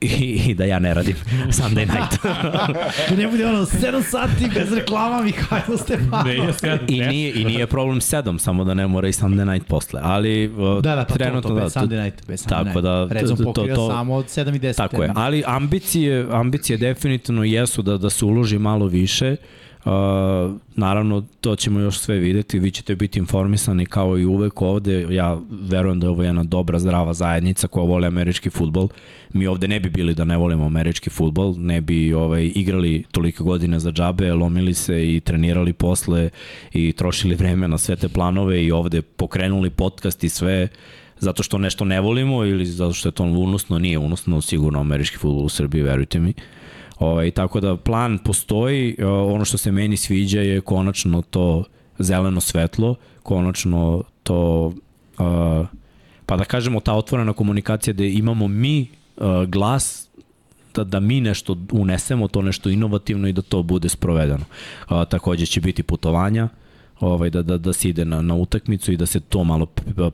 i, i da ja ne radim Sunday night. Da ne bude ono 7 sati bez reklama Mihajlo Stefano. Ne, je sedam, I nije, I nije problem 7, samo da ne mora i Sunday night posle. Ali uh, Da, da, pa trenutno to, to bez da, Sunday night. Bez Sunday tako night. da, Redzone to- to- samo od 7 i 10. Tako je, ali ambicije, ambicije definitivno jesu da, da se uloži malo više. Uh, naravno, to ćemo još sve videti, vi ćete biti informisani kao i uvek ovde. Ja verujem da je ovo jedna dobra, zdrava zajednica koja voli američki futbol. Mi ovde ne bi bili da ne volimo američki futbol, ne bi ovaj, igrali tolike godine za džabe, lomili se i trenirali posle i trošili vreme na sve te planove i ovde pokrenuli podcast i sve zato što nešto ne volimo ili zato što je to unosno, nije unosno, sigurno američki futbol u Srbiji, verujte mi. Ovaj, tako da plan postoji, e, ono što se meni sviđa je konačno to zeleno svetlo, konačno to, uh, pa da kažemo ta otvorena komunikacija da imamo mi uh, glas da, da mi nešto unesemo, to nešto inovativno i da to bude sprovedeno. Takođe će biti putovanja, ovaj, da, da, da se ide na, na utakmicu i da se to malo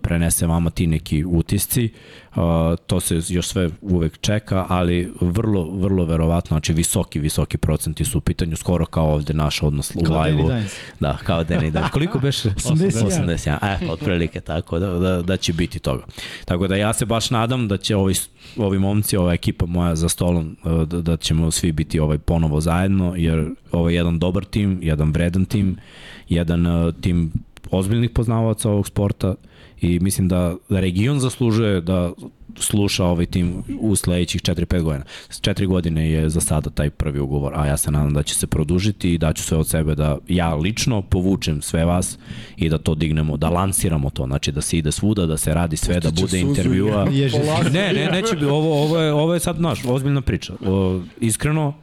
prenese vama ti neki utisci. A, to se još sve uvek čeka, ali vrlo, vrlo verovatno, znači visoki, visoki procenti su u pitanju, skoro kao ovde naš odnos u Kao live-u. Da, kao Danny Dimes. Koliko beše? 81. 81. E, otprilike tako, da, da, da će biti toga. Tako da ja se baš nadam da će ovi, ovi momci, ova ekipa moja za stolom, e, da, da ćemo svi biti ovaj ponovo zajedno, jer ovo je jedan dobar tim, jedan vredan tim, jedan uh, tim ozbiljnih poznavaca ovog sporta i mislim da region zaslužuje da sluša ovaj tim u sledećih 4-5 godina. S 4 godine je za sada taj prvi ugovor, a ja se nadam da će se produžiti i daću sve od sebe da ja lično povučem sve vas i da to dignemo, da lansiramo to, znači da se ide svuda, da se radi sve, da bude suzu intervjua. Ne, ne, neće bi, ovo, ovo, je, ovo je sad naš, ozbiljna priča. O, iskreno,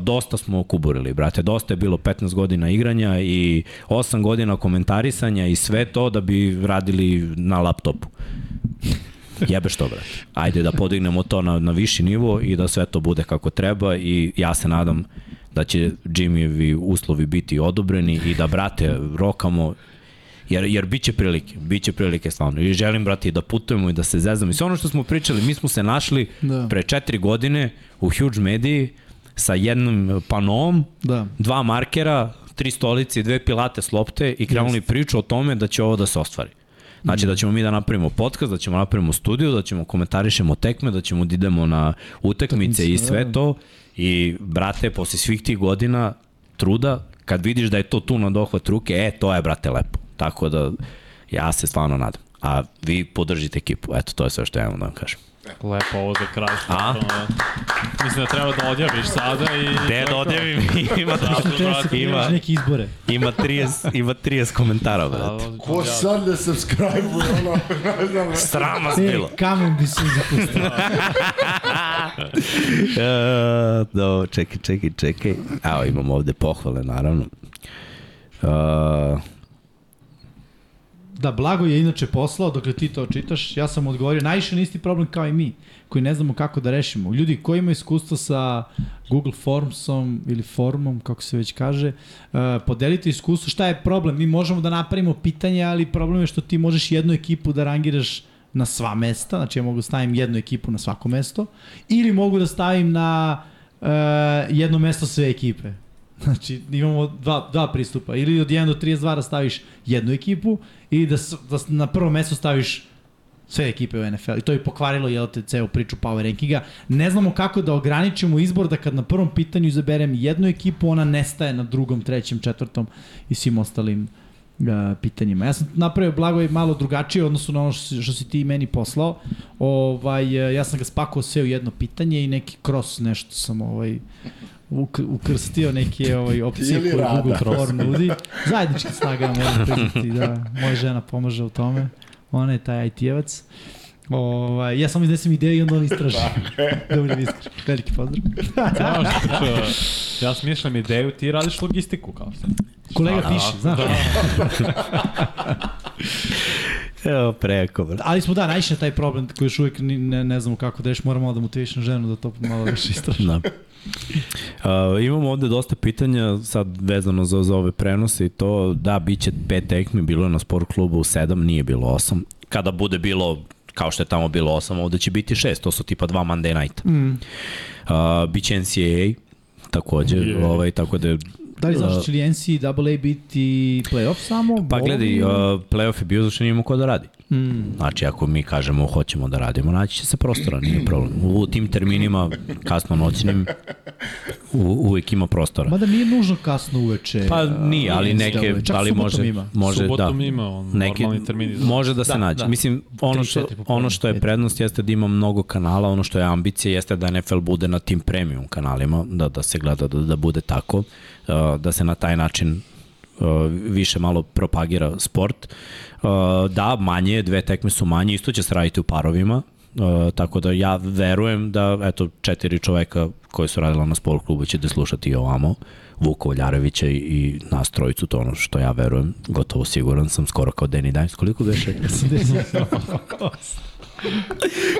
dosta smo kuburili, brate. Dosta je bilo 15 godina igranja i 8 godina komentarisanja i sve to da bi radili na laptopu. Jebeš to, brate. Ajde da podignemo to na, na viši nivo i da sve to bude kako treba i ja se nadam da će Jimmyevi uslovi biti odobreni i da, brate, rokamo Jer, jer biće prilike, biće prilike stvarno. I želim, brate, i da putujemo i da se zezamo. I sve ono što smo pričali, mi smo se našli da. pre četiri godine u Huge Mediji sa jednom panom, Da. dva markera, tri stolice i dve pilate s lopte i krenuli priču o tome da će ovo da se ostvari. Znači da ćemo mi da napravimo podcast, da ćemo napravimo studiju, da ćemo komentarišemo tekme, da ćemo da idemo na utakmice i sve to. I brate, posle svih tih godina truda, kad vidiš da je to tu na dohvat ruke, e, to je, brate, lepo. Tako da, ja se stvarno nadam. A vi podržite ekipu. Eto, to je sve što ja imam da vam kažem. Lepo ovo za kraj. A? Mislim da treba da odjaviš sada i... Gde da odjavim? ima, Zato, brate, Imaš ima, neke izbore. ima, 30, ima 30 komentara, brate. Ko sad da subscribe-uje ono, ne znam. Srama E, bilo. kamen bi se zapustio. E, Do, čekaj, čekaj, čekaj. Evo, imamo ovde pohvale, naravno. Uh, Da, Blago je inače poslao, dokle ti to čitaš, ja sam odgovorio, najviše na isti problem kao i mi, koji ne znamo kako da rešimo. Ljudi koji imaju iskustvo sa Google Formsom ili formom, kako se već kaže, uh, podelite iskustvo. Šta je problem? Mi možemo da napravimo pitanje, ali problem je što ti možeš jednu ekipu da rangiraš na sva mesta, znači ja mogu da stavim jednu ekipu na svako mesto, ili mogu da stavim na uh, jedno mesto sve ekipe. Znači, imamo dva, dva pristupa. Ili od 1 do 32 da staviš jednu ekipu, ili da, da na prvo mesto staviš sve ekipe u NFL. I to je pokvarilo, jel te, ceo priču power rankinga. Ne znamo kako da ograničimo izbor da kad na prvom pitanju izaberem jednu ekipu, ona nestaje na drugom, trećem, četvrtom i svim ostalim a, pitanjima. Ja sam napravio Blagoj malo drugačije odnosu na ono što, što si ti meni poslao. Ovaj, a, ja sam ga spakovao sve u jedno pitanje i neki cross nešto sam ovaj, uk, ukrstio neke ovaj, opcije Ili koje rada. Google Form nudi. Zajednički snaga moram priznati da moja žena pomaže u tome. Ona je taj IT-evac. Ovaj, ja samo iznesem ideju i onda on istraži. da budem iskren. Veliki pozdrav. Znaš, ja smišljam ideju, ti radiš logistiku kao sad. Kolega Da, piše, znaš. Evo, preko, bro. Ali smo da, naišli na taj problem koji još uvijek ne, ne znamo kako da reš, moramo malo da motivišem ženu da to malo više istraži. Da. Uh, imamo ovde dosta pitanja sad vezano za, za ove prenose i to da biće pet tekmi, bilo je na sport klubu 7, nije bilo 8. Kada bude bilo kao što je tamo bilo 8, ovde će biti 6, to su tipa dva Monday nighta. Mm. Uh, biće NCAA takođe, Je. ovaj, tako da Da li znaš će li NCAA biti playoff samo? Pa gledaj, uh, playoff je bio zato što nije imao ko da radi. Mm. Znači, ako mi kažemo hoćemo da radimo, naći će se prostora, nije problem. U tim terminima, kasno noćnim, u, uvek ima prostora. Mada nije nužno kasno uveče. Pa nije, ali neke, ali subotom može, Ima. može Subotom da. ima on, Neki, normalni termini. Za... može da se Da, nađe. da. Mislim, ono što, ono što je prednost jeste da ima mnogo kanala, ono što je ambicija jeste da NFL bude na tim premium kanalima, da, da se gleda da, da bude tako, da se na taj način više malo propagira sport. Uh, da, manje, je, dve tekme su manje, isto će se raditi u parovima, Uh, tako da ja verujem da eto četiri čoveka koji su radila na sport klubu će da slušati i ovamo Vuka Oljarevića i, i nas trojicu, to ono što ja verujem, gotovo siguran sam, skoro kao Danny Dimes, koliko beše?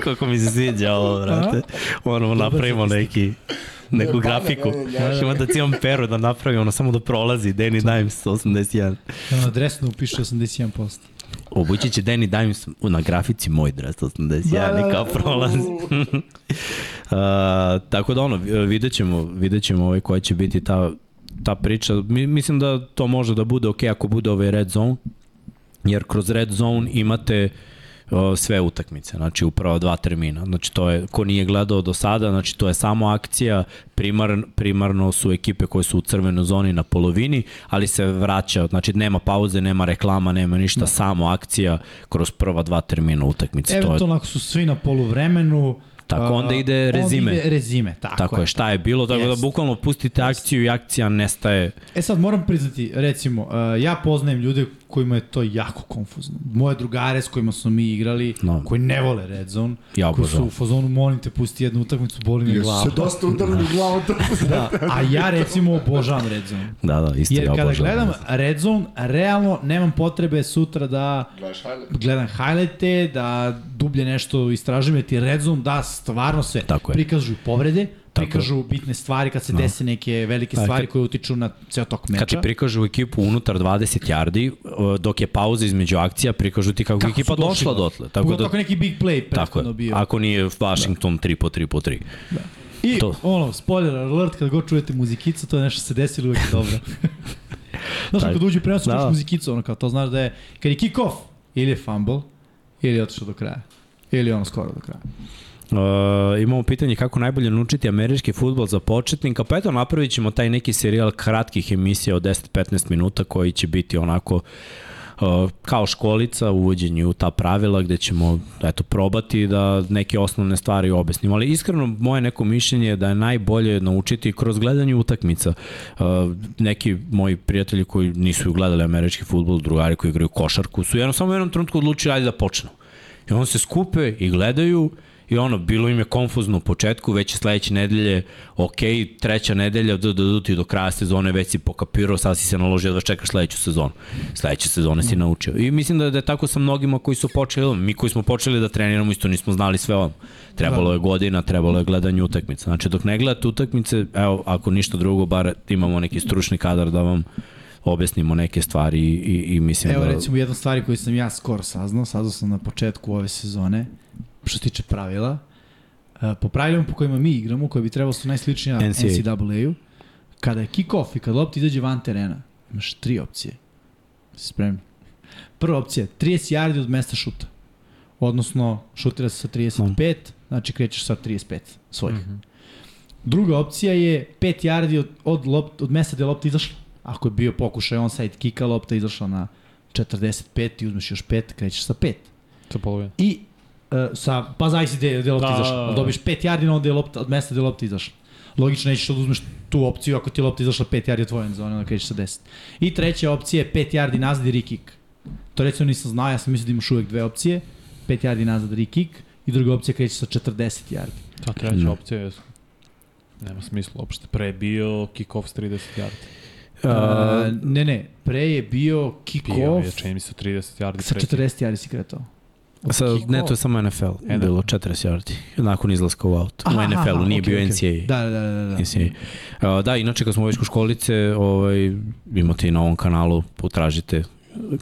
Kako mi se sviđa ovo, brate. Moramo napravimo neki, neku grafiku. Ima da cijelom peru da napravimo, ono samo da prolazi Danny Dimes 81. Na adresno upiše 81%. Obući će Danny Dimes na grafici moj dres 81 i kao prolazi. uh, tako da ono, vidjet ćemo, vidjet ćemo ovaj koja će biti ta, ta priča. Mi, mislim da to može da bude ok ako bude ovaj red zone, jer kroz red zone imate uh, sve utakmice, znači upravo dva termina. Znači to je, ko nije gledao do sada, znači to je samo akcija, primar, primarno su ekipe koje su u crvenoj zoni na polovini, ali se vraća, znači nema pauze, nema reklama, nema ništa, no. samo akcija kroz prva dva termina utakmice. To je, Eventualno ako su svi na poluvremenu, Tako, onda ide rezime. Onda ide rezime, tako, tako je, šta je bilo, tako da Jest. bukvalno pustite akciju i akcija nestaje. E sad moram priznati, recimo, uh, ja poznajem ljude kojima je to jako konfuzno. Moje drugare s kojima smo mi igrali, No. koji ne vole Red Zone, Ja koji su u fazonu, molim te, pusti jednu utakmicu, boli me Jesu glava. se dosta udarili glavu to. Da, a ja recimo obožavam Red Zone. Da, da, isto Jer ja kada obožavam. gledam Red Zone, realno nemam potrebe sutra da highlight? gledam highlighte, da dublje nešto istražujem, jer ti Red Zone da stvarno sve. Tako je. Prikažu povrede, Tako prikažu bitne stvari kad se No. dese neke velike stvari koje utiču na ceo tok meča. Kad ti prikažu ekipu unutar 20 yardi, dok je pauza između akcija, prikažu ti kako, Kako ekipa su došla do- dotle. Tako Pogotovo da, ako neki big play tako prethodno je. bio. Ako nije Washington 3 po 3 po 3. I to. ono, spoiler alert, kad god čujete muzikicu, to je nešto što se desilo uvijek je dobro. Znaš, kad uđu prenos, čuješ Da. muzikicu, ono kao, to znaš da je, kad je kick off, ili je fumble, ili je otišao do kraja. Ili je ono skoro do kraja. Uh, imamo pitanje kako najbolje naučiti američki futbol za početnika, pa eto napravit ćemo taj neki serijal kratkih emisija od 10-15 minuta koji će biti onako uh, kao školica u uvođenju u ta pravila gde ćemo eto, probati da neke osnovne stvari objasnimo. Ali iskreno moje neko mišljenje je da je najbolje naučiti kroz gledanje utakmica. Uh, neki moji prijatelji koji nisu gledali američki futbol, drugari koji igraju košarku, su jedno samo u jednom trenutku odlučili ajde da počnu. I onda se skupe i gledaju i ono, bilo im je konfuzno u početku, već je sledeće nedelje, ok, treća nedelja, da, da, da, ti do kraja sezone već si pokapirao, sad si se naložio da čekaš sledeću sezonu. Sledeće sezone si naučio. I mislim da, da je tako sa mnogima koji su počeli, mi koji smo počeli da treniramo isto nismo znali sve ovo. Trebalo je godina, trebalo je gledanje utakmica. Znači, dok ne gledate utakmice, evo, ako ništa drugo, bar imamo neki stručni kadar da vam objasnimo neke stvari i, i, i mislim Evo da... recimo jedna stvari koju sam ja skoro saznao, saznao sam na početku ove sezone, što se tiče pravila. Uh, po pravilima po kojima mi igramo, koje bi trebalo su najsličnija NCAA. NCAA-u, kada je kick-off i kada lopta izađe van terena, imaš tri opcije. Spremni? Prva opcija, 30 yardi od mesta šuta. Odnosno, šutira se sa 35, znači krećeš sa 35 svojih. Mm -hmm. Druga opcija je 5 yardi od, od, lopt, od mesta gde je lopta izašla. Ako je bio pokušaj onside kika, lopta je izašla na 45 i uzmeš još 5, krećeš sa 5. Sa polovine. I sa, pa zavisi gde, gde je lopta Da, izašla. da, da. Ali Dobiješ 5 yardi na onda je lopta, od mesta gde je lopta izašla. Logično nećeš da uzmeš tu opciju ako ti je lopta izašla 5 yardi od tvoje zone, onda krećeš sa 10. I treća opcija je 5 yardi nazad i re kick. To recimo nisam znao, ja sam mislio da imaš uvek dve opcije. 5 yardi nazad re kick i druga opcija kreće sa 40 yardi. Ta treća Da. opcija je nema smisla uopšte. Pre je bio kick-off s 30 yardi. Uh, ne, ne, pre je bio kick Bio off je, čini mi se 30 yardi. sa pre 40 yardi si kretao. Sa, ne, to je samo NFL. NFL. Bilo 40 yardi. Nakon izlaska u out. U Aha, NFL-u, nije okej, bio okej. NCAA. Da, da, da, da. da. NCAA. Uh, da, inače kad smo već kod školice, ovaj, imate i na ovom kanalu, potražite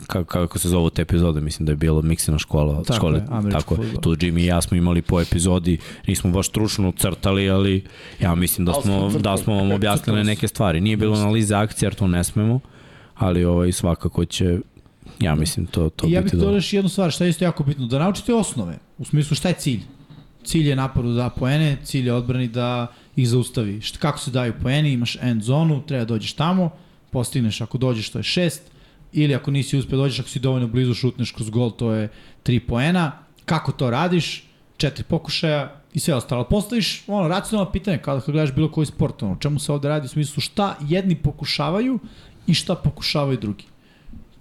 kako, kako se zove te epizode, mislim da je bilo miksina škola, Tako škole, je, tako je. Tu Jimmy i ja smo imali po epizodi, nismo baš stručno crtali, ali ja mislim da smo da smo vam objasnili neke stvari. Nije bilo analize akcije, jer to ne smemo, ali ovaj, svakako će, ja mislim, to, to I ja bih dodao još jednu stvar, šta je isto jako bitno, da naučite osnove, u smislu šta je cilj. Cilj je napadu da da poene, cilj je odbrani da ih zaustavi. Šta, kako se daju poeni, imaš end zonu, treba da dođeš tamo, postigneš ako dođeš to je šest, ili ako nisi uspio dođeš, ako si dovoljno blizu šutneš kroz gol, to je tri poena. Kako to radiš? Četiri pokušaja i sve ostalo. Postaviš ono, racionalno pitanje kada kad gledaš bilo koji sport, ono, čemu se ovde radi u smislu šta jedni pokušavaju i šta pokušavaju drugi.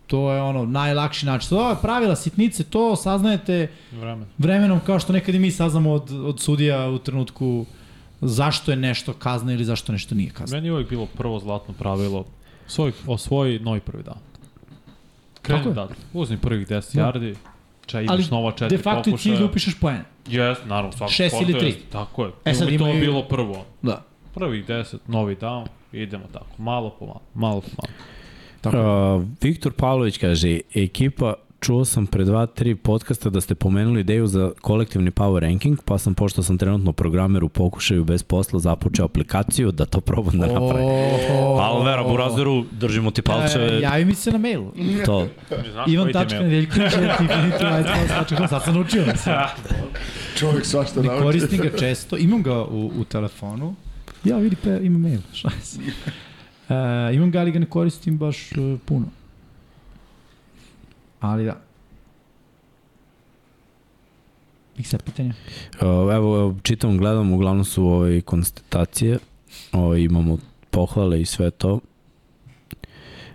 To je ono najlakši način. To je pravila sitnice, to saznajete Vremen. vremenom kao što nekad i mi saznamo od, od sudija u trenutku zašto je nešto kazna ili zašto nešto nije kazna. Meni je uvijek bilo prvo zlatno pravilo svoj, osvoji novi prvi dan. Kreni odatle. Uzmi prvih 10 Da. yardi, ča Ali imaš nova četiri de facto je cilj pokušaja. da upišeš poen. Jes, naravno, svako Šest sportu ili tri. jest, Tako je. E sad to imaju- bilo prvo. Da. Prvih 10, novi down, idemo tako. Malo po malo, malo po malo. Uh, Viktor Pavlović kaže, ekipa, čuo sam pre dva, tri podcasta da ste pomenuli ideju za kolektivni power ranking, pa sam, pošto sam trenutno programer u pokušaju bez posla, započeo aplikaciju da to probam da napravim. Ali vera, Burazeru, držimo ti palčeve, E, javi mi se na mailu. to. Ivan koji ti je tačka infinity sad sam naučio. Mislim. Čovjek svašta Ne nauči. koristim ga često, imam ga u, u telefonu. Ja vidi pa imam mail, šta je Uh, imam ga, ali ga ne koristim baš uh, puno. Ali da. Ih sad pitanja? Uh, evo, čitam, gledam, uglavnom su ove konstatacije, ove, imamo pohvale i sve to.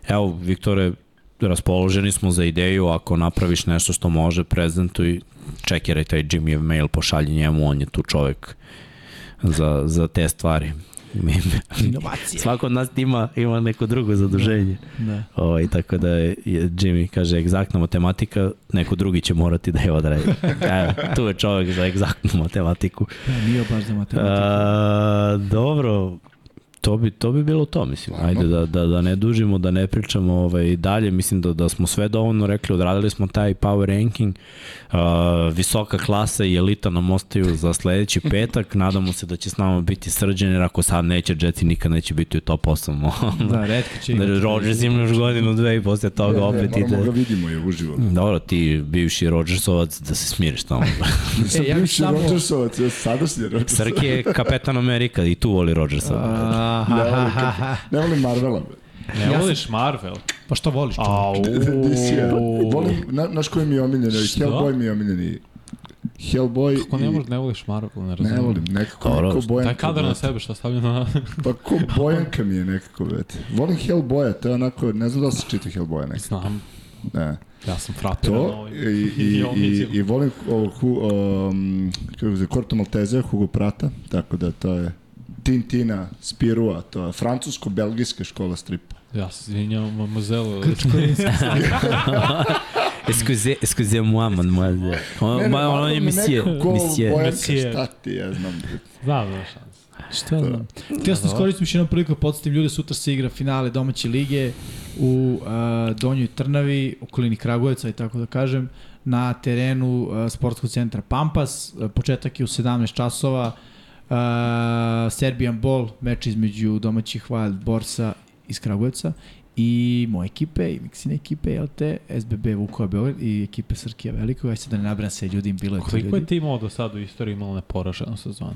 Evo, Viktore, raspoloženi smo za ideju, ako napraviš nešto što može, prezentuj, čekiraj taj Jimmyjev mail, pošalji njemu, on je tu čovek za, za te stvari. Inovacije. Svako od nas ima, ima neko drugo zaduženje. Da. Ovaj, tako da je, Jimmy kaže egzaktna matematika, neko drugi će morati da je odradi. Evo, tu je čovjek za egzaktnu matematiku. Da, nije baš za matematiku. A, dobro, to bi, to bi bilo to, mislim. Ajde da, da, da ne dužimo, da ne pričamo ovaj, dalje. Mislim da, da smo sve dovoljno rekli, odradili smo taj power ranking. Uh, visoka klasa i elita nam ostaju za sledeći petak. Nadamo se da će s nama biti srđan, jer ako sad neće, Jetsi nikad neće biti u top 8. Da, redko će Da, imati. Rodgers ima još godinu, dve i posle toga opet Moramo ide. ga vidimo je uživo. Dobro, ti bivši Rodgersovac, da se smiriš tamo. Nisam E, ja bivši samo- Rodgersovac, ja sadašnji Rodgersovac. Srki je kapetan Amerika i tu voli Rodgersa. Ne volim, ne Marvela. Ne Ja sam- voliš Marvel? Pa što voliš? DC-a. Volim, na, znaš koji mi je omiljeni? Hellboy mi je omiljeni. Hellboy Kako ne možeš ne voliš Marvel, ne razumijem. Ne volim, nekako, Dobro, nekako bojanka. Taj kadar na sebe šta stavlja na... Pa ko bojanka mi je nekako, brate. Volim Hellboya, to je onako, ne znam da se čita Hellboya nekako. Znam, Ne. ja sam frapiran To, ovim. i, i, i, i volim o, hu, um, kako se zove, Corto Maltese, Hugo Prata, tako da to je Tintina, Spirua, to je francusko-belgijska škola stripa. Ja se izvinjam, mademoiselle. Excusez, excusez-moi, mademoiselle. On, Ne, ne, ma, on je Marvel mi monsieur, nekako ko monsieur. bojanka, Monsieur. šta ti, ja znam. Znam, znaš šans. Šta ja znam? Htio sam iskoristim još jednom priliku da podsjetim ljude, sutra se igra finale domaće lige u uh, Donjoj Trnavi, okolini Kragujevca i tako da kažem, na terenu uh, sportskog centra Pampas. Uh, početak je u 17 časova. Uh, Serbian Ball, meč između domaćih Wild Borsa iz Kragujevca i moje ekipe i Miksine ekipe, jel te, SBB Vukova Beograd i ekipe Srkija Velikog, aj se da ne nabram se ljudi, bilo je to Koliko je ljudi. timova do sada u istoriji imalo neporaženu sezonu?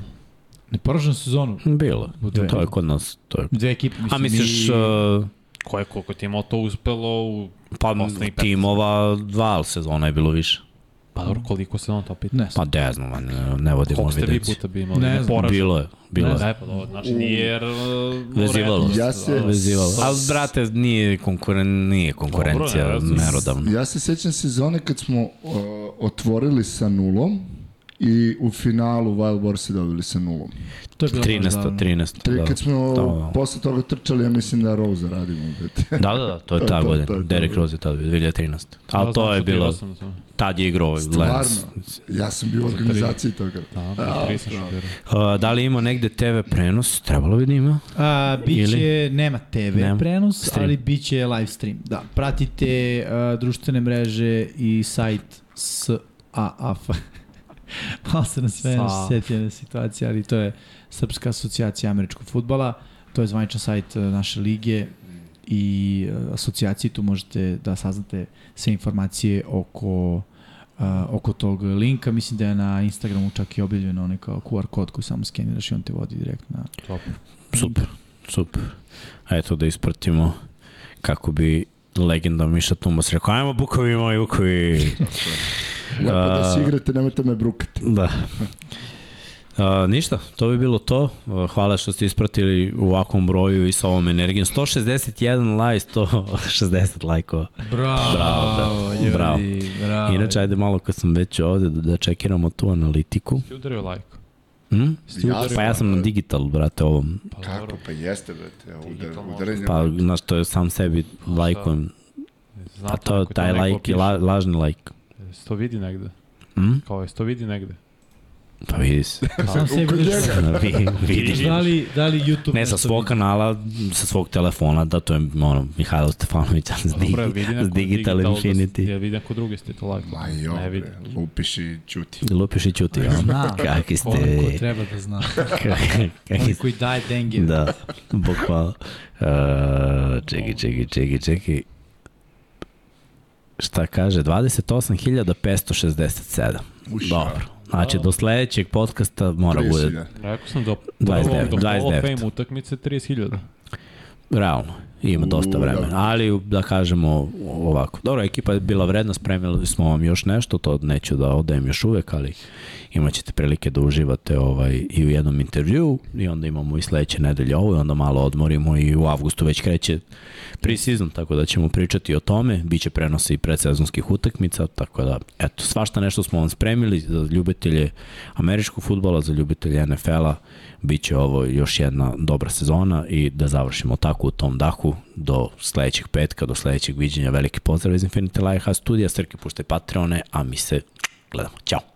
Neporaženu sezonu, Bilo. Dve. To je kod nas. To je. dve ekipe, mislim, A misliš, i- uh, Ko je, koliko timova to uspelo u Pa Poslednjih 15. timova dva sezona je bilo više. Pa dobro, koliko se on to pita? Ne, Pa ne znam, ne, ne vodimo Koliko ste vi puta bi imali? Ne Ne, znam. Bilo je, bilo je. Ne, pa dobro, znači nije jer... uh, Vezivalo. Ja se-. Vezivalo. Ali, brate, nije, konkuren, nije konkurencija Dobro, ne, merodavna. Ja se sećam sezone kad smo uh, otvorili sa nulom i u finalu Wild Warsi dobili sa nulom. to je bilo baš 13. davno. 13. Tri, Da. kad smo Da, da. posle toga trčali, ja mislim da Rose radimo. Da, da, da, to je To ta to, godina. to to. Derek Rose je tada, 2013. Ali Da, to je bilo, to. tad je igrao Lens. Stvarno, ja sam bio u organizaciji toga. Da, šutirao. Uh, da li ima negde TV prenos? Trebalo bi da ima. A, biće, nema TV Nema. prenos, Stream. ali biće live stream. Da, pratite uh, društvene mreže i sajt SAAF. Malo se na sve setio na situacije, ali to je Srpska asocijacija američkog futbala. To je zvaničan sajt uh, naše lige i uh, asocijacije. Tu možete da saznate sve informacije oko uh, oko tog linka. Mislim da je na Instagramu čak i objavljeno onaj kao QR kod koji samo skeniraš i on te vodi direktno na Top. Super, super. A eto da ispratimo kako bi legenda Miša Tumas rekao, ajmo bukovi moji, bukovi. Lepo da A- se igrate, nemojte me brukati. Da. A, ništa, to bi bilo to. Hvala što ste ispratili u ovakvom broju i sa ovom energijom. 161 like, 160 lajkova. Bravo, Bravo, bravo, ljudi, bravo. bravo. Inače, ajde malo kad sam već ovde da, da čekiramo tu analitiku. Ti udario like. Hm? Ja Pa ja sam na digital, brate, ovom. Pa Kako? Pa jeste, brate. Udar, udarenje. Pa, znaš, to je sam sebi lajkujem. Znam A to, taj lajk je la, lažni lajk. Se to vidi negde? Hm? Kao je se to vidi negde? Pa vidi se. Sam Kod vidiš. Vi- vidiš. Da li, da li YouTube Ne, sa svog kanala, sa svog telefona, da to je ono, Mihajlo Stefanović, ali s, vidi s neko Digital da- Infinity. Ja vidim ko drugi ste to like. Ma jo, Ne bre, vidi. lupiš i čuti. Lupiš i čuti, ja. Zna. Kakvi Onaj ko ste, treba da zna. Onaj ste. koji daje denge. Da, bukvalno. Uh, čekaj, čekaj, čekaj, čekaj. Šta kaže? 28.567. Uša. Dobro. Znači, do sledećeg podcasta mora bude 30.000. Rekao sam do, 29, do, do Hall of 29. Fame utakmice 30.000. Realno, ima dosta vremena, da. ali da kažemo ovako. Dobro, ekipa je bila vredna, spremili smo vam još nešto, to neću da odajem još uvek, ali imat ćete prilike da uživate ovaj, i u jednom intervju i onda imamo i sledeće nedelje ovo i onda malo odmorimo i u avgustu već kreće pre-season, tako da ćemo pričati o tome, biće prenosa i predsezonskih utakmica, tako da, eto, svašta nešto smo vam spremili za ljubitelje američkog futbola, za ljubitelje NFL-a, Biće ovo još jedna dobra sezona i da završimo tako u tom dahu do sledećeg petka, do sledećeg viđenja. Veliki pozdrav iz Infinity Lighthouse studija, Srke puštaj Patreone, a mi se gledamo. Ćao!